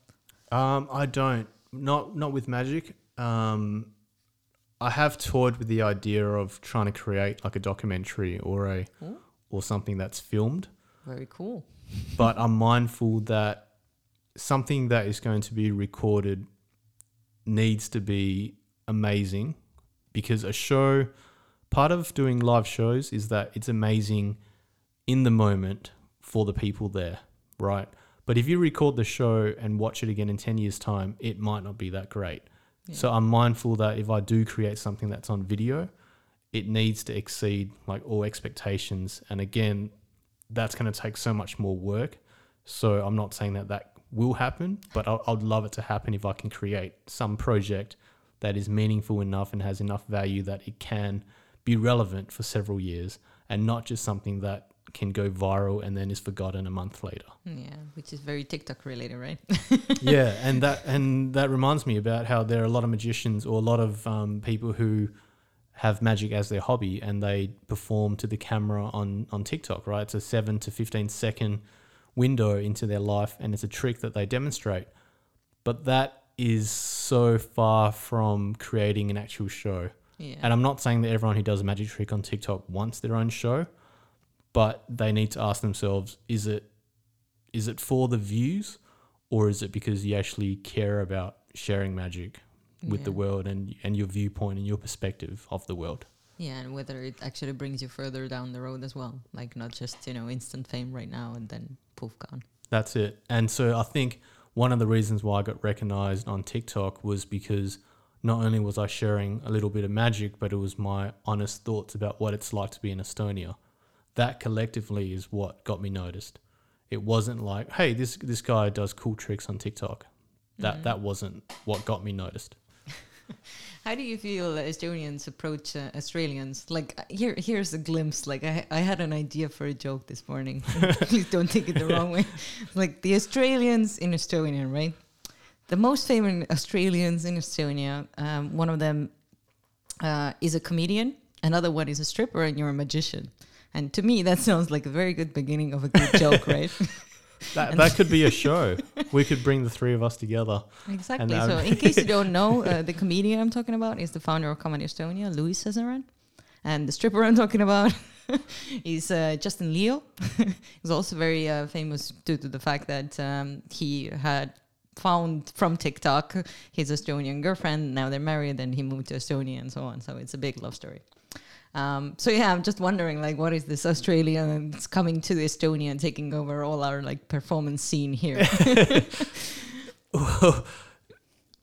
Um, I don't. Not not with magic. Um, I have toyed with the idea of trying to create like a documentary or a Ooh. or something that's filmed. Very cool. But I'm mindful that something that is going to be recorded needs to be amazing because a show part of doing live shows is that it's amazing in the moment for the people there, right? But if you record the show and watch it again in 10 years' time, it might not be that great. So I'm mindful that if I do create something that's on video, it needs to exceed like all expectations. And again, that's going to take so much more work. So I'm not saying that that will happen, but I- I'd love it to happen if I can create some project that is meaningful enough and has enough value that it can be relevant for several years and not just something that can go viral and then is forgotten a month later. Yeah, which is very TikTok related, right? yeah, and that and that reminds me about how there are a lot of magicians or a lot of um, people who have magic as their hobby and they perform to the camera on on TikTok. Right, it's a seven to fifteen second window into their life, and it's a trick that they demonstrate. But that is so far from creating an actual show. yeah. And I'm not saying that everyone who does a magic trick on TikTok wants their own show, but they need to ask themselves: Is it is it for the views, or is it because you actually care about sharing magic with the world and and your viewpoint and your perspective of the world? Yeah, and whether it actually brings you further down the road as well. Like not just, you know, instant fame right now and then poof gone. That's it. And so I think one of the reasons why I got recognized on TikTok was because not only was I sharing a little bit of magic, but it was my honest thoughts about what it's like to be in Estonia. That collectively is what got me noticed. It wasn't like, hey, this this guy does cool tricks on TikTok. That mm-hmm. that wasn't what got me noticed. How do you feel Estonians approach uh, Australians? Like uh, here, here's a glimpse. Like I, I had an idea for a joke this morning. Please don't take it the wrong way. Like the Australians in Estonia, right? The most famous Australians in Estonia. Um, one of them uh, is a comedian. Another one is a stripper, and you're a magician. And to me, that sounds like a very good beginning of a good joke, right? That that could be a show. we could bring the three of us together. Exactly. um, so, in case you don't know, uh, the comedian I'm talking about is the founder of Comedy Estonia, Louis Zezeran. And the stripper I'm talking about is uh, Justin Leo. He's also very uh, famous due to the fact that um, he had found from TikTok his Estonian girlfriend. Now they're married, and he moved to Estonia and so on. So it's a big love story. Um, so yeah, I'm just wondering, like, what is this Australian that's coming to Estonia and taking over all our like performance scene here?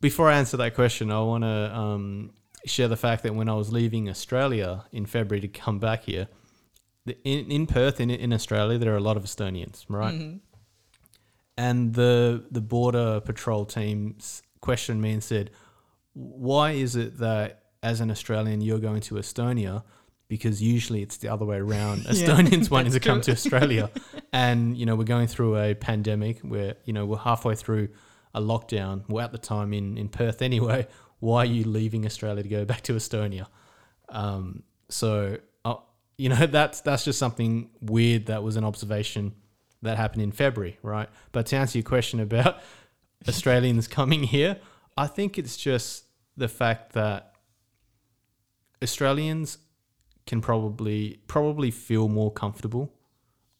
Before I answer that question, I want to um, share the fact that when I was leaving Australia in February to come back here, the, in, in Perth, in, in Australia, there are a lot of Estonians, right? Mm-hmm. And the the border patrol team questioned me and said, "Why is it that as an Australian you're going to Estonia?" Because usually it's the other way around. Estonians wanting to come to. Australia, and you know we're going through a pandemic where you know we're halfway through a lockdown. We're at the time in in Perth anyway. Why are you leaving Australia to go back to Estonia? Um, so uh, you know that's that's just something weird. That was an observation that happened in February, right? But to answer your question about Australians coming here, I think it's just the fact that Australians can probably probably feel more comfortable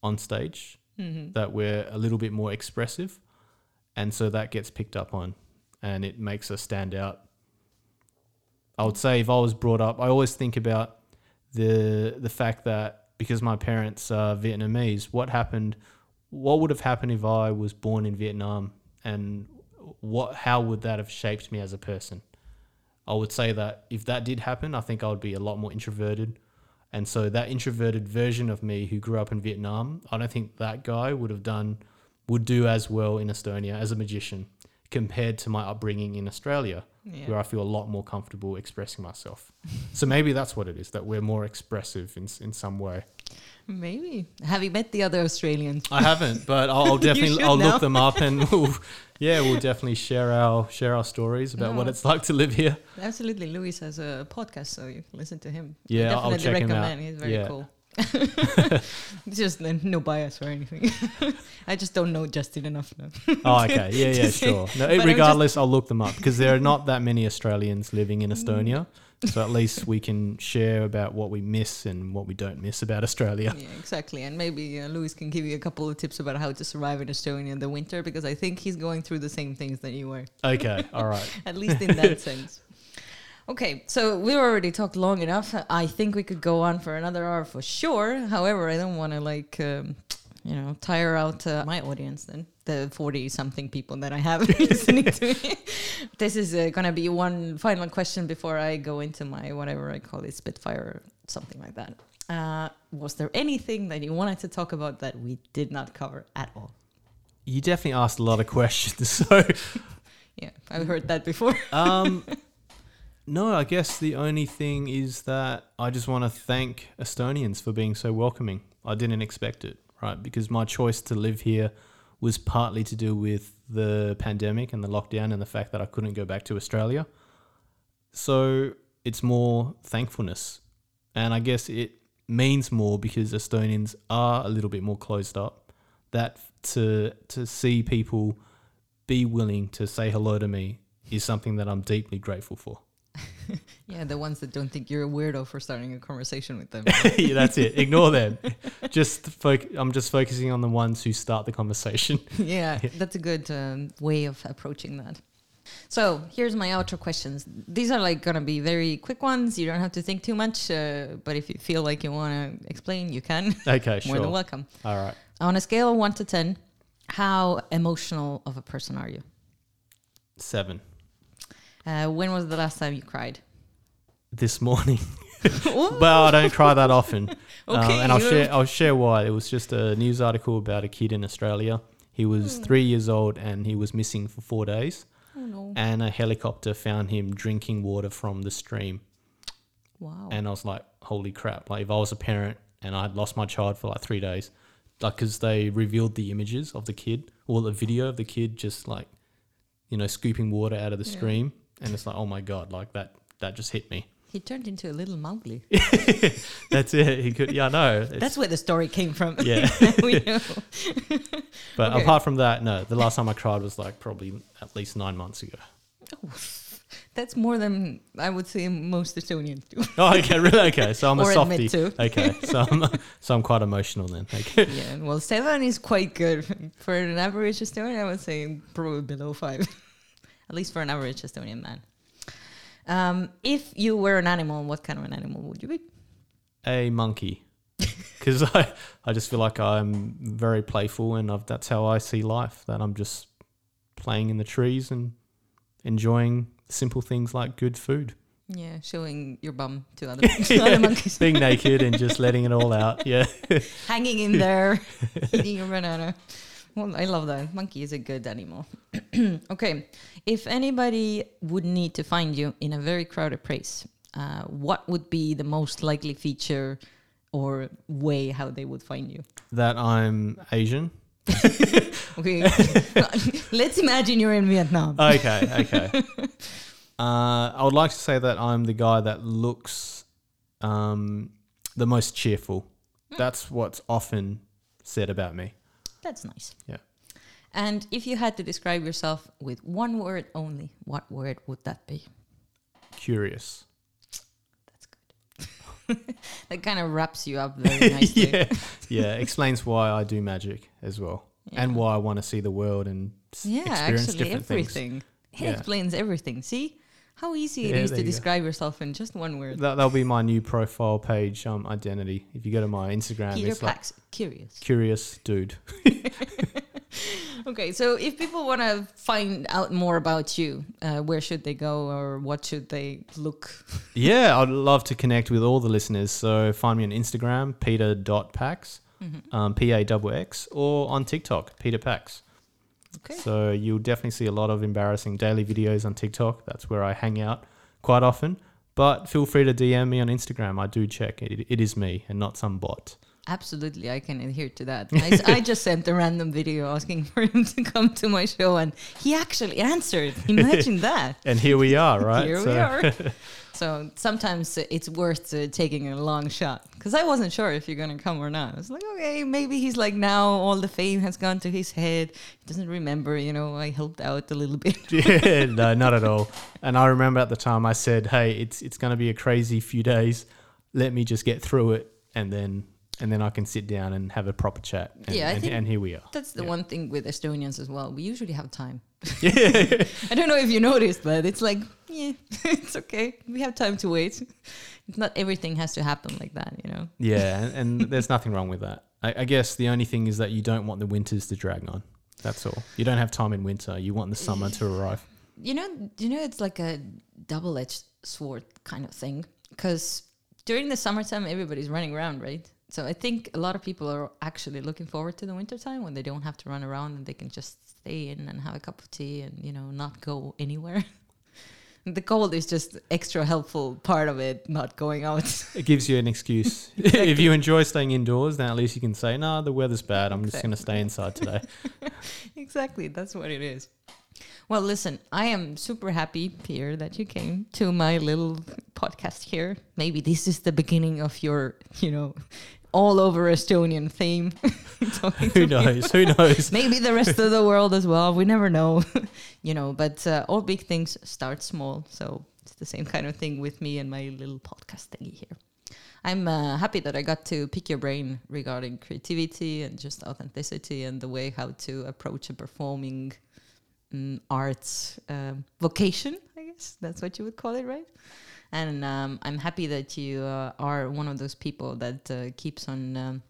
on stage. Mm-hmm. That we're a little bit more expressive, and so that gets picked up on, and it makes us stand out. I would say if I was brought up, I always think about the the fact that because my parents are Vietnamese, what happened? What would have happened if I was born in Vietnam, and what how would that have shaped me as a person? I would say that if that did happen, I think I would be a lot more introverted. And so that introverted version of me who grew up in Vietnam, I don't think that guy would have done would do as well in Estonia as a magician compared to my upbringing in Australia, Yeah. where I feel a lot more comfortable expressing myself. so maybe that's what it is that we're more expressive in in some way. Maybe. Have you met the other Australians? I haven't, but I'll, I'll definitely I'll now. look them up and we'll, yeah, we'll definitely share our share our stories about what it's like to live here. Absolutely. Louis has a podcast, so you can listen to him. I Yeah, I'll definitely check him out. recommend. He's very Yeah. cool. just uh, no bias or anything. I just don't know Justin enough now. Oh, okay. Yeah, yeah, sure. No, But I'm just- regardless, I'll look them up because there are not that many Australians living in Estonia. So at least we can share about what we miss and what we don't miss about Australia. Yeah, exactly. And maybe uh, Louis can give you a couple of tips about how to survive in Estonia in the winter because I think he's going through the same things that you were, Okay, all right. at least in that sense. Okay, so we've already talked long enough. I think we could go on for another hour for sure. However, I don't want to like, um, you know, tire out uh, my audience then, the 40 something people that I have listening to me. This is uh, going to be one final question before I go into my whatever I call it, Spitfire or something like that. Uh, was there anything that you wanted to talk about that we did not cover at all? You definitely asked a lot of questions. So, Yeah, I've heard that before. um, no, I guess the only thing is that I just want to thank Estonians for being so welcoming. I didn't expect it, right? Because my choice to live here was partly to do with the pandemic and the lockdown and the fact that I couldn't go back to Australia. So it's more thankfulness. And I guess it means more because Estonians are a little bit more closed up. That to to see people be willing to say hello to me is something that I'm deeply grateful for. Yeah, the ones that don't think you're a weirdo for starting a conversation with them. yeah, that's it. Ignore them. Just foc- I'm just focusing on the ones who start the conversation. yeah, that's a good um, way of approaching that. So here's my outro questions. These are like gonna be very quick ones. You don't have to think too much, uh, but if you feel like you want to explain, you can. Okay, More than welcome. All right. On a scale of one to ten, how emotional of a person are you? Seven. Uh, when was the last time you cried? This morning. Well, I don't cry that often. Um, and I'll share I'll share why. It was just a news article about a kid in Australia. He was three years old and he was missing for four days. oh no! And a helicopter found him drinking water from the stream. Wow. and I was like, "Holy crap!" Like if I was a parent and I had lost my child for like three days, like because they revealed the images of the kid or the video of the kid just like, you know, scooping water out of the Yeah. stream, and it's like, oh my god, like that that just hit me. he turned into a little Mowgli. That's it. He could, yeah, I know. That's where the story came from. yeah. we know. But Okay. apart from that, no. The last time I cried was like probably at least nine months ago. That's more than I would say most Estonians do. Oh, okay, really? Okay, so I'm a softie. Okay, so I'm so I'm quite emotional then. Okay. yeah, well, seven is quite good for an average Estonian. I would say probably below five, at least for an average Estonian man. Um, if you were an animal, what kind of an animal would you be? a monkey because I, I just feel like I'm very playful and I've, that's how I see life that I'm just playing in the trees and enjoying simple things like good food Yeah, showing your bum to other, to other monkeys, being naked and just letting it all out yeah hanging in there, eating a banana. Well, I love that. Monkey is a good animal. okay, if anybody would need to find you in a very crowded place, uh, what would be the most likely feature or way how they would find you? that I'm Asian Okay, let's imagine you're in Vietnam. okay okay uh, I would like to say that I'm the guy that looks um, the most cheerful that's what's often said about me That's nice. Yeah. And if you had to describe yourself with one word only, what word would that be? curious That's good. that kind of wraps you up very nicely. yeah, yeah. Explains why I do magic as well, and why I want to see the world and Yeah, experience actually, different things. everything. It Yeah. explains everything. See how easy it Yeah, is there to you go. describe yourself in just one word. That, that'll be my new profile page um, identity. If you go to my Instagram, Peter it's like curious. curious dude. Okay, so if people want to find out more about you, uh, where should they go or what should they look? yeah, I'd love to connect with all the listeners. So find me on Instagram, peter.pax, Mm-hmm. um, P A X, or on TikTok, Peter Pax. Okay. So you'll definitely see a lot of embarrassing daily videos on TikTok. That's where I hang out quite often. But feel free to DM me on Instagram. I do check. It, it is me and not some bot. Absolutely, I can adhere to that. I just sent a random video asking for him to come to my show, and he actually answered. Imagine that. And here we are, right? Here so, we are. so sometimes it's worth uh, taking a long shot because I wasn't sure if you're gonna come or not. I was like, okay, maybe he's like now all the fame has gone to his head. He doesn't remember, you know, I helped out a little bit. yeah, no, not at all. And I remember at the time I said, "Hey, it's it's going to be a crazy few days. Let me just get through it, and then and then I can sit down and have a proper chat." And, Yeah, I and, think and here we are. That's the Yeah. one thing with Estonians as well. We usually have time. Yeah, I don't know if you noticed, but it's like, yeah, it's okay. We have time to wait. Not everything has to happen like that, you know. yeah, and, and there's nothing wrong with that. I, I guess the only thing is that you don't want the winters to drag on. That's all. You don't have time in winter. You want the summer to arrive. You know, you know, it's like a double-edged sword kind of thing. Because during the summertime, everybody's running around, right? So I think a lot of people are actually looking forward to the wintertime when they don't have to run around and they can just stay in and have a cup of tea and you know not go anywhere. The cold is just extra helpful part of it, not going out. It gives you an excuse. if you enjoy staying indoors, then at least you can say, "No, the weather's bad. I'm just going to stay inside today." exactly, that's what it is. Well, listen, I am super happy, Pierre, that you came to my little podcast here. Maybe this is the beginning of your, you know, all over Estonian theme. Who people. knows? Who knows? Maybe the rest of the world as well. We never know, you know. But uh, all big things start small, so it's the same kind of thing with me and my little podcast thingy here. I'm uh, happy that I got to pick your brain regarding creativity and just authenticity and the way how to approach a performing mm, arts um, vocation. I guess that's what you would call it, right? And um, I'm happy that you uh, are one of those people that uh, keeps on. Um,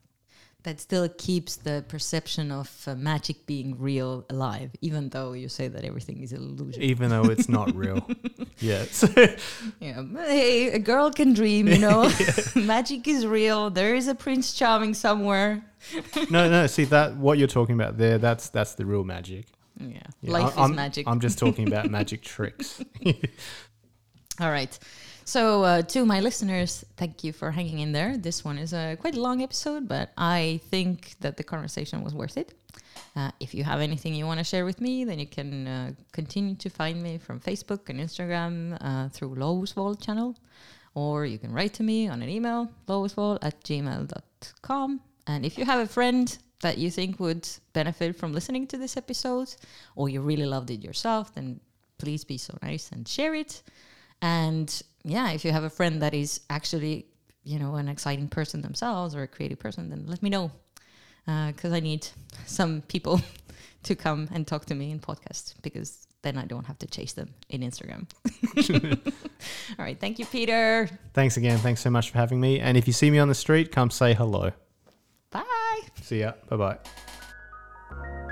that still keeps the perception of uh, magic being real alive, even though you say that everything is illusion. Even though it's not real. yes. Yeah, hey, a girl can dream, you know. magic is real. There is a Prince Charming somewhere. no, no. See that what you're talking about there. That's that's the real magic. Yeah, Yeah, life I- I'm, is magic. I'm just talking about magic tricks. All right. So, uh, to my listeners, thank you for hanging in there. This one is a quite long episode, but I think that the conversation was worth it. Uh, if you have anything you want to share with me, then you can uh, continue to find me from Facebook and Instagram uh, through Loovusvool channel, or you can write to me on an email, loovusvool at gmail.com. And if you have a friend that you think would benefit from listening to this episode, or you really loved it yourself, then please be so nice and share it. And yeah, if you have a friend that is actually, you know, an exciting person themselves or a creative person, then let me know. Uh, because I need some people to come and talk to me in podcast because then I don't have to chase them in Instagram. All right. Thank you, Peter. Thanks again. Thanks so much for having me. And if you see me on the street, come say hello. Bye. See ya. Bye bye.